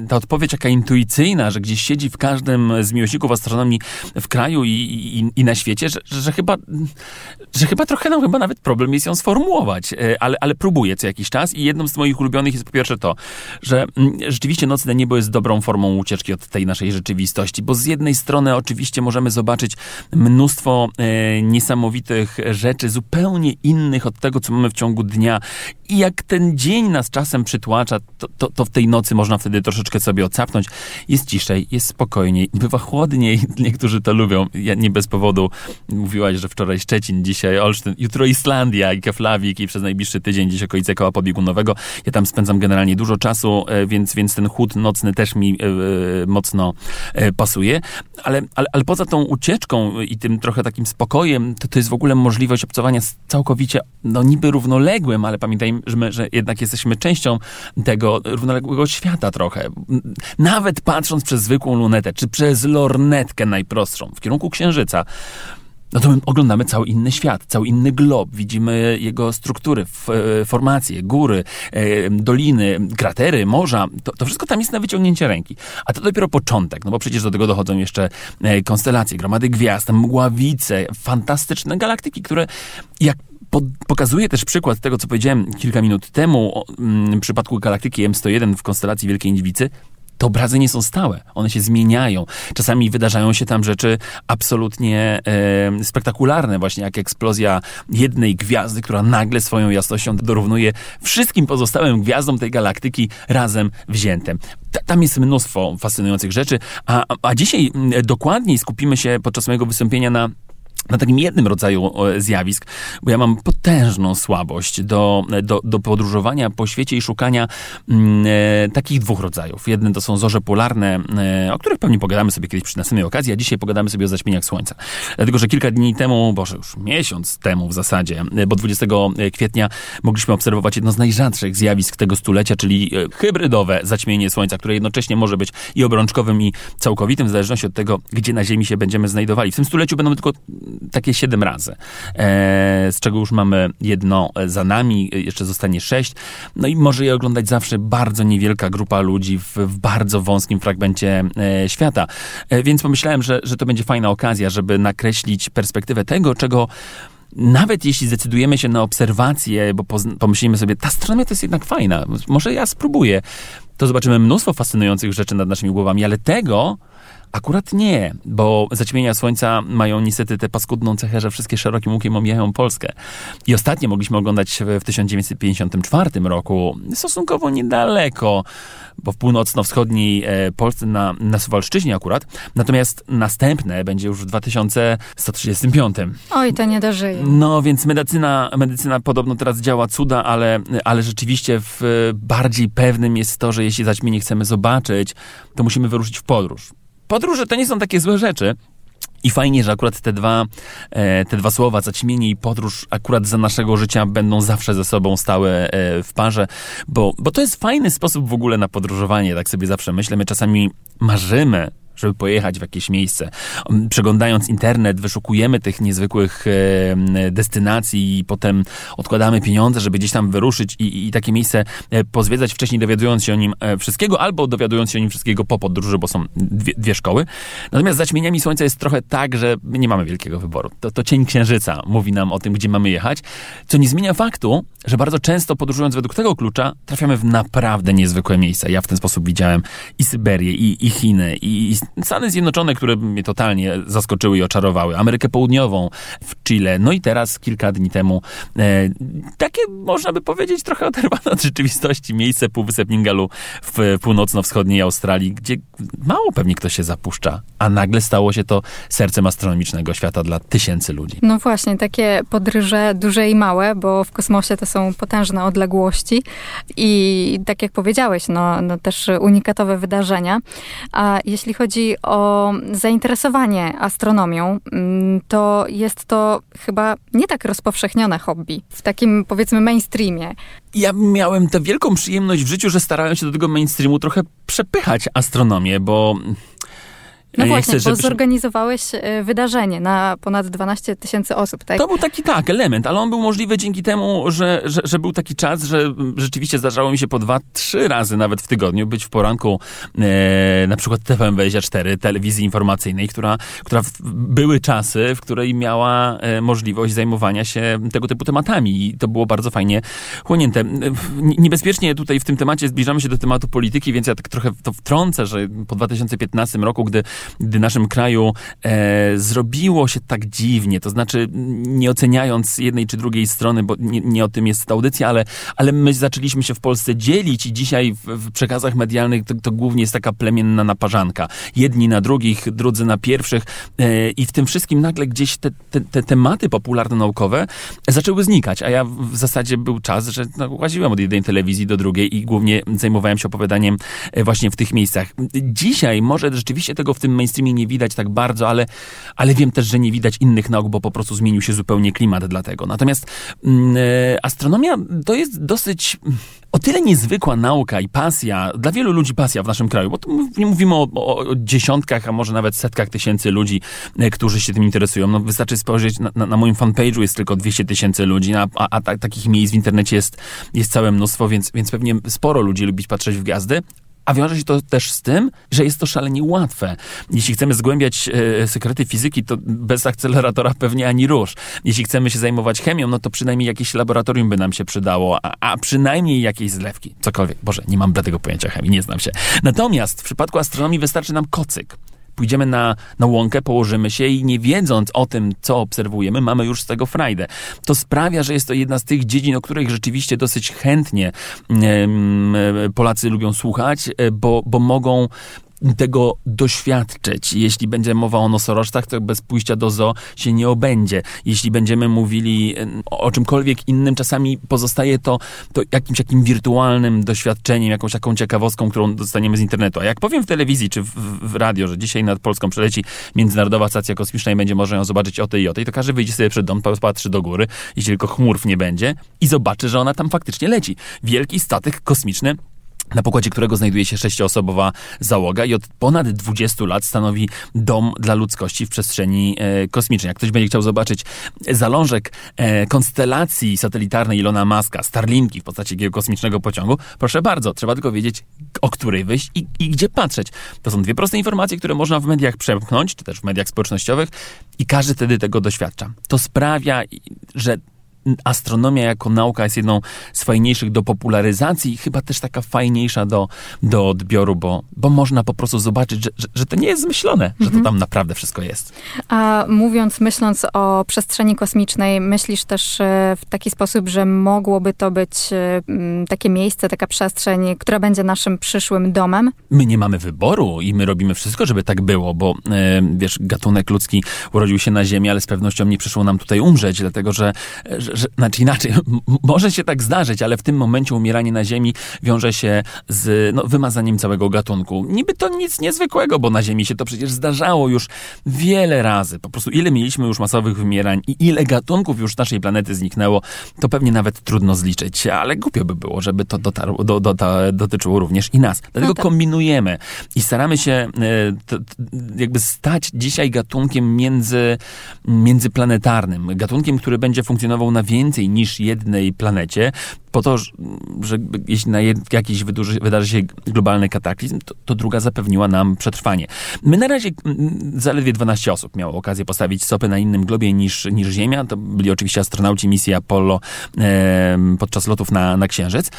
ta odpowiedź jaka intuicyjna, że gdzieś siedzi w każdym z miłośników astronomii w kraju i, i, i na świecie, że, że, chyba, że chyba trochę nam chyba nawet problem jest ją sformułować, e, ale, ale próbuję co jakiś czas i jedną z moich ulubionych jest po pierwsze to, że mm, rzeczywiście nocne niebo jest dobrą formą ucieczki od tej naszej rzeczywistości, bo z jednej strony oczywiście możemy zobaczyć mnóstwo e, niesamowitych rzeczy, zupełnie innych od tego, co mamy w ciągu dnia. I jak ten dzień nas czasem przytłacza, to, to, to w tej nocy można wtedy troszeczkę sobie ocapnąć. Jest ciszej, jest spokojniej, bywa chłodniej, niektórzy to lubią. Ja nie bez powodu mówiłaś, że wczoraj Szczecin, dzisiaj Olsztyn, jutro Islandia i Keflawik i przez najbliższy tydzień gdzieś okolice koła pobiegunowego. Ja tam spędzam generalnie dużo czasu, e, więc, więc ten chód nocny też mi e, mocno e, pasuje. Ale, ale, ale poza tą ucieczką i tym trochę takim spokojem, to to jest w ogóle możliwość obcowania z całkowicie, no niby równoległym, ale pamiętajmy, że, że jednak jesteśmy częścią tego równoległego świata trochę. Nawet patrząc przez zwykłą lunetę, czy przez lornetkę najprostszą w kierunku Księżyca, no to my oglądamy cały inny świat, cały inny glob. Widzimy jego struktury, e, formacje, góry, e, doliny, kratery, morza. To, to, wszystko tam jest na wyciągnięcie ręki. A to dopiero początek, no bo przecież do tego dochodzą jeszcze e, konstelacje, gromady gwiazd, mgławice, fantastyczne galaktyki, które jak po, pokazuje też przykład tego, co powiedziałem kilka minut temu o, mm, w przypadku galaktyki M101 w konstelacji Wielkiej Niedźwicy, te obrazy nie są stałe, one się zmieniają. Czasami wydarzają się tam rzeczy absolutnie e, spektakularne, właśnie jak eksplozja jednej gwiazdy, która nagle swoją jasnością dorównuje wszystkim pozostałym gwiazdom tej galaktyki razem wziętym. Tam jest mnóstwo fascynujących rzeczy, a, a dzisiaj dokładniej skupimy się podczas mojego wystąpienia na na takim jednym rodzaju zjawisk, bo ja mam potężną słabość do, do, do podróżowania po świecie i szukania mm, e, takich dwóch rodzajów. Jeden to są zorze polarne, e, o których pewnie pogadamy sobie kiedyś przy następnej okazji, a dzisiaj pogadamy sobie o zaćmieniach słońca. Dlatego, że kilka dni temu, boże już miesiąc temu w zasadzie, e, bo 20 kwietnia mogliśmy obserwować jedno z najrzadszych zjawisk tego stulecia, czyli e, hybrydowe zaćmienie słońca, które jednocześnie może być i obrączkowym, i całkowitym, w zależności od tego, gdzie na Ziemi się będziemy znajdowali. W tym stuleciu będą tylko takie siedem razy, e, z czego już mamy jedno za nami, jeszcze zostanie sześć. No i może je oglądać zawsze bardzo niewielka grupa ludzi w, w bardzo wąskim fragmencie e, świata. E, więc pomyślałem, że, że to będzie fajna okazja, żeby nakreślić perspektywę tego, czego nawet jeśli zdecydujemy się na obserwację, bo pomyślimy sobie, ta astronomia to jest jednak fajna, może ja spróbuję, to zobaczymy mnóstwo fascynujących rzeczy nad naszymi głowami, ale tego Akurat nie, bo zaćmienia Słońca mają niestety tę paskudną cechę, że wszystkie szerokim łukiem omijają Polskę. I ostatnio mogliśmy oglądać w 1954 roku, stosunkowo niedaleko, bo w północno-wschodniej e, Polsce, na, na Suwalszczyźnie akurat. Natomiast następne będzie już w 2135. Oj, to nie dożyje. No, więc medycyna, medycyna podobno teraz działa cuda, ale, ale rzeczywiście w bardziej pewnym jest to, że jeśli zaćmienie chcemy zobaczyć, to musimy wyruszyć w podróż podróże to nie są takie złe rzeczy. I fajnie, że akurat te dwa, e, te dwa słowa, zaćmienie i podróż, akurat za naszego życia będą zawsze ze sobą stałe e, w parze, bo, bo to jest fajny sposób w ogóle na podróżowanie, tak sobie zawsze myślę. My czasami marzymy żeby pojechać w jakieś miejsce. Um, przeglądając internet, wyszukujemy tych niezwykłych destynacji i potem odkładamy pieniądze, żeby gdzieś tam wyruszyć i, i takie miejsce e, pozwiedzać wcześniej, dowiadując się o nim e, wszystkiego, albo dowiadując się o nim wszystkiego po podróży, bo są dwie, dwie szkoły. Natomiast zaćmieniami Słońca jest trochę tak, że nie mamy wielkiego wyboru. To, to cień księżyca mówi nam o tym, gdzie mamy jechać, co nie zmienia faktu, że bardzo często podróżując według tego klucza, trafiamy w naprawdę niezwykłe miejsca. Ja w ten sposób widziałem i Syberię, i, i Chiny, i, i Stany Zjednoczone, które mnie totalnie zaskoczyły i oczarowały, Amerykę Południową, w Chile, no i teraz kilka dni temu e, takie, można by powiedzieć, trochę oderwane od rzeczywistości miejsce Półwysep Ningalu w północno-wschodniej Australii, gdzie mało pewnie ktoś się zapuszcza, a nagle stało się to sercem astronomicznego świata dla tysięcy ludzi. No właśnie, takie podryże duże i małe, bo w kosmosie to są potężne odległości i tak jak powiedziałeś, no, no też unikatowe wydarzenia. A jeśli chodzi o zainteresowanie astronomią, mm, to jest to chyba nie tak rozpowszechnione hobby w takim powiedzmy mainstreamie. Ja miałem tę wielką przyjemność w życiu, że starałem się do tego mainstreamu trochę przepychać astronomię, bo no właśnie, chcę, bo zorganizowałeś e, wydarzenie na ponad 12 tysięcy osób, tak? To był taki, tak, element, ale on był możliwy dzięki temu, że, że, że był taki czas, że rzeczywiście zdarzało mi się po dwa, trzy razy nawet w tygodniu być w poranku e, na przykład TVN24, telewizji informacyjnej, która, która w, były czasy, w której miała e, możliwość zajmowania się tego typu tematami i to było bardzo fajnie chłonięte. Niebezpiecznie tutaj w tym temacie zbliżamy się do tematu polityki, więc ja tak trochę to wtrącę, że po 2015 roku, gdy gdy naszym kraju e, zrobiło się tak dziwnie, to znaczy nie oceniając jednej czy drugiej strony, bo nie, nie o tym jest ta audycja, ale, ale my zaczęliśmy się w Polsce dzielić i dzisiaj w, w przekazach medialnych to, to głównie jest taka plemienna naparzanka. Jedni na drugich, drudzy na pierwszych e, i w tym wszystkim nagle gdzieś te, te, te tematy popularno-naukowe zaczęły znikać, a ja w zasadzie był czas, że no, łaziłem od jednej telewizji do drugiej i głównie zajmowałem się opowiadaniem e, właśnie w tych miejscach. Dzisiaj może rzeczywiście tego w tym mainstreamie nie widać tak bardzo, ale, ale wiem też, że nie widać innych nauk, bo po prostu zmienił się zupełnie klimat dla tego. Natomiast mm, e, astronomia to jest dosyć o tyle niezwykła nauka i pasja, dla wielu ludzi pasja w naszym kraju, bo nie mówimy o, o, o dziesiątkach, a może nawet setkach tysięcy ludzi, e, którzy się tym interesują. No, wystarczy spojrzeć, na, na, na moim fanpage'u jest tylko 200 tysięcy ludzi, a, a, a takich miejsc w internecie jest, jest całe mnóstwo, więc, więc pewnie sporo ludzi lubi patrzeć w gwiazdy, a wiąże się to też z tym, że jest to szalenie łatwe. Jeśli chcemy zgłębiać e, sekrety fizyki, to bez akceleratora pewnie ani rusz. Jeśli chcemy się zajmować chemią, no to przynajmniej jakieś laboratorium by nam się przydało, a, a przynajmniej jakieś zlewki. Cokolwiek. Boże, nie mam bladego pojęcia chemii, nie znam się. Natomiast w przypadku astronomii wystarczy nam kocyk pójdziemy na, na łąkę, położymy się i nie wiedząc o tym, co obserwujemy, mamy już z tego frajdę. To sprawia, że jest to jedna z tych dziedzin, o których rzeczywiście dosyć chętnie Polacy lubią słuchać, e, bo, bo mogą tego doświadczyć. Jeśli będzie mowa o nosorożcach, to bez pójścia do zoo się nie obędzie. Jeśli będziemy mówili o czymkolwiek innym, czasami pozostaje to, to jakimś takim wirtualnym doświadczeniem, jakąś taką ciekawostką, którą dostaniemy z internetu. A jak powiem w telewizji czy w, w radio, że dzisiaj nad Polską przeleci Międzynarodowa Stacja Kosmiczna i będzie można ją zobaczyć o tej i o tej, to każdy wyjdzie sobie przed dom, patrzy do góry, jeśli tylko chmurów nie będzie i zobaczy, że ona tam faktycznie leci. Wielki statek kosmiczny na pokładzie którego znajduje się sześcioosobowa załoga i od ponad 20 lat stanowi dom dla ludzkości w przestrzeni e, kosmicznej. Jak ktoś będzie chciał zobaczyć zalążek e, konstelacji satelitarnej Ilona Maska, Starlinki w postaci takiego kosmicznego pociągu, proszę bardzo, trzeba tylko wiedzieć, o której wyjść i, i gdzie patrzeć. To są dwie proste informacje, które można w mediach przepchnąć, czy też w mediach społecznościowych i każdy wtedy tego doświadcza. To sprawia, że astronomia jako nauka jest jedną z fajniejszych do popularyzacji i chyba też taka fajniejsza do, do odbioru, bo, bo można po prostu zobaczyć, że, że, że to nie jest zmyślone, mhm. że to mhm. tam naprawdę wszystko jest. A mówiąc, myśląc o przestrzeni kosmicznej, myślisz też e, w taki sposób, że mogłoby to być e, takie miejsce, taka przestrzeń, która będzie naszym przyszłym domem? My nie mamy wyboru i my robimy wszystko, żeby tak było, bo e, wiesz, gatunek ludzki urodził się na Ziemi, ale z pewnością nie przyszło nam tutaj umrzeć, dlatego że, że że, znaczy inaczej, może się tak zdarzyć, ale w tym momencie umieranie na Ziemi wiąże się z no, wymazaniem całego gatunku. Niby to nic niezwykłego, bo na Ziemi się to przecież zdarzało już wiele razy. Po prostu ile mieliśmy już masowych wymierań i ile gatunków już naszej planety zniknęło, to pewnie nawet trudno zliczyć, ale głupio by było, żeby to dotarło, do, do, do, dotyczyło również i nas. Dlatego no tak. kombinujemy i staramy się e, to, jakby stać dzisiaj gatunkiem między, międzyplanetarnym, gatunkiem, który będzie funkcjonował na więcej niż jednej planecie, po to, że jeśli na jakiś wydarzy, wydarzy się globalny kataklizm, to, to, druga zapewniła nam przetrwanie. My na razie zaledwie 12 osób miało okazję postawić stopy na innym globie niż, niż Ziemia. To byli oczywiście astronauci misji Apollo e, podczas lotów na, na Księżyc.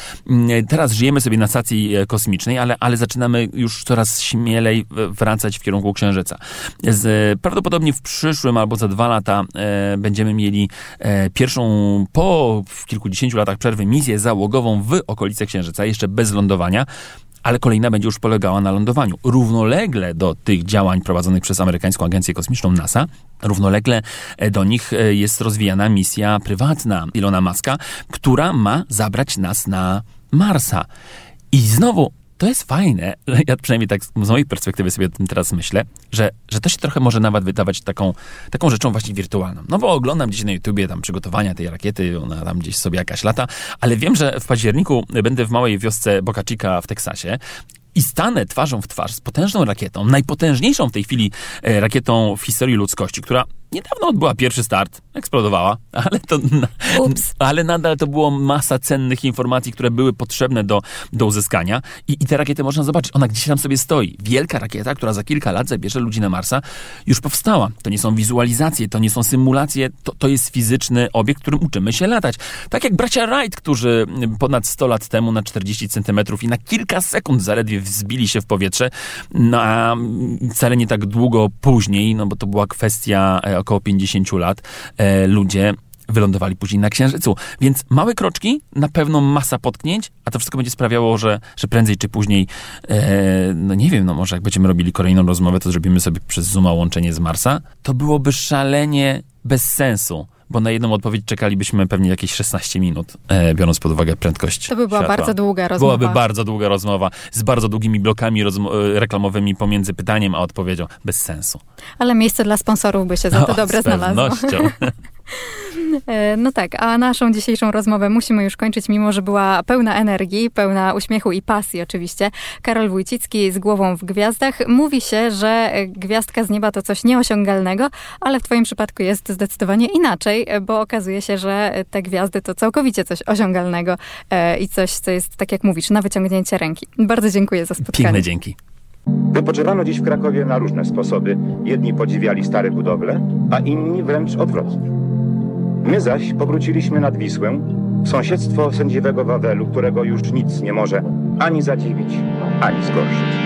Teraz żyjemy sobie na stacji e, kosmicznej, ale, ale zaczynamy już coraz śmielej wracać w kierunku Księżyca. Z, prawdopodobnie w przyszłym albo za dwa lata e, będziemy mieli e, pierwszą po kilkudziesięciu latach przerwy misję misję załogową w okolice Księżyca, jeszcze bez lądowania, ale kolejna będzie już polegała na lądowaniu. Równolegle do tych działań prowadzonych przez amerykańską agencję kosmiczną NASA, równolegle e, do nich e, jest rozwijana misja prywatna Ilona Maska, która ma zabrać nas na Marsa. I znowu to jest fajne, ja przynajmniej tak z mojej perspektywy sobie o tym teraz myślę, że, że to się trochę może nawet wydawać taką, taką rzeczą właśnie wirtualną. No bo oglądam gdzieś na YouTubie tam przygotowania tej rakiety, ona tam gdzieś sobie jakaś lata, ale wiem, że w październiku będę w małej wiosce Boca Chica w Teksasie i stanę twarzą w twarz z potężną rakietą, najpotężniejszą w tej chwili e, rakietą w historii ludzkości, która niedawno odbyła pierwszy start, eksplodowała, ale to, Ups. ale nadal to było masa cennych informacji, które były potrzebne do, do uzyskania I, i te rakiety można zobaczyć, ona gdzieś tam sobie stoi. Wielka rakieta, która za kilka lat zabierze ludzi na Marsa, już powstała. To nie są wizualizacje, to nie są symulacje, to, to jest fizyczny obiekt, którym uczymy się latać. Tak jak bracia Wright, którzy ponad 100 lat temu na 40 centymetrów i na kilka sekund zaledwie wzbili się w powietrze, no a wcale nie tak długo później, no bo to była kwestia e, około 50 lat, e, ludzie wylądowali później na Księżycu. Więc małe kroczki, na pewno masa potknięć, a to wszystko będzie sprawiało, że, że prędzej czy później, e, no nie wiem, no może jak będziemy robili kolejną rozmowę, to zrobimy sobie przez Zooma łączenie z Marsa. To byłoby szalenie bez sensu bo na jedną odpowiedź czekalibyśmy pewnie jakieś 16 minut, e, biorąc pod uwagę prędkość. To by była światła. bardzo długa rozmowa. Byłaby bardzo długa rozmowa z bardzo długimi blokami e, reklamowymi pomiędzy pytaniem a odpowiedzią. Bez sensu. Ale miejsce dla sponsorów by się za to No, dobre z znalazło. E, No tak, a naszą dzisiejszą rozmowę musimy już kończyć, mimo że była pełna energii, pełna uśmiechu i pasji oczywiście. Karol Wójcicki z głową w gwiazdach. Mówi się, że gwiazdka z nieba to coś nieosiągalnego, ale w twoim przypadku jest zdecydowanie inaczej, bo okazuje się, że te gwiazdy to całkowicie coś osiągalnego e, i coś, co jest, tak jak mówisz, na wyciągnięcie ręki. Bardzo dziękuję za spotkanie. Piękne dzięki. Wypoczywano dziś w Krakowie na różne sposoby. Jedni podziwiali stare budowle, a inni wręcz odwrotnie. My zaś powróciliśmy nad Wisłę, w sąsiedztwo sędziwego Wawelu, którego już nic nie może ani zadziwić, ani zgorszyć.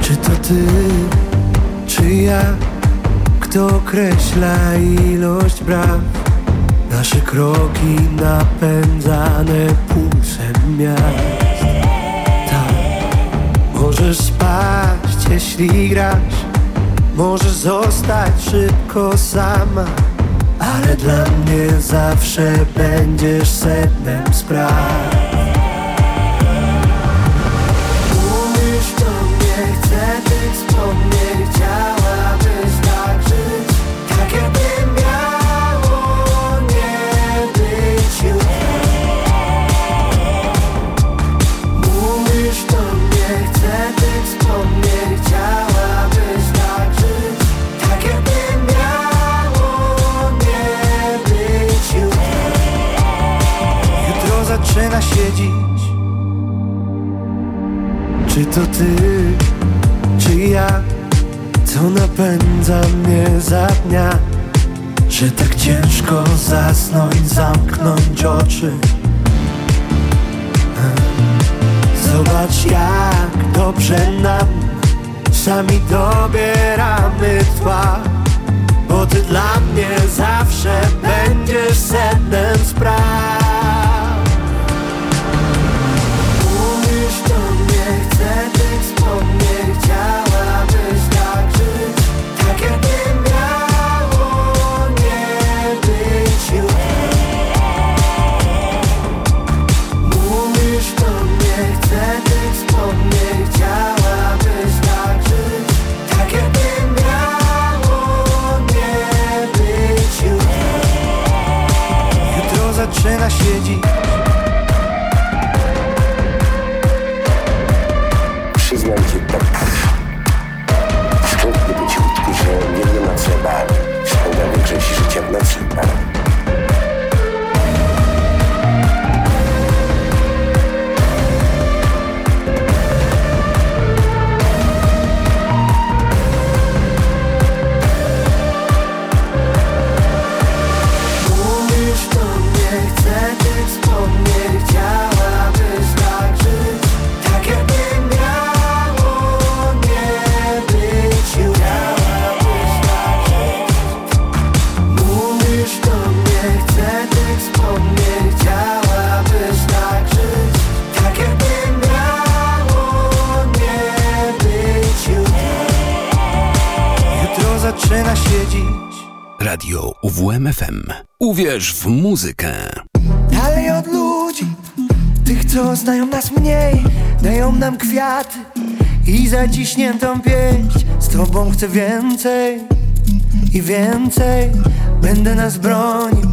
Czy to ty, czy ja, kto określa ilość braw? Nasze kroki napędzane pulsem miast. Tak, możesz spaść, jeśli grasz, możesz zostać szybko sama, ale dla mnie zawsze będziesz sednem spraw. Czy to ty, czy ja, co napędza mnie za dnia? Że tak ciężko zasnąć, zamknąć oczy. Zobacz jak dobrze nam Sami dobieramy tła. Bo ty dla mnie zawsze będziesz sednem spraw zaczyna się zaczyna się dziś Radio UWMFM. Uwierz w muzykę. Dalej od ludzi, tych co znają nas mniej Dają nam kwiaty i zaciśniętą pięść Z tobą chcę więcej i więcej Będę nas bronił,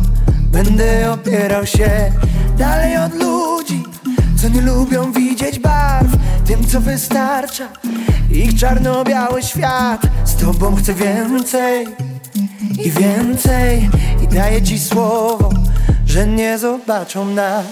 Będę opierał się dalej od ludzi Co nie lubią widzieć barw. Tym co wystarcza. Ich czarno-biały świat. Z tobą chcę więcej I więcej. I daję ci słowo Że nie zobaczą nas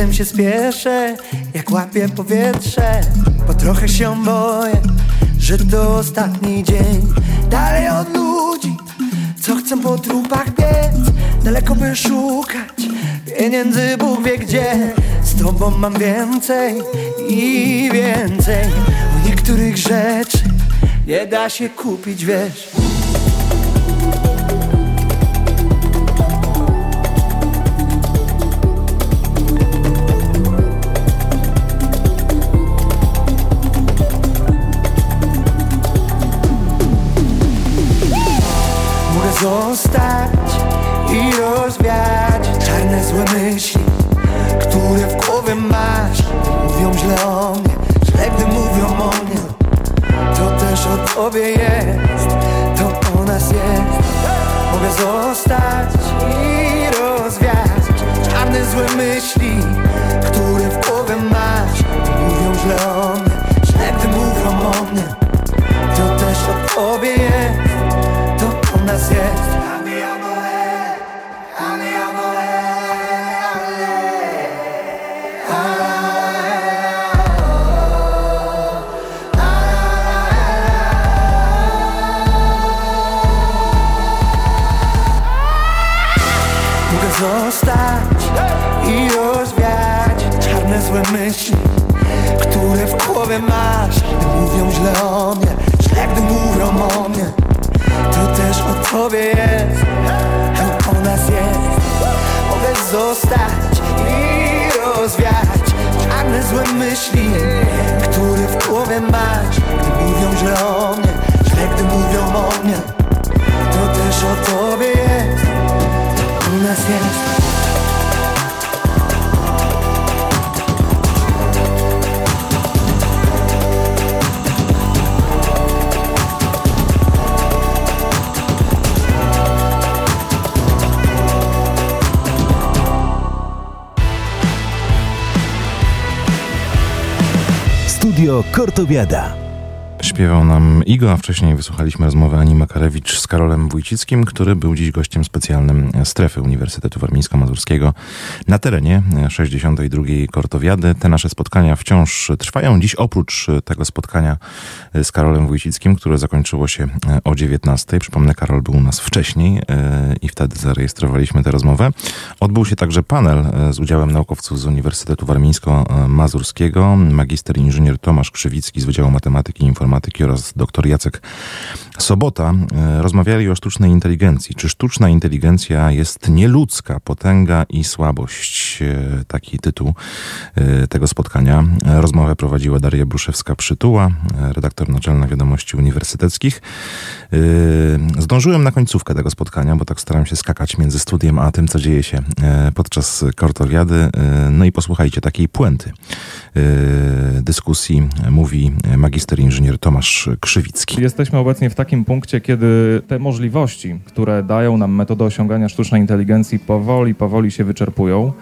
czasem się spieszę, jak łapię powietrze Bo trochę się boję, że to ostatni dzień. Dalej od ludzi, co chcą po trupach biec Daleko by szukać, pieniędzy Bóg wie gdzie. Z tobą mam więcej i więcej. O niektórych rzeczy nie da się kupić, wiesz zostać i rozwiać czarne złe myśli Które w głowie masz. Mówią źle o mnie, źle gdy mówią o mnie. To też o tobie jest, to o nas jest. Mogę zostać i rozwiać czarne złe myśli tobie jest To o nas jest. Mogę zostać i rozwiać czarne złe myśli Które w głowie masz. Gdy mówią źle o mnie Źle gdy mówią o mnie To też o tobie jest. To u nas jest Studio Kortowiada. Śpiewał nam Igo, a wcześniej wysłuchaliśmy rozmowy Ani Makarewicz z Karolem Wójcickim, który był dziś gościem specjalnym strefy Uniwersytetu Warmińsko-Mazurskiego na terenie 62. Kortowiady. Te nasze spotkania wciąż trwają. Dziś oprócz tego spotkania z Karolem Wójcickim, które zakończyło się o 19. Przypomnę, Karol był u nas wcześniej e, i wtedy zarejestrowaliśmy tę rozmowę. Odbył się także panel e, z udziałem naukowców z Uniwersytetu Warmińsko-Mazurskiego, magister inżynier Tomasz Krzywicki z Wydziału Matematyki i Informatyki oraz dr Jacek Sobota. E, Rozmawiali o sztucznej inteligencji. Czy sztuczna inteligencja jest nieludzka, potęga i słabość? E, Taki tytuł e, tego spotkania. Rozmowę prowadziła Daria Bruszewska-Przytuła, redaktor naczelna Wiadomości Uniwersyteckich. Zdążyłem na końcówkę tego spotkania, bo tak staram się skakać między studiem a tym, co dzieje się podczas kortowiady. No i posłuchajcie takiej puenty dyskusji mówi magister inżynier Tomasz Krzywicki. Jesteśmy obecnie w takim punkcie, kiedy te możliwości, które dają nam metody osiągania sztucznej inteligencji, powoli, powoli się wyczerpują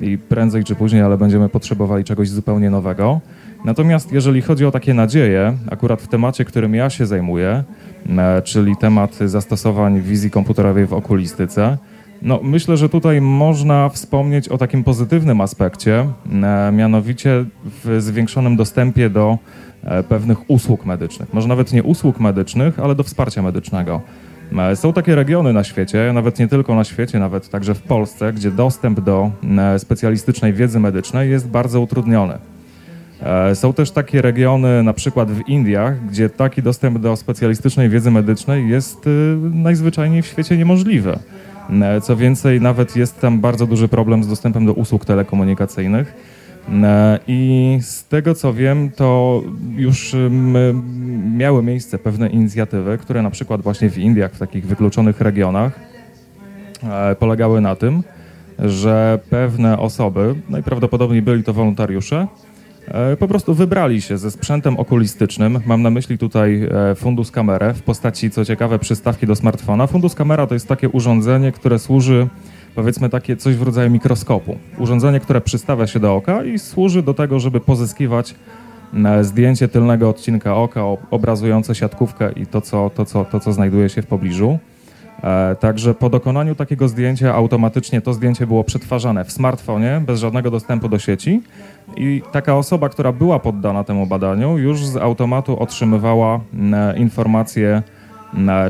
i prędzej czy później, ale będziemy potrzebowali czegoś zupełnie nowego. Natomiast jeżeli chodzi o takie nadzieje, akurat w temacie, którym ja się zajmuję, e, czyli temat zastosowań wizji komputerowej w okulistyce, No, myślę, że tutaj można wspomnieć o takim pozytywnym aspekcie, e, mianowicie w zwiększonym dostępie do pewnych usług medycznych. Może nawet nie usług medycznych, ale do wsparcia medycznego. E, Są takie regiony na świecie, nawet nie tylko na świecie, nawet także w Polsce, gdzie dostęp do e, specjalistycznej wiedzy medycznej jest bardzo utrudniony. E, Są też takie regiony, na przykład w Indiach, gdzie taki dostęp do specjalistycznej wiedzy medycznej jest najzwyczajniej w świecie niemożliwy. E, Co więcej, nawet jest tam bardzo duży problem z dostępem do usług telekomunikacyjnych. E, I z tego co wiem, to już miały miejsce pewne inicjatywy, które na przykład właśnie w Indiach, w takich wykluczonych regionach, e, polegały na tym, że pewne osoby, najprawdopodobniej byli to wolontariusze, e, po prostu wybrali się ze sprzętem okulistycznym. Mam na myśli tutaj Fundus Kamerę w postaci, co ciekawe, przystawki do smartfona. Fundus Kamera to jest takie urządzenie, które służy, powiedzmy, takie coś w rodzaju mikroskopu. Urządzenie, które przystawia się do oka i służy do tego, żeby pozyskiwać zdjęcie tylnego odcinka oka obrazujące siatkówkę i to, co, to, co, to, co znajduje się w pobliżu. E, Także po dokonaniu takiego zdjęcia automatycznie to zdjęcie było przetwarzane w smartfonie bez żadnego dostępu do sieci i taka osoba, która była poddana temu badaniu, już z automatu otrzymywała informacje,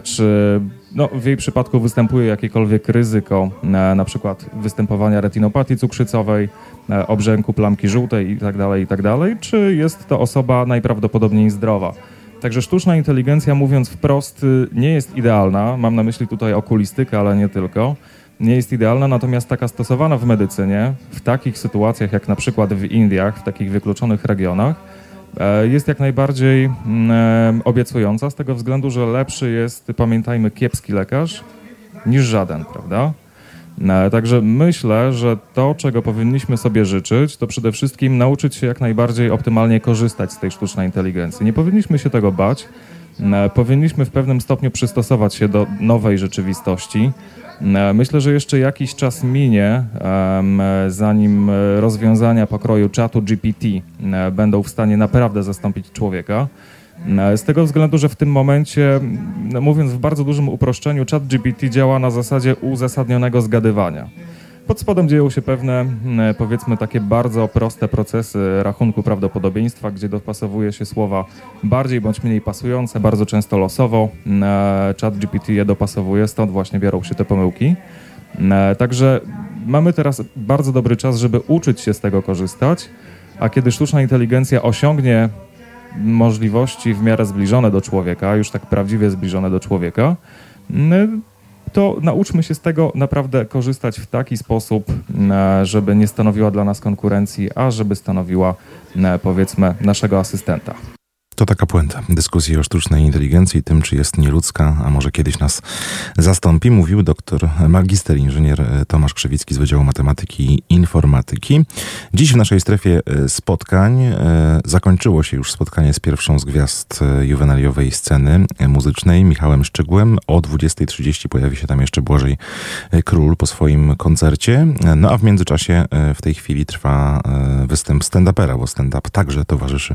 czy no, w jej przypadku występuje jakiekolwiek ryzyko, m, na przykład występowania retinopatii cukrzycowej, e, obrzęku plamki żółtej itd., itd., czy jest to osoba najprawdopodobniej zdrowa. Także sztuczna inteligencja, mówiąc wprost, y, nie jest idealna. Mam na myśli tutaj okulistykę, ale nie tylko. Nie jest idealna, natomiast taka stosowana w medycynie, w takich sytuacjach jak na przykład w Indiach, w takich wykluczonych regionach, e, jest jak najbardziej mm, e, obiecująca z tego względu, że lepszy jest, pamiętajmy, kiepski lekarz niż żaden, prawda? E, Także myślę, że to, czego powinniśmy sobie życzyć, to przede wszystkim nauczyć się jak najbardziej optymalnie korzystać z tej sztucznej inteligencji. Nie powinniśmy się tego bać. E, Powinniśmy w pewnym stopniu przystosować się do nowej rzeczywistości. E, Myślę, że jeszcze jakiś czas minie, e, zanim rozwiązania pokroju czatu GPT będą w stanie naprawdę zastąpić człowieka. E, Z tego względu, że w tym momencie, no mówiąc w bardzo dużym uproszczeniu, chat GPT działa na zasadzie uzasadnionego zgadywania. Pod spodem dzieją się pewne, m, powiedzmy, takie bardzo proste procesy rachunku prawdopodobieństwa, gdzie dopasowuje się słowa bardziej bądź mniej pasujące, bardzo często losowo. M, e, Chat GPT je dopasowuje, stąd właśnie biorą się te pomyłki. M, e, Także mamy teraz bardzo dobry czas, żeby uczyć się z tego korzystać, a kiedy sztuczna inteligencja osiągnie możliwości w miarę zbliżone do człowieka, już tak prawdziwie zbliżone do człowieka, to nauczmy się z tego naprawdę korzystać w taki sposób, m, żeby nie stanowiła dla nas konkurencji, a żeby stanowiła, m, powiedzmy, naszego asystenta. To taka puenta dyskusji o sztucznej inteligencji, tym czy jest nieludzka, a może kiedyś nas zastąpi, mówił doktor, magister inżynier e, Tomasz Krzewicki z Wydziału Matematyki i Informatyki. Dziś w naszej strefie e, spotkań e, zakończyło się już spotkanie z pierwszą z gwiazd juwenaliowej sceny muzycznej, Michałem Szczegółem. O 20.30 pojawi się tam jeszcze Błażej Król po swoim koncercie. No a w międzyczasie w tej chwili trwa występ stand-upera, bo stand-up także towarzyszy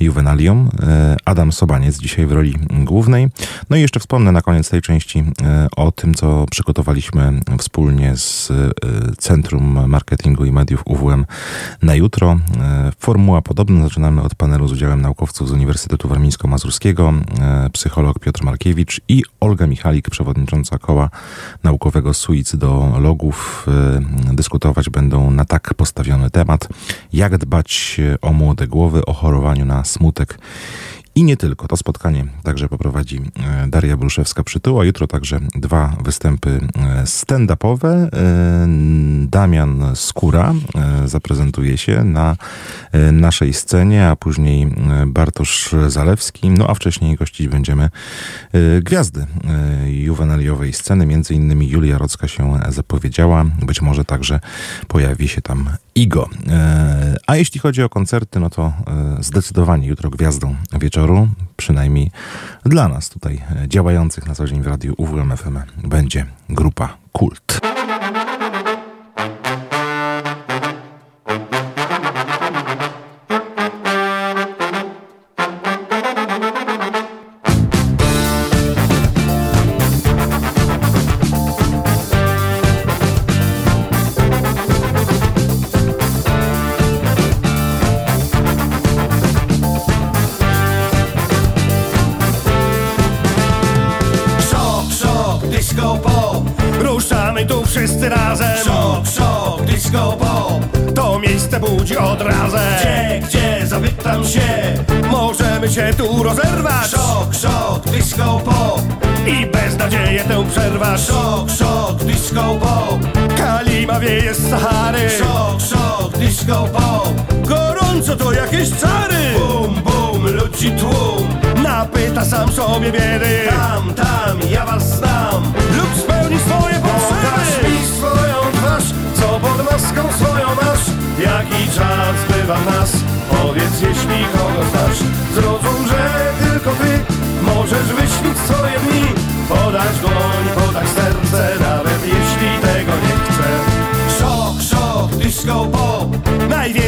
juwenaliom. E, Adam Sobaniec dzisiaj w roli głównej. No i jeszcze wspomnę na koniec tej części e, o tym, co przygotowaliśmy wspólnie z e, Centrum Marketingu i Mediów UWM na jutro. Formuła podobna. Zaczynamy od panelu z udziałem naukowców z Uniwersytetu Warmińsko-Mazurskiego, psycholog Piotr Markiewicz i Olga Michalik, przewodnicząca koła naukowego Suicydologów. E, Dyskutować będą na tak postawiony temat, jak dbać o młode głowy, o chorowaniu na smutek i nie tylko. To spotkanie także poprowadzi e, Daria Bruszewska-Przytuła. Jutro także dwa występy e, stand-upowe. E, Damian Skóra zaprezentuje się na naszej scenie, a później Bartosz Zalewski. No a wcześniej gościć będziemy gwiazdy juwenaliowej sceny. Między innymi Julia Rocka się zapowiedziała. Być może także pojawi się tam Igo. E, A jeśli chodzi o koncerty, no to e, zdecydowanie jutro gwiazdą wieczoru, przynajmniej dla nas tutaj e, działających na co dzień w radiu UWM FM będzie grupa Kult. Się tu rozerwać Szok, szok, disco pop. I beznadzieję tę przerwać Szok, szok, disco pop. Kalima wieje z Sahary. Szok, szok, disco pop. Gorąco to jakieś czary. Bum, bum, ludzi tłum. Napyta sam sobie biedy. Tam, tam, ja was znam. Lub spełni swoje potrzeby. Pokaż mi swoją twarz Co pod maską swoją masz. Jaki czas bywa nas? Powiedz jeśli kogo znasz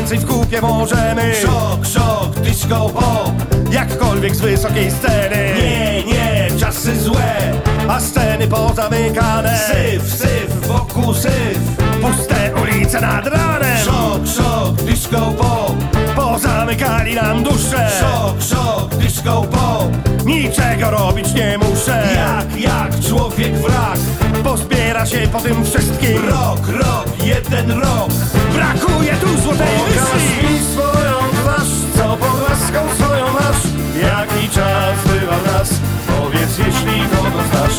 Najwięcej w kupie możemy. Szok, szok, disco pop Jakkolwiek z wysokiej sceny. Nie, nie, czasy złe. A sceny pozamykane. Syf, syf, wokół syf. Puste ulice nad ranem. Szok, szok, disco pop Pozamykali nam dusze. Szok, szok, disco pop Niczego robić nie muszę. Jak, jak człowiek wrak Pozbiera się po tym wszystkim. Rok, rok, jeden rok. Brakuje tu złotej Pokaż mi swoją twarz Co pod łaską swoją masz. Jaki czas bywa w nas? Powiedz jeśli kogo znasz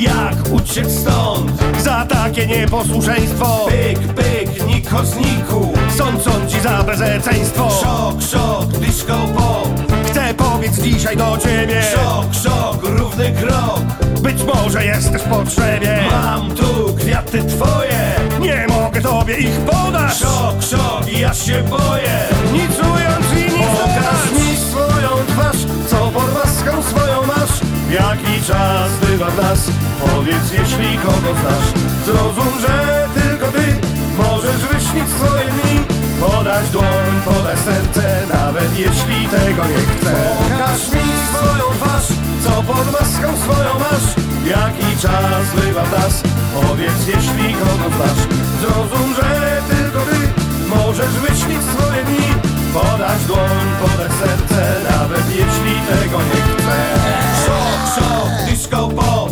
Jak, uciec stąd? Za takie nieposłuszeństwo. Pyk, pyk, niko zniku. Sąd sądzi za bezeceństwo. Szok, szok, disco pop Chcę powiedzieć dzisiaj do ciebie. Szok, szok, równy krok. Być może jesteś w potrzebie. Mam tu kwiaty twoje. Nie mogę tobie ich podać. Szok, szok, ja się boję. Nic czując i nic Pokaż mi swoją twarz Co pod maską swoją masz Jaki czas bywa w nas? Powiedz jeśli kogo znasz. Zrozum, że tylko ty Możesz wyśnić swoje dni. Podać dłoń, podać serce Nawet jeśli tego nie chcę Pokaż mi swoją twarz Co pod maską swoją masz. Jaki czas bywa w nas? Powiedz jeśli kogo znasz. Zrozum, że tylko ty Możesz wyśnić swoje dni Podać dłoń, podać serce Nawet jeśli tego nie chcę. Szok, szok, disco pop.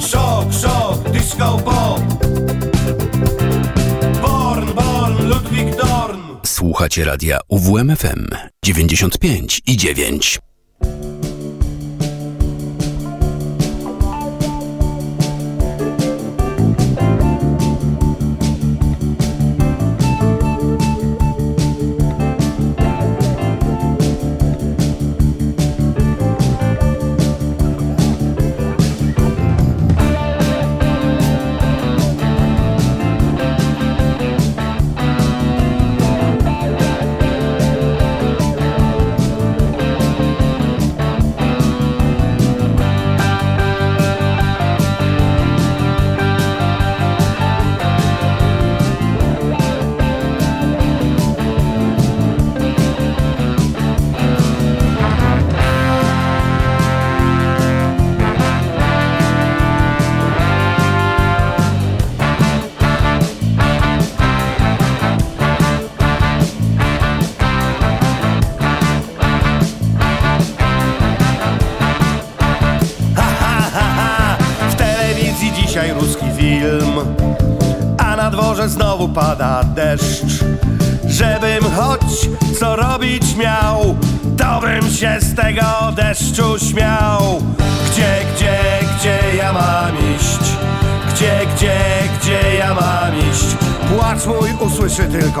Szok, szok, disco pop. Born, born, Ludwik Dorn. Słuchacie radia UWMFM 95 i 9.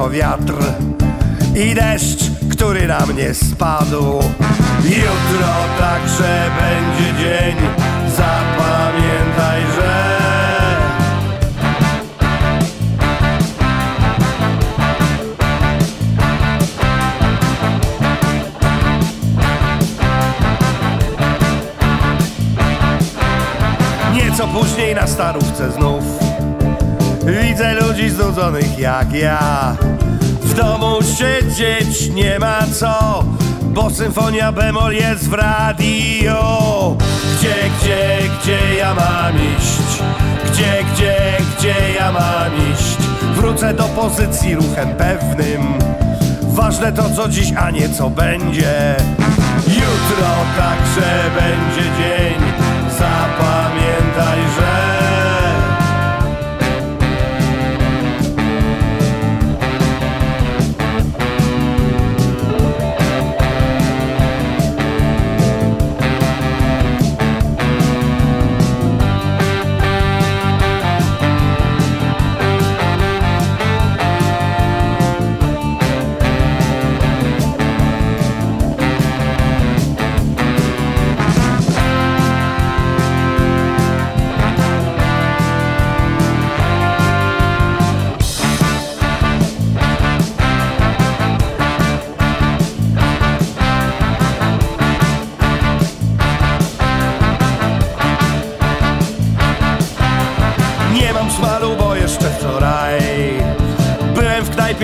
tylko wiatr I deszcz, który na mnie spadł. Jutro także będzie dzień, jak ja. W domu siedzieć nie ma co Bo symfonia bemol jest w radio. Gdzie, gdzie, gdzie ja mam iść? Gdzie, gdzie, gdzie ja mam iść? Wrócę do pozycji ruchem pewnym. Ważne to co dziś, a nie co będzie. Jutro także będzie dzień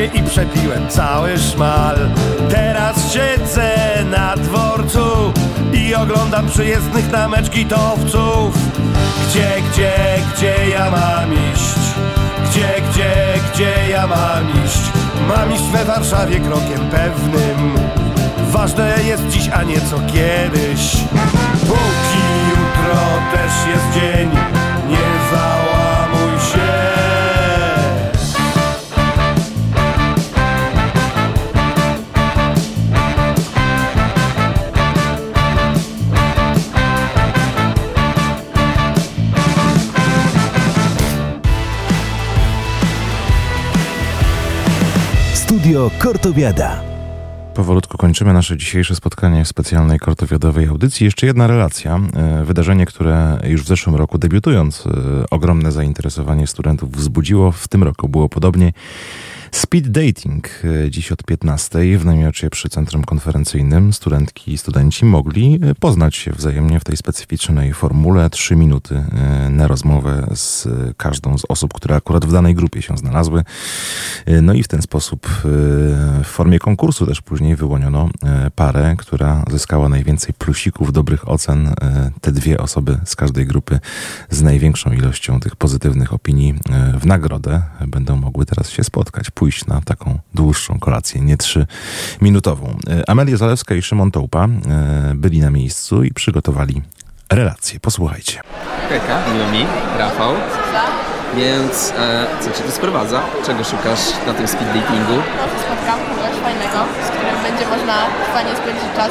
I przepiłem cały szmal Teraz siedzę na dworcu I oglądam przyjezdnych na mecz gitowców Gdzie, gdzie, gdzie ja mam iść? Gdzie, gdzie, gdzie ja mam iść? Mam iść we Warszawie krokiem pewnym Ważne jest dziś, a nie co kiedyś Póki jutro też jest dzień Nie załamuj Studio Kortowiada. Powolutku kończymy nasze dzisiejsze spotkanie w specjalnej kortowiadowej audycji. Jeszcze jedna relacja. E, Wydarzenie, które już w zeszłym roku debiutując e, ogromne zainteresowanie studentów wzbudziło. W tym roku było podobnie. Speed Dating e, dziś od 15 w namiocie przy Centrum Konferencyjnym. Studentki i studenci mogli e, poznać się wzajemnie w tej specyficznej formule. Trzy minuty e, na rozmowę z każdą z osób, które akurat w danej grupie się znalazły. No i w ten sposób w formie konkursu też później wyłoniono parę, która zyskała najwięcej plusików, dobrych ocen. Te dwie osoby z każdej grupy z największą ilością tych pozytywnych opinii w nagrodę będą mogły teraz się spotkać, pójść na taką dłuższą kolację, nie trzyminutową. E, Amelia Zalewska i Szymon Tołpa e, byli na miejscu i przygotowali relację. Posłuchajcie. Hejka, miło mi, Rafał. Więc e, co cię tu sprowadza? Czego szukasz na tym speed datingu? Może spotkam kogoś fajnego, z którym będzie można fajnie spędzić czas.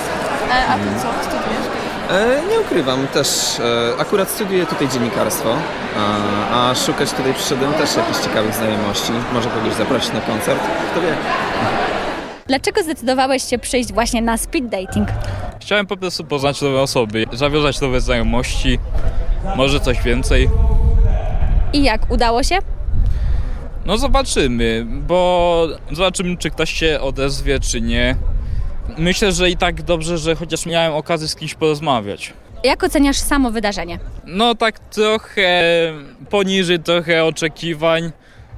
E, a ty co, studiujesz? E, nie ukrywam, też e, akurat studiuję tutaj dziennikarstwo, a, a szukać tutaj przyszedłem też jakichś ciekawych znajomości. Może kogoś zaprosić na koncert, kto wie. Dlaczego zdecydowałeś się przyjść właśnie na speed dating? Chciałem po prostu poznać nowe osoby, zawiązać nowe znajomości, może coś więcej. I jak, udało się? No zobaczymy, bo zobaczymy, czy ktoś się odezwie, czy nie. Myślę, że i tak dobrze, że chociaż miałem okazję z kimś porozmawiać. Jak oceniasz samo wydarzenie? No tak trochę poniżej trochę oczekiwań,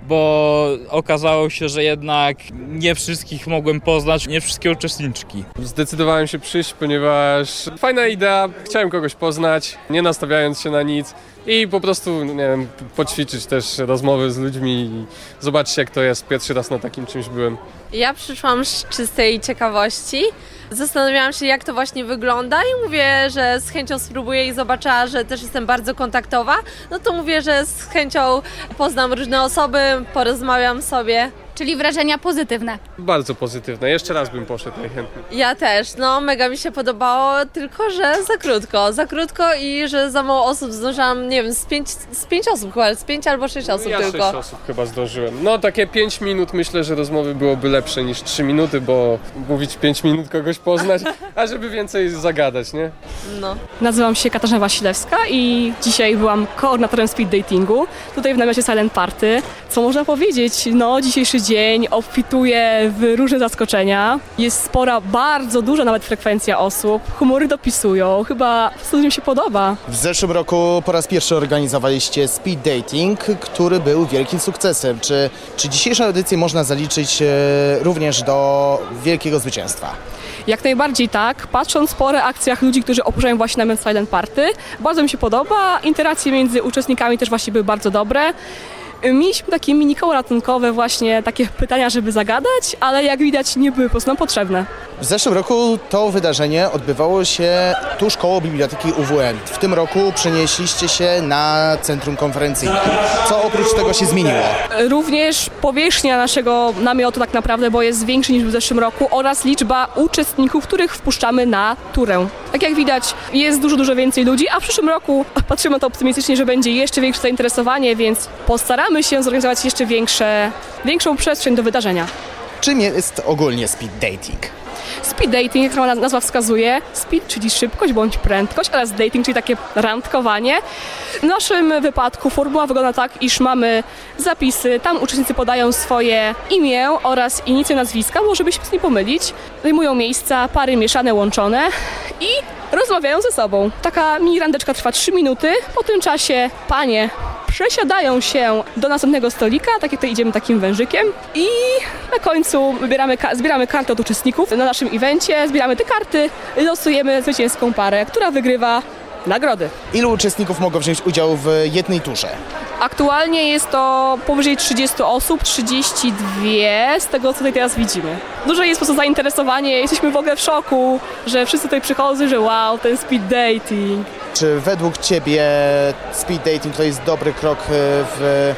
bo okazało się, że jednak nie wszystkich mogłem poznać, nie wszystkie uczestniczki. Zdecydowałem się przyjść, ponieważ fajna idea, chciałem kogoś poznać, nie nastawiając się na nic i po prostu, nie wiem, poćwiczyć też rozmowy z ludźmi i zobaczyć jak to jest. Pierwszy raz na takim czymś byłem. Ja przyszłam z czystej ciekawości. Zastanawiałam się, jak to właśnie wygląda i mówię, że z chęcią spróbuję i zobaczyła, że też jestem bardzo kontaktowa. No to mówię, że z chęcią poznam różne osoby, porozmawiam sobie Czyli wrażenia pozytywne. Bardzo pozytywne. Jeszcze raz bym poszedł najchętniej. Ja też, no mega mi się podobało, tylko że za krótko, za krótko i że za mało osób zdążyłam, nie wiem, z pięć, z pięć osób chyba, z pięć albo sześć osób Ja tylko. sześć osób chyba zdążyłem. No takie 5 minut myślę, że rozmowy byłoby lepsze niż 3 minuty, bo mówić 5 minut kogoś poznać, a żeby więcej zagadać, nie? No. Nazywam się Katarzyna Wasilewska i dzisiaj byłam koordynatorem speed datingu tutaj w namiocie Silent Party. Co można powiedzieć? No, dzisiejszy dzień obfituje w różne zaskoczenia. Jest spora, bardzo duża nawet frekwencja osób. Humory dopisują. Chyba mi się podoba. W zeszłym roku po raz pierwszy organizowaliście speed dating, który był wielkim sukcesem. Czy, czy dzisiejszą edycję można zaliczyć e, również do wielkiego zwycięstwa? Jak najbardziej tak. Patrząc po reakcjach ludzi, którzy opuszczają właśnie namiot Silent Party, bardzo mi się podoba. Interakcje między uczestnikami też właśnie były bardzo dobre. Mieliśmy takie mini koło ratunkowe, właśnie takie pytania, żeby zagadać, ale jak widać nie były po prostu nam potrzebne. W zeszłym roku to wydarzenie odbywało się tuż koło Biblioteki UWM. W tym roku przenieśliście się na centrum konferencyjne. Co oprócz tego się zmieniło? Również powierzchnia naszego namiotu tak naprawdę, bo jest większy niż w zeszłym roku oraz liczba uczestników, których wpuszczamy na turę. Tak jak widać jest dużo, dużo więcej ludzi, a w przyszłym roku patrzymy na to optymistycznie, że będzie jeszcze większe zainteresowanie, więc postaramy się zorganizować jeszcze większe, większą przestrzeń do wydarzenia. Czym jest ogólnie speed dating? Speed dating, jak sama nazwa wskazuje, speed, czyli szybkość bądź prędkość, oraz dating, czyli takie randkowanie. W naszym wypadku formuła wygląda tak, iż mamy zapisy, tam uczestnicy podają swoje imię oraz inicję nazwiska, bo żeby się z nie pomylić. Zajmują miejsca, pary mieszane, łączone i rozmawiają ze sobą. Taka mini randeczka trwa 3 minuty, po tym czasie panie przesiadają się do następnego stolika, tak jak tutaj idziemy takim wężykiem. I na końcu wybieramy, zbieramy karty od uczestników na naszym evencie, zbieramy te karty, losujemy zwycięską parę, która wygrywa nagrody. Ilu uczestników mogło wziąć udział w jednej turze? Aktualnie jest to powyżej 30 osób, 32 z tego co tutaj teraz widzimy. Duże jest po prostu zainteresowanie, jesteśmy w ogóle w szoku, że wszyscy tutaj przychodzą, że wow, ten speed dating. Czy według Ciebie speed dating to jest dobry krok e, w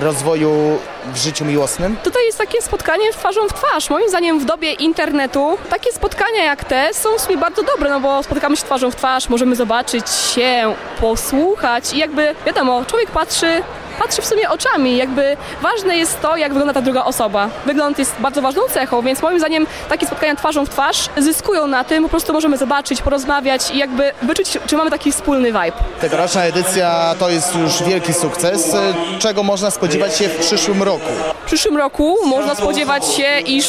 rozwoju w życiu miłosnym? Tutaj jest takie spotkanie twarzą w twarz. Moim zdaniem w dobie internetu takie spotkania jak te są w sumie bardzo dobre, no bo spotykamy się twarzą w twarz, możemy zobaczyć się, posłuchać i jakby wiadomo, człowiek patrzy patrzy w sumie oczami, jakby ważne jest to, jak wygląda ta druga osoba. Wygląd jest bardzo ważną cechą, więc moim zdaniem takie spotkania twarzą w twarz zyskują na tym, po prostu możemy zobaczyć, porozmawiać i jakby wyczuć, czy mamy taki wspólny vibe. Tegoroczna edycja to jest już wielki sukces. Czego można spodziewać się w przyszłym roku? W przyszłym roku można spodziewać się, iż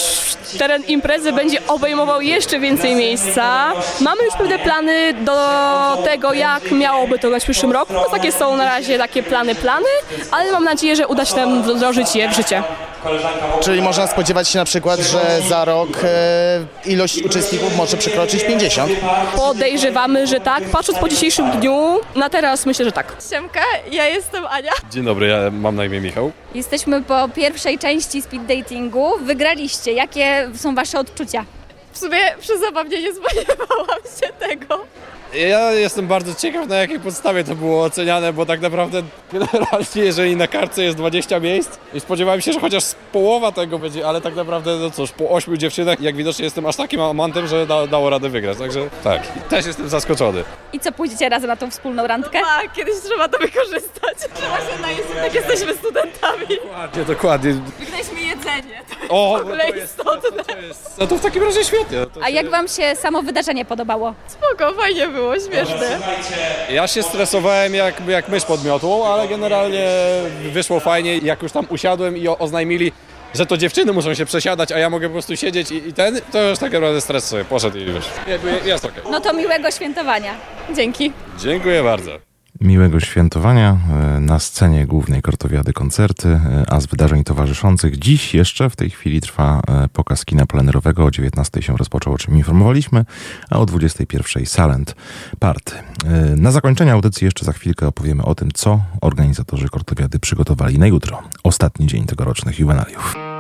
teren imprezy będzie obejmował jeszcze więcej miejsca. Mamy już pewne plany do tego, jak miałoby to wyglądać w przyszłym roku. No, takie są na razie takie plany, plany, ale mam nadzieję, że uda się nam wdrożyć je w życie. Czyli można spodziewać się na przykład, że za rok e, ilość uczestników może przekroczyć 50? Podejrzewamy, że tak. Patrząc po dzisiejszym dniu, na teraz myślę, że tak. Siemka, ja jestem Ania. Dzień dobry, ja mam na imię Michał. Jesteśmy po pierwszej części speed datingu. Wygraliście. Jakie są wasze odczucia? W sumie przy zabawie nie spodziewałam się tego. Ja jestem bardzo ciekaw, na jakiej podstawie to było oceniane, bo tak naprawdę generalnie, jeżeli na kartce jest 20 miejsc i spodziewałem się, że chociaż połowa tego będzie, ale tak naprawdę, no cóż, po 8 dziewczynach, jak widocznie jestem aż takim amantem, że da, dało radę wygrać, także tak, też jestem zaskoczony. I co, pójdziecie razem na tą wspólną randkę? Tak, kiedyś trzeba to wykorzystać. Trzeba się najeść, jak jesteśmy studentami. Dokładnie, dokładnie. Wygraliśmy jedzenie. To jest O, w ogóle to jest- istotne. No to w takim razie świetnie. To A się- jak wam się samo wydarzenie podobało? Spoko, fajnie było, śmieszne. Ja się stresowałem jak, jak mysz ale generalnie wyszło fajnie. Jak już tam usiadłem i oznajmili, że to dziewczyny muszą się przesiadać, a ja mogę po prostu siedzieć i, i ten, to już tak naprawdę stres sobie poszedł i już. Jest okej. No to miłego świętowania. Dzięki. Dziękuję bardzo. Miłego świętowania e, na scenie głównej Kortowiady koncerty, e, a z wydarzeń towarzyszących dziś jeszcze w tej chwili trwa e, pokaz kina plenerowego. O 19 się rozpoczął, o czym informowaliśmy, a o 21 Silent Party. Na zakończenie audycji jeszcze za chwilkę opowiemy o tym, co organizatorzy Kortowiady przygotowali na jutro. Ostatni dzień tegorocznych juwenaliów.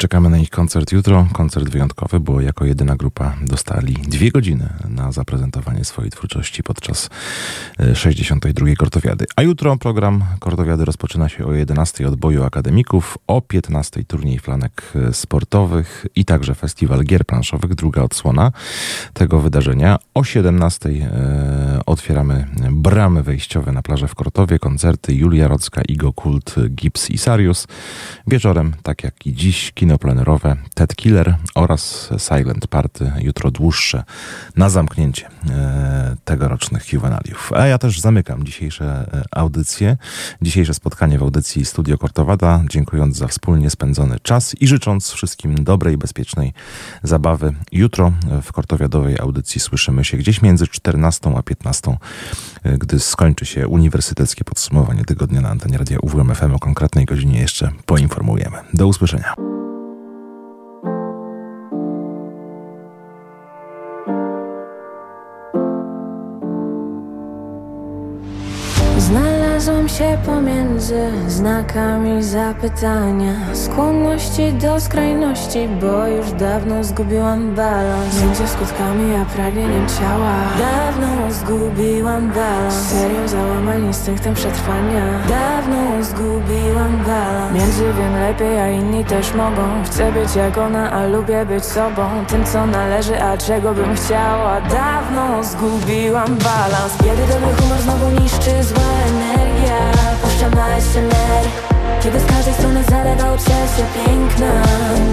Czekamy na ich koncert jutro. Koncert wyjątkowy, bo jako jedyna grupa dostali dwie godziny na zaprezentowanie swojej twórczości podczas e, 62. Kortowiady. A jutro program Kortowiady rozpoczyna się o 11 od boju akademików, o 15 turniej flanek e, sportowych i także festiwal gier planszowych, druga odsłona tego wydarzenia. O 17 e, otwieramy bramy wejściowe na plażę w Kortowie, koncerty Julia Rocka, Igo Kult, Gips i Sarius. Wieczorem, tak jak i dziś, kino plenerowe Ted Killer oraz Silent Party, jutro dłuższe, na zamknięcie e, tegorocznych juwenaliów. A ja też zamykam dzisiejsze e, audycje, dzisiejsze spotkanie w audycji Studio Kortowada, dziękując za wspólnie spędzony czas i życząc wszystkim dobrej, bezpiecznej zabawy. Jutro w kortowiadowej audycji słyszymy się gdzieś między 14 a 15, e, gdy skończy się uniwersyteckie podsumowanie tygodnia na antenie Radia UWM FM o konkretnej godzinie jeszcze poinformujemy. Do usłyszenia. Się pomiędzy znakami zapytania Skłonności do skrajności, bo już dawno zgubiłam balans. Między skutkami a pragnieniem ciała. Dawno zgubiłam balans. Serio załamań instynktem przetrwania. Dawno zgubiłam balans. Między wiem lepiej, a inni też mogą. Chcę być jak ona, a lubię być sobą. Tym co należy, a czego bym chciała. Dawno zgubiłam balans. Kiedy dobry humor znowu niszczy zła energia Puszczam na SMR Kiedy z każdej strony zalewa obsesja piękna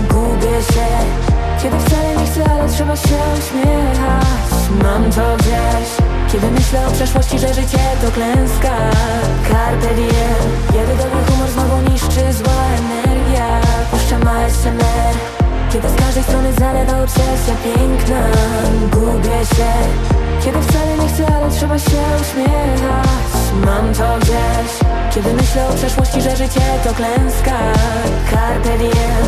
Gubię się. Kiedy wcale nie chcę, ale trzeba się uśmiechać. Mam to gdzieś. Kiedy myślę o przeszłości, że życie to klęska. Carpe diem Kiedy dobry humor znowu niszczy zła energia. Puszczam ASMR Kiedy z każdej strony zalewa obsesja piękna Gubię się Kiedy wcale nie chcę, ale trzeba się uśmiechać. Mam to gdzieś Kiedy myślę o przeszłości, że życie to klęska. Carpe diem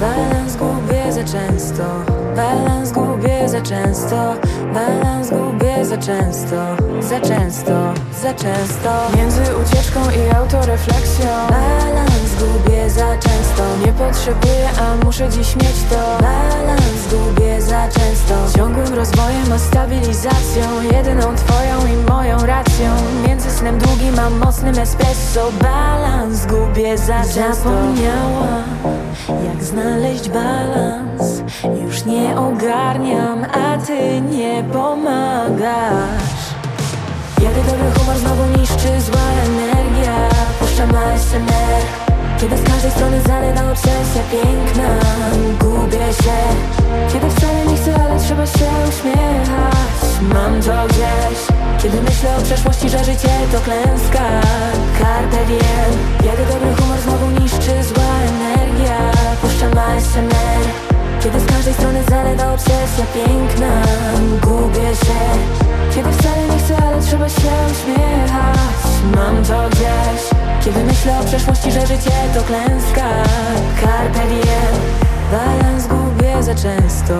Balans gubię za często Balans gubię za często. Balans gubię za często. Za często, za często. Między ucieczką i autorefleksją. Balans gubię za często. Nie potrzebuję, a muszę dziś mieć to. Balans gubię za często. Ciągłym rozwojem, a stabilizacją. Jedyną twoją i moją racją. Między snem długim, a mocnym espresso. Balans gubię za często. Zapomniałam jak znaleźć balans. Już nie ogarniam, a ty nie pomagasz. Kiedy dobry humor znowu niszczy zła energia Puszczam ASMR Kiedy z każdej strony zalewa obsesja piękna Gubię się. Kiedy wcale nie chcę, ale trzeba się uśmiechać. Mam to gdzieś. Kiedy myślę o przeszłości, że życie to klęska. Carpe diem Kiedy dobry humor znowu niszczy zła energia Puszczam ASMR Kiedy z każdej strony zalewa obsesja piękna Gubię się. Kiedy wcale nie chcę, ale trzeba się uśmiechać. Mam to gdzieś. Kiedy myślę o przeszłości, że życie to klęska. Carpe diem Balans gubię za często.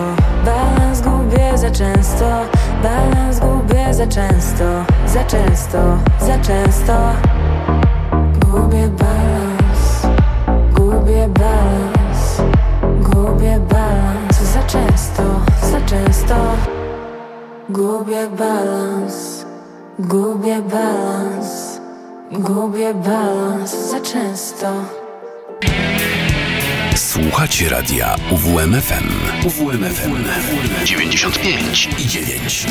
Balans gubię za często. Balans gubię za często. Za często, za często. Gubię balans. Gubię balans często, za często Gubię balans Gubię balans Gubię balans Za często Słuchacie radia UWMFM. UWMFM 95 i 9.